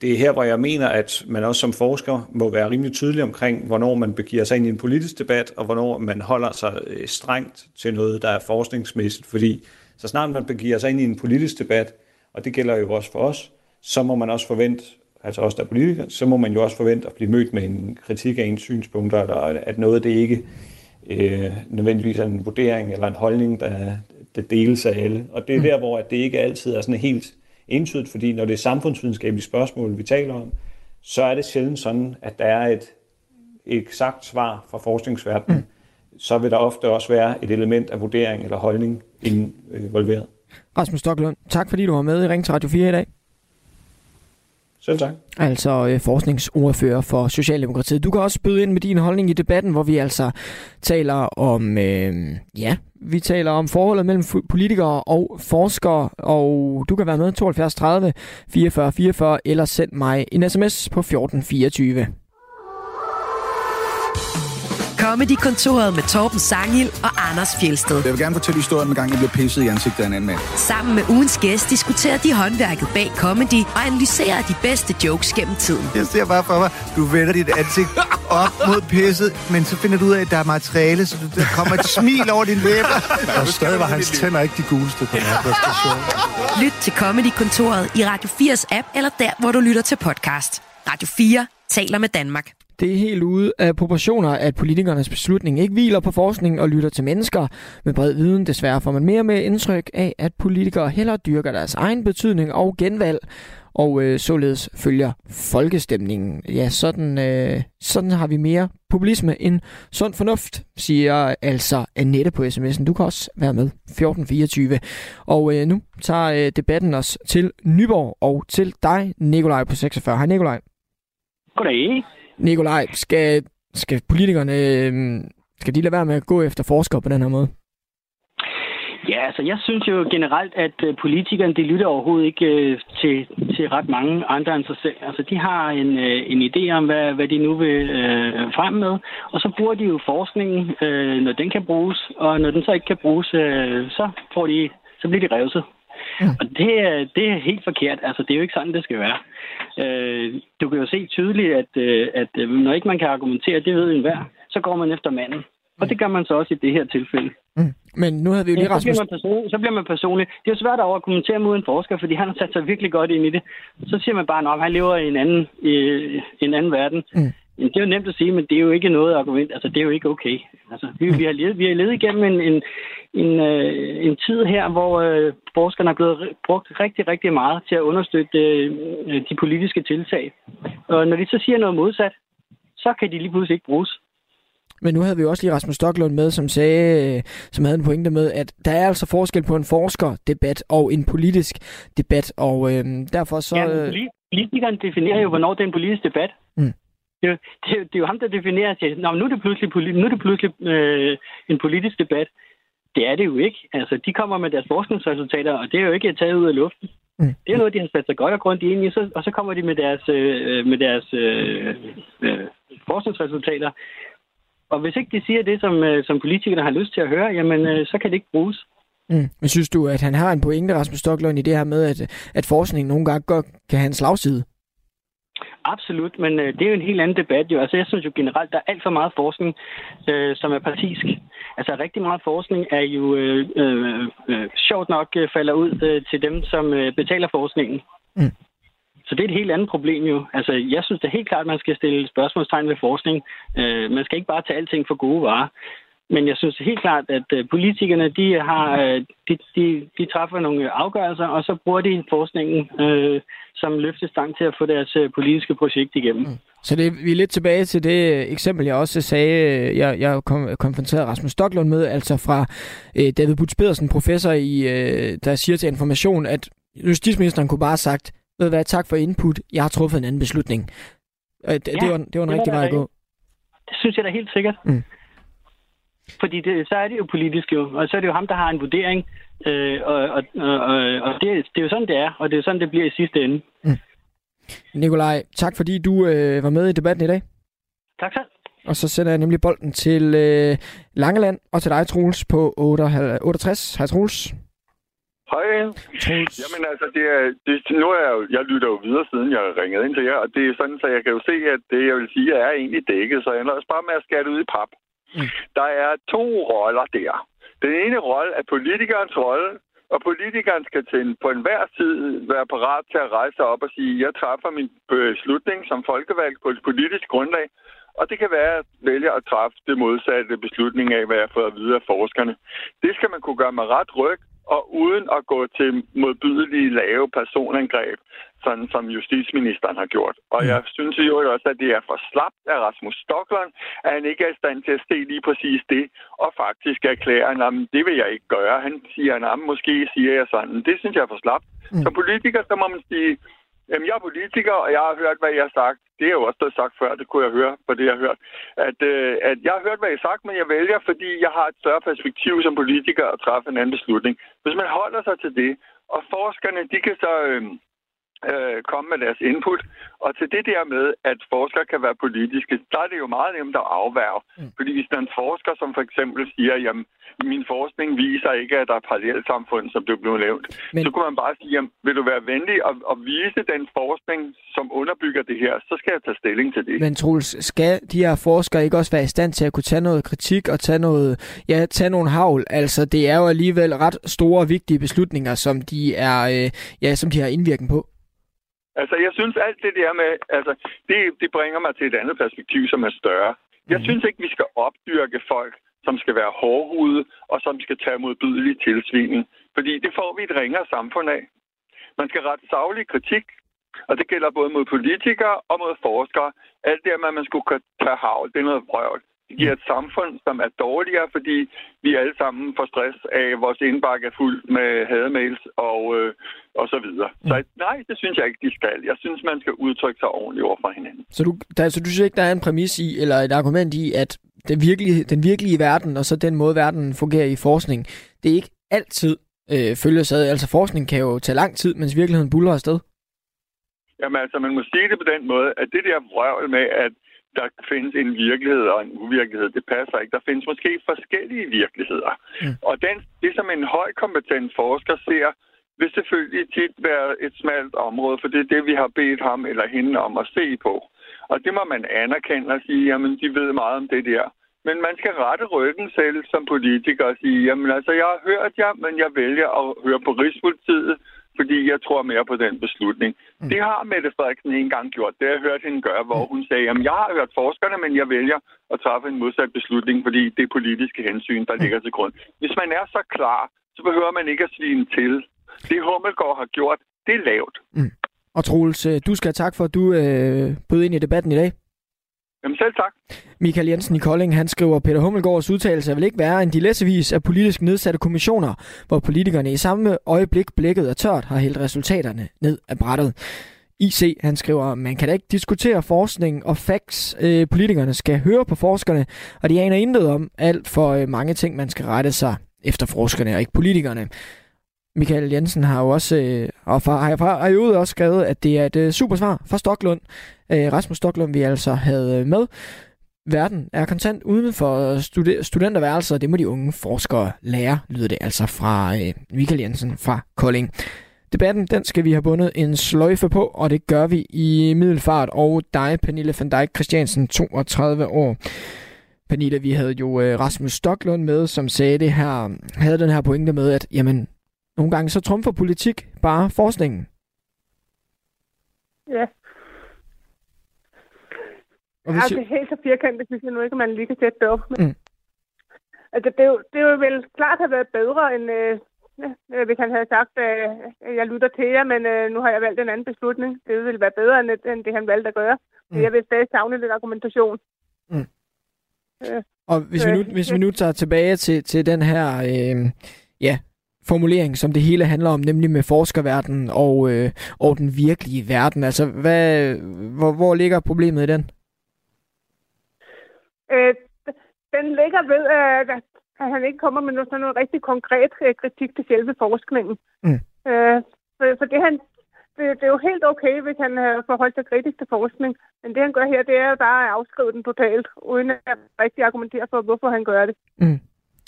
det er her, hvor jeg mener, at man også som forsker må være rimelig tydelig omkring, hvornår man begiver sig ind i en politisk debat, og hvornår man holder sig øh, strengt til noget, der er forskningsmæssigt. Fordi så snart man begiver sig ind i en politisk debat, og det gælder jo også for os, så må man også forvente, altså også der er politikere, så må man jo også forvente at blive mødt med en kritik af ens synspunkter, eller at noget det ikke øh, nødvendigvis er en vurdering eller en holdning, der, der deles af alle. Og det er mm. der, hvor at det ikke altid er sådan helt entydigt, fordi når det er samfundsvidenskabelige spørgsmål, vi taler om, så er det sjældent sådan, at der er et eksakt svar fra forskningsverdenen. Mm. Så vil der ofte også være et element af vurdering eller holdning involveret. Rasmus Stocklund, tak fordi du var med i Ring til Radio 4 i dag. Selv tak. Altså øh, forskningsordfører for Socialdemokratiet. Du kan også byde ind med din holdning i debatten, hvor vi altså taler om, øh, ja, vi taler om forholdet mellem politikere og forskere, og du kan være med 72 30 44 44 eller send mig en sms på 1424. Comedy-kontoret med Torben Sangil og Anders Fjelsted. Jeg vil gerne fortælle historien med gang, jeg bliver pisset i ansigtet af en anden mand. Sammen med ugens gæst diskuterer de håndværket bag comedy og analyserer de bedste jokes gennem tiden. Jeg ser bare for mig, du vender dit ansigt op mod pisset, men så finder du ud af, at der er materiale, så der kommer et smil over din læber. Og stadig var hans tænder ikke de guleste på den her præstation. Lyt til Comedy-kontoret i Radio 4's app, eller der, hvor du lytter til podcast. Radio 4 taler med Danmark. Det er helt ude af proportioner, at politikernes beslutning ikke hviler på forskning og lytter til mennesker. Med bred viden desværre får man mere med indtryk af, at politikere hellere dyrker deres egen betydning og genvalg, og øh, således følger folkestemningen. Ja, sådan, øh, sådan har vi mere populisme end sund fornuft, siger altså Annette på sms'en. Du kan også være med 1424. Og øh, nu tager øh, debatten os til Nyborg og til dig, Nikolaj på 46. Hej Nikolaj. Goddag. Nikolaj, skal, skal politikerne øh, skal de lade være med at gå efter forskere på den her måde? Ja, altså jeg synes jo generelt, at øh, politikerne de lytter overhovedet ikke øh, til, til ret mange andre end sig selv. Altså de har en, øh, en idé om, hvad, hvad de nu vil øh, frem med, og så bruger de jo forskningen, øh, når den kan bruges, og når den så ikke kan bruges, øh, så, får de, så bliver de revset. Ja. Og det, det er helt forkert. Altså, det er jo ikke sådan, det skal være. Øh, du kan jo se tydeligt, at, øh, at øh, når ikke man kan argumentere, det ved enhver, så går man efter manden. Og det gør man så også i det her tilfælde. Mm. Men nu havde vi jo lige, Rasmus... Så bliver, man personlig, så bliver man personlig. Det er jo svært at argumentere mod en forsker, fordi han har sat sig virkelig godt ind i det. Så siger man bare, at han lever i en anden, i, en anden verden. Mm. Det er jo nemt at sige, men det er jo ikke noget argument. Altså, det er jo ikke okay. Altså, vi, vi, har levet, vi har levet igennem en, en, en, øh, en tid her, hvor øh, forskerne er blevet brugt rigtig, rigtig meget til at understøtte øh, de politiske tiltag. Og når de så siger noget modsat, så kan de lige pludselig ikke bruges. Men nu havde vi jo også lige Rasmus Stocklund med, som sagde, øh, som havde en pointe med, at der er altså forskel på en forskerdebat og en politisk debat, og øh, derfor så... Ja, politikeren definerer jo, hvornår det er en politisk debat. Det, er, det, det er jo ham, der definerer til, Nå, nu er det pludselig, nu er det pludselig øh, en politisk debat. Det er det jo ikke. Altså, de kommer med deres forskningsresultater, og det er jo ikke taget ud af luften. Mm. Det er noget, de har sat sig godt og grundigt ind i, så, og så kommer de med deres, øh, med deres øh, øh, forskningsresultater. Og hvis ikke de siger det, som, øh, som politikerne har lyst til at høre, jamen, øh, så kan det ikke bruges. Mm. Men synes du, at han har en pointe, Rasmus Stocklund, i det her med, at, at forskningen nogle gange godt kan have en slagside? Absolut, men øh, det er jo en helt anden debat jo. Altså jeg synes jo generelt, der er alt for meget forskning, øh, som er partisk. Altså rigtig meget forskning er jo øh, øh, øh, sjovt nok øh, falder ud øh, til dem, som øh, betaler forskningen. Mm. Så det er et helt andet problem jo. Altså jeg synes det er helt klart, at man skal stille spørgsmålstegn ved forskning. Øh, man skal ikke bare tage alting for gode varer. Men jeg synes helt klart, at øh, politikerne de har øh, de, de, de træffer nogle afgørelser, og så bruger de forskningen øh, som løftestang til at få deres øh, politiske projekt igennem. Mm. Så det, vi er lidt tilbage til det eksempel, jeg også sagde, jeg, jeg kom, konfronterede Rasmus Stocklund med, altså fra øh, David Butz Pedersen, professor i, øh, der siger til Information, at justitsministeren kunne bare have sagt, ved hvad, tak for input, jeg har truffet en anden beslutning. Øh, det, ja, det, var, det var en det rigtig vej at gå. Det synes jeg da helt sikkert. Mm. Fordi det, så er det jo politisk jo, og så er det jo ham, der har en vurdering, øh, og, og, og, og det, det er jo sådan, det er, og det er sådan, det bliver i sidste ende. Mm. Nikolaj, tak fordi du øh, var med i debatten i dag. Tak selv. Og så sender jeg nemlig bolden til øh, Langeland og til dig, Troels, på 68. Hej, Troels. Hej. Troels. Jamen altså, det er, det, nu er jeg, jeg lytter jo videre, siden jeg ringede ind til jer, og det er sådan, så jeg kan jo se, at det, jeg vil sige, er egentlig dækket, så jeg nøjes bare med at skære det ud i pap. Mm. Der er to roller der. Den ene rolle er politikernes rolle, og politikeren skal til på enhver tid være parat til at rejse sig op og sige, jeg træffer min beslutning som folkevalgt på et politisk grundlag, og det kan være, at vælge at træffe det modsatte beslutning af, hvad jeg får at vide af forskerne. Det skal man kunne gøre med ret ryg, og uden at gå til modbydelige lave personangreb, sådan som justitsministeren har gjort. Og mm. jeg synes jo også, at det er for slapt af Rasmus Stockland, at han ikke er i stand til at se lige præcis det, og faktisk erklære, at det vil jeg ikke gøre. Han siger, at måske siger jeg sådan. Det synes jeg er for slapt. Mm. Som politiker, så må man sige, Jamen, jeg er politiker, og jeg har hørt, hvad jeg har sagt. Det er jo også blevet sagt før, det kunne jeg høre på det, jeg har hørt. At, øh, at jeg har hørt, hvad jeg har sagt, men jeg vælger, fordi jeg har et større perspektiv som politiker at træffe en anden beslutning. Hvis man holder sig til det, og forskerne, de kan så... Øh, øh, komme med deres input. Og til det der med, at forskere kan være politiske, der er det jo meget nemt at afværge. Mm. Fordi hvis der er en forsker, som for eksempel siger, jamen, min forskning viser ikke, at der er parallelt samfund, som det blev nævnt, Men... så kunne man bare sige, jamen, vil du være venlig at, at vise den forskning, som underbygger det her, så skal jeg tage stilling til det. Men Troels, skal de her forskere ikke også være i stand til at kunne tage noget kritik og tage noget, ja, tage nogle havl? Altså, det er jo alligevel ret store og vigtige beslutninger, som de er, øh, ja, som de har indvirkning på. Altså, jeg synes alt det der med, altså, det, det bringer mig til et andet perspektiv, som er større. Jeg mm. synes ikke, vi skal opdyrke folk, som skal være hårdhude, og som skal tage modbydelig tilsvinen. Fordi det får vi et ringere samfund af. Man skal rette savlig kritik, og det gælder både mod politikere og mod forskere. Alt det med, at man skulle tage havl, det er noget vrøvl. Giver et samfund, som er dårligere, fordi vi alle sammen får stress af, at vores indbakke er fuld med hademails og, øh, og så videre. Mm. Så nej, det synes jeg ikke, de skal. Jeg synes, man skal udtrykke sig ordentligt over for hinanden. Så du, der, så du synes ikke, der er en præmis i, eller et argument i, at den virkelige, den virkelige verden, og så den måde, verden fungerer i forskning, det er ikke altid øh, følges ad. Altså forskning kan jo tage lang tid, mens virkeligheden buller afsted. Jamen altså, man må sige det på den måde, at det der vrøvl med, at der findes en virkelighed og en uvirkelighed. Det passer ikke. Der findes måske forskellige virkeligheder. Mm. Og den, det, som en højkompetent forsker ser, vil selvfølgelig tit være et smalt område, for det er det, vi har bedt ham eller hende om at se på. Og det må man anerkende og sige, jamen, de ved meget om det der. Men man skal rette ryggen selv som politiker og sige, jamen altså, jeg har hørt jer, men jeg vælger at høre på Rigspolitiet, fordi jeg tror mere på den beslutning. Mm. Det har Mette Frederiksen en gang gjort. Det har jeg hørt hende gøre, hvor hun sagde, at jeg har hørt forskerne, men jeg vælger at træffe en modsat beslutning, fordi det er politiske hensyn, der mm. ligger til grund. Hvis man er så klar, så behøver man ikke at svine til. Det Hummelgaard har gjort, det er lavt. Mm. Og Troels, øh, du skal have tak for, at du øh, bød ind i debatten i dag. Jamen selv tak. Michael Jensen i Kolding, han skriver, Peter Hummelgaards udtalelse vil ikke være en de læsevis af politisk nedsatte kommissioner, hvor politikerne i samme øjeblik blikket er tørt har hældt resultaterne ned af brættet. IC, han skriver, man kan da ikke diskutere forskning og facts. Øh, politikerne skal høre på forskerne, og de aner intet om alt for øh, mange ting, man skal rette sig efter forskerne og ikke politikerne. Michael Jensen har jo også, øh, og fra, har, fra, har jo også skrevet, at det er et øh, super svar fra Stoklund. Øh, Rasmus Stoklund, vi altså havde med. Verden er kontant uden for studi- studenterværelser, det må de unge forskere lære, lyder det altså fra øh, Michael Jensen fra Kolding. Debatten, den skal vi have bundet en sløjfe på, og det gør vi i middelfart. Og dig, Pernille van Dijk Christiansen, 32 år. Pernille, vi havde jo øh, Rasmus Stoklund med, som sagde det her, havde den her pointe med, at jamen, nogle gange så trumfer politik bare forskningen. Ja. Og hvis det er helt så firkantet, synes jeg nu ikke, at man lige kan sætte det op. Men, Mm. altså, det, er jo, det er jo vel klart have været bedre, end øh, ja, hvis han havde sagt, øh, at jeg lytter til jer, men øh, nu har jeg valgt en anden beslutning. Det ville være bedre, end, end det, han valgte at gøre. Mm. Jeg vil stadig savne lidt argumentation. Mm. Øh, Og hvis, vi nu, hvis vi nu tager tilbage til, til den her øh, ja, formulering, som det hele handler om, nemlig med forskerverdenen og, øh, og den virkelige verden. Altså, hvad, hvor, hvor ligger problemet i den? øh, den ligger ved, øh, at han ikke kommer med noget, sådan noget rigtig konkret øh, kritik til selve forskningen. Mm. Øh, for, for det, han, det, det er jo helt okay, hvis han øh, forholder sig kritisk til forskning. Men det, han gør her, det er bare at afskrive den totalt, uden at rigtig argumentere for, hvorfor han gør det. Mm.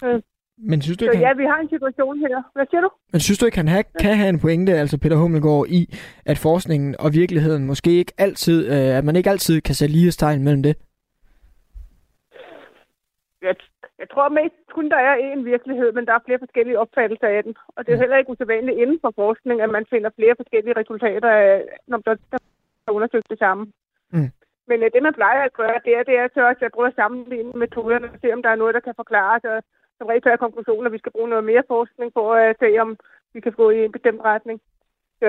Øh, Men synes du så ikke, ja, han, vi har en situation her. Hvad siger du? men synes du ikke, han ha, kan have en pointe, altså Peter Hummelgaard, i, at forskningen og virkeligheden måske ikke altid, øh, at man ikke altid kan sætte lighedstegn mellem det? Jeg, jeg tror mest kun, der er én virkelighed, men der er flere forskellige opfattelser af den. Og det er jo heller ikke usædvanligt inden for forskning, at man finder flere forskellige resultater, når der, er undersøgt det samme. Mm. Men øh, det, man plejer at gøre, det er, det er så også at prøve at sammenligne metoderne og se, om der er noget, der kan forklare det. Som regel er konklusionen, at vi skal bruge noget mere forskning på at se, om vi kan gå i en bestemt retning. Så,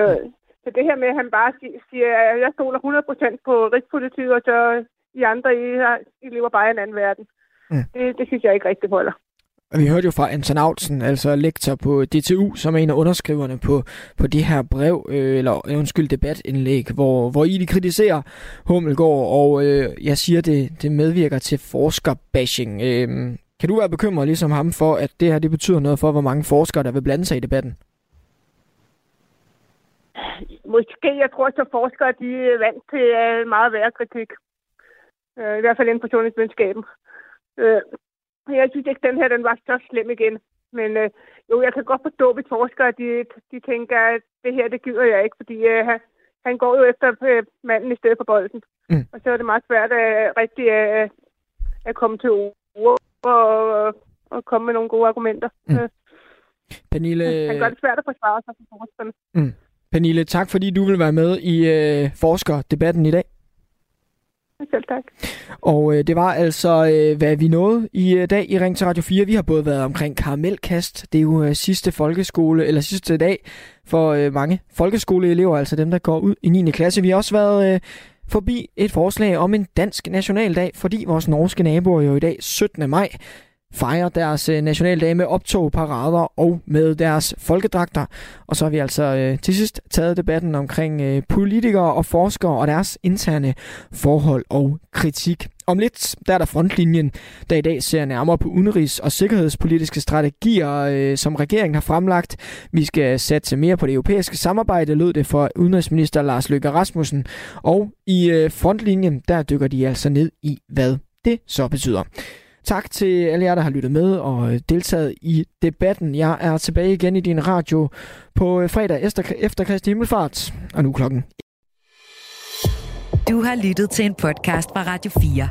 så det her med, at han bare si- siger, at jeg stoler 100% på Rigspolitiet, og så I andre, I, I lever bare i en anden verden. Mm. Det, det synes jeg ikke rigtig holder. Og vi hørte jo fra Anton Autsen, altså lektor på DTU, som er en af underskriverne på, på det her brev, øh, eller øh, undskyld, debatindlæg, hvor, hvor I de kritiserer Hummelgaard, og øh, jeg siger, det, det medvirker til forskerbashing. Øh, kan du være bekymret ligesom ham for, at det her det betyder noget for, hvor mange forskere, der vil blande sig i debatten? Måske, jeg tror, at forskere de er vant til meget værre kritik. Øh, I hvert fald inden for sundhedsvidenskaben. Øh, jeg synes ikke, den her den var så slem igen. Men øh, jo, jeg kan godt forstå, hvis forskere de, de tænker, at det her, det gider jeg ikke, fordi øh, han, går jo efter øh, manden i stedet for bolden. Mm. Og så er det meget svært at rigtig øh, at komme til ord og, og komme med nogle gode argumenter. Mm. Øh, Pernille, han gør det svært at forsvare sig for forskerne. mm. Pernille, tak fordi du vil være med i øh, forskerdebatten i dag. Selv tak. Og øh, det var altså, øh, hvad vi nåede i øh, dag i Ring til Radio 4. Vi har både været omkring karamelkast. Det er jo øh, sidste folkeskole, eller sidste dag for øh, mange folkeskoleelever, altså dem, der går ud i 9. klasse. Vi har også været øh, forbi et forslag om en dansk nationaldag, fordi vores norske naboer jo i dag 17. maj fejrer deres øh, nationaldag med optog, parader og med deres folkedragter. Og så har vi altså øh, til sidst taget debatten omkring øh, politikere og forskere og deres interne forhold og kritik. Om lidt der er der frontlinjen, der i dag ser nærmere på udenrigs- og sikkerhedspolitiske strategier, øh, som regeringen har fremlagt. Vi skal satse mere på det europæiske samarbejde, lød det for udenrigsminister Lars Løkke Rasmussen. Og i øh, frontlinjen, der dykker de altså ned i, hvad det så betyder. Tak til alle jer, der har lyttet med og øh, deltaget i debatten. Jeg er tilbage igen i din radio på øh, fredag efter, efter Kristi Himmelfart. Og nu klokken. Du har lyttet til en podcast fra Radio 4.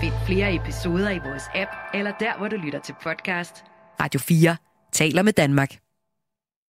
Find flere episoder i vores app, eller der, hvor du lytter til podcast. Radio 4 taler med Danmark.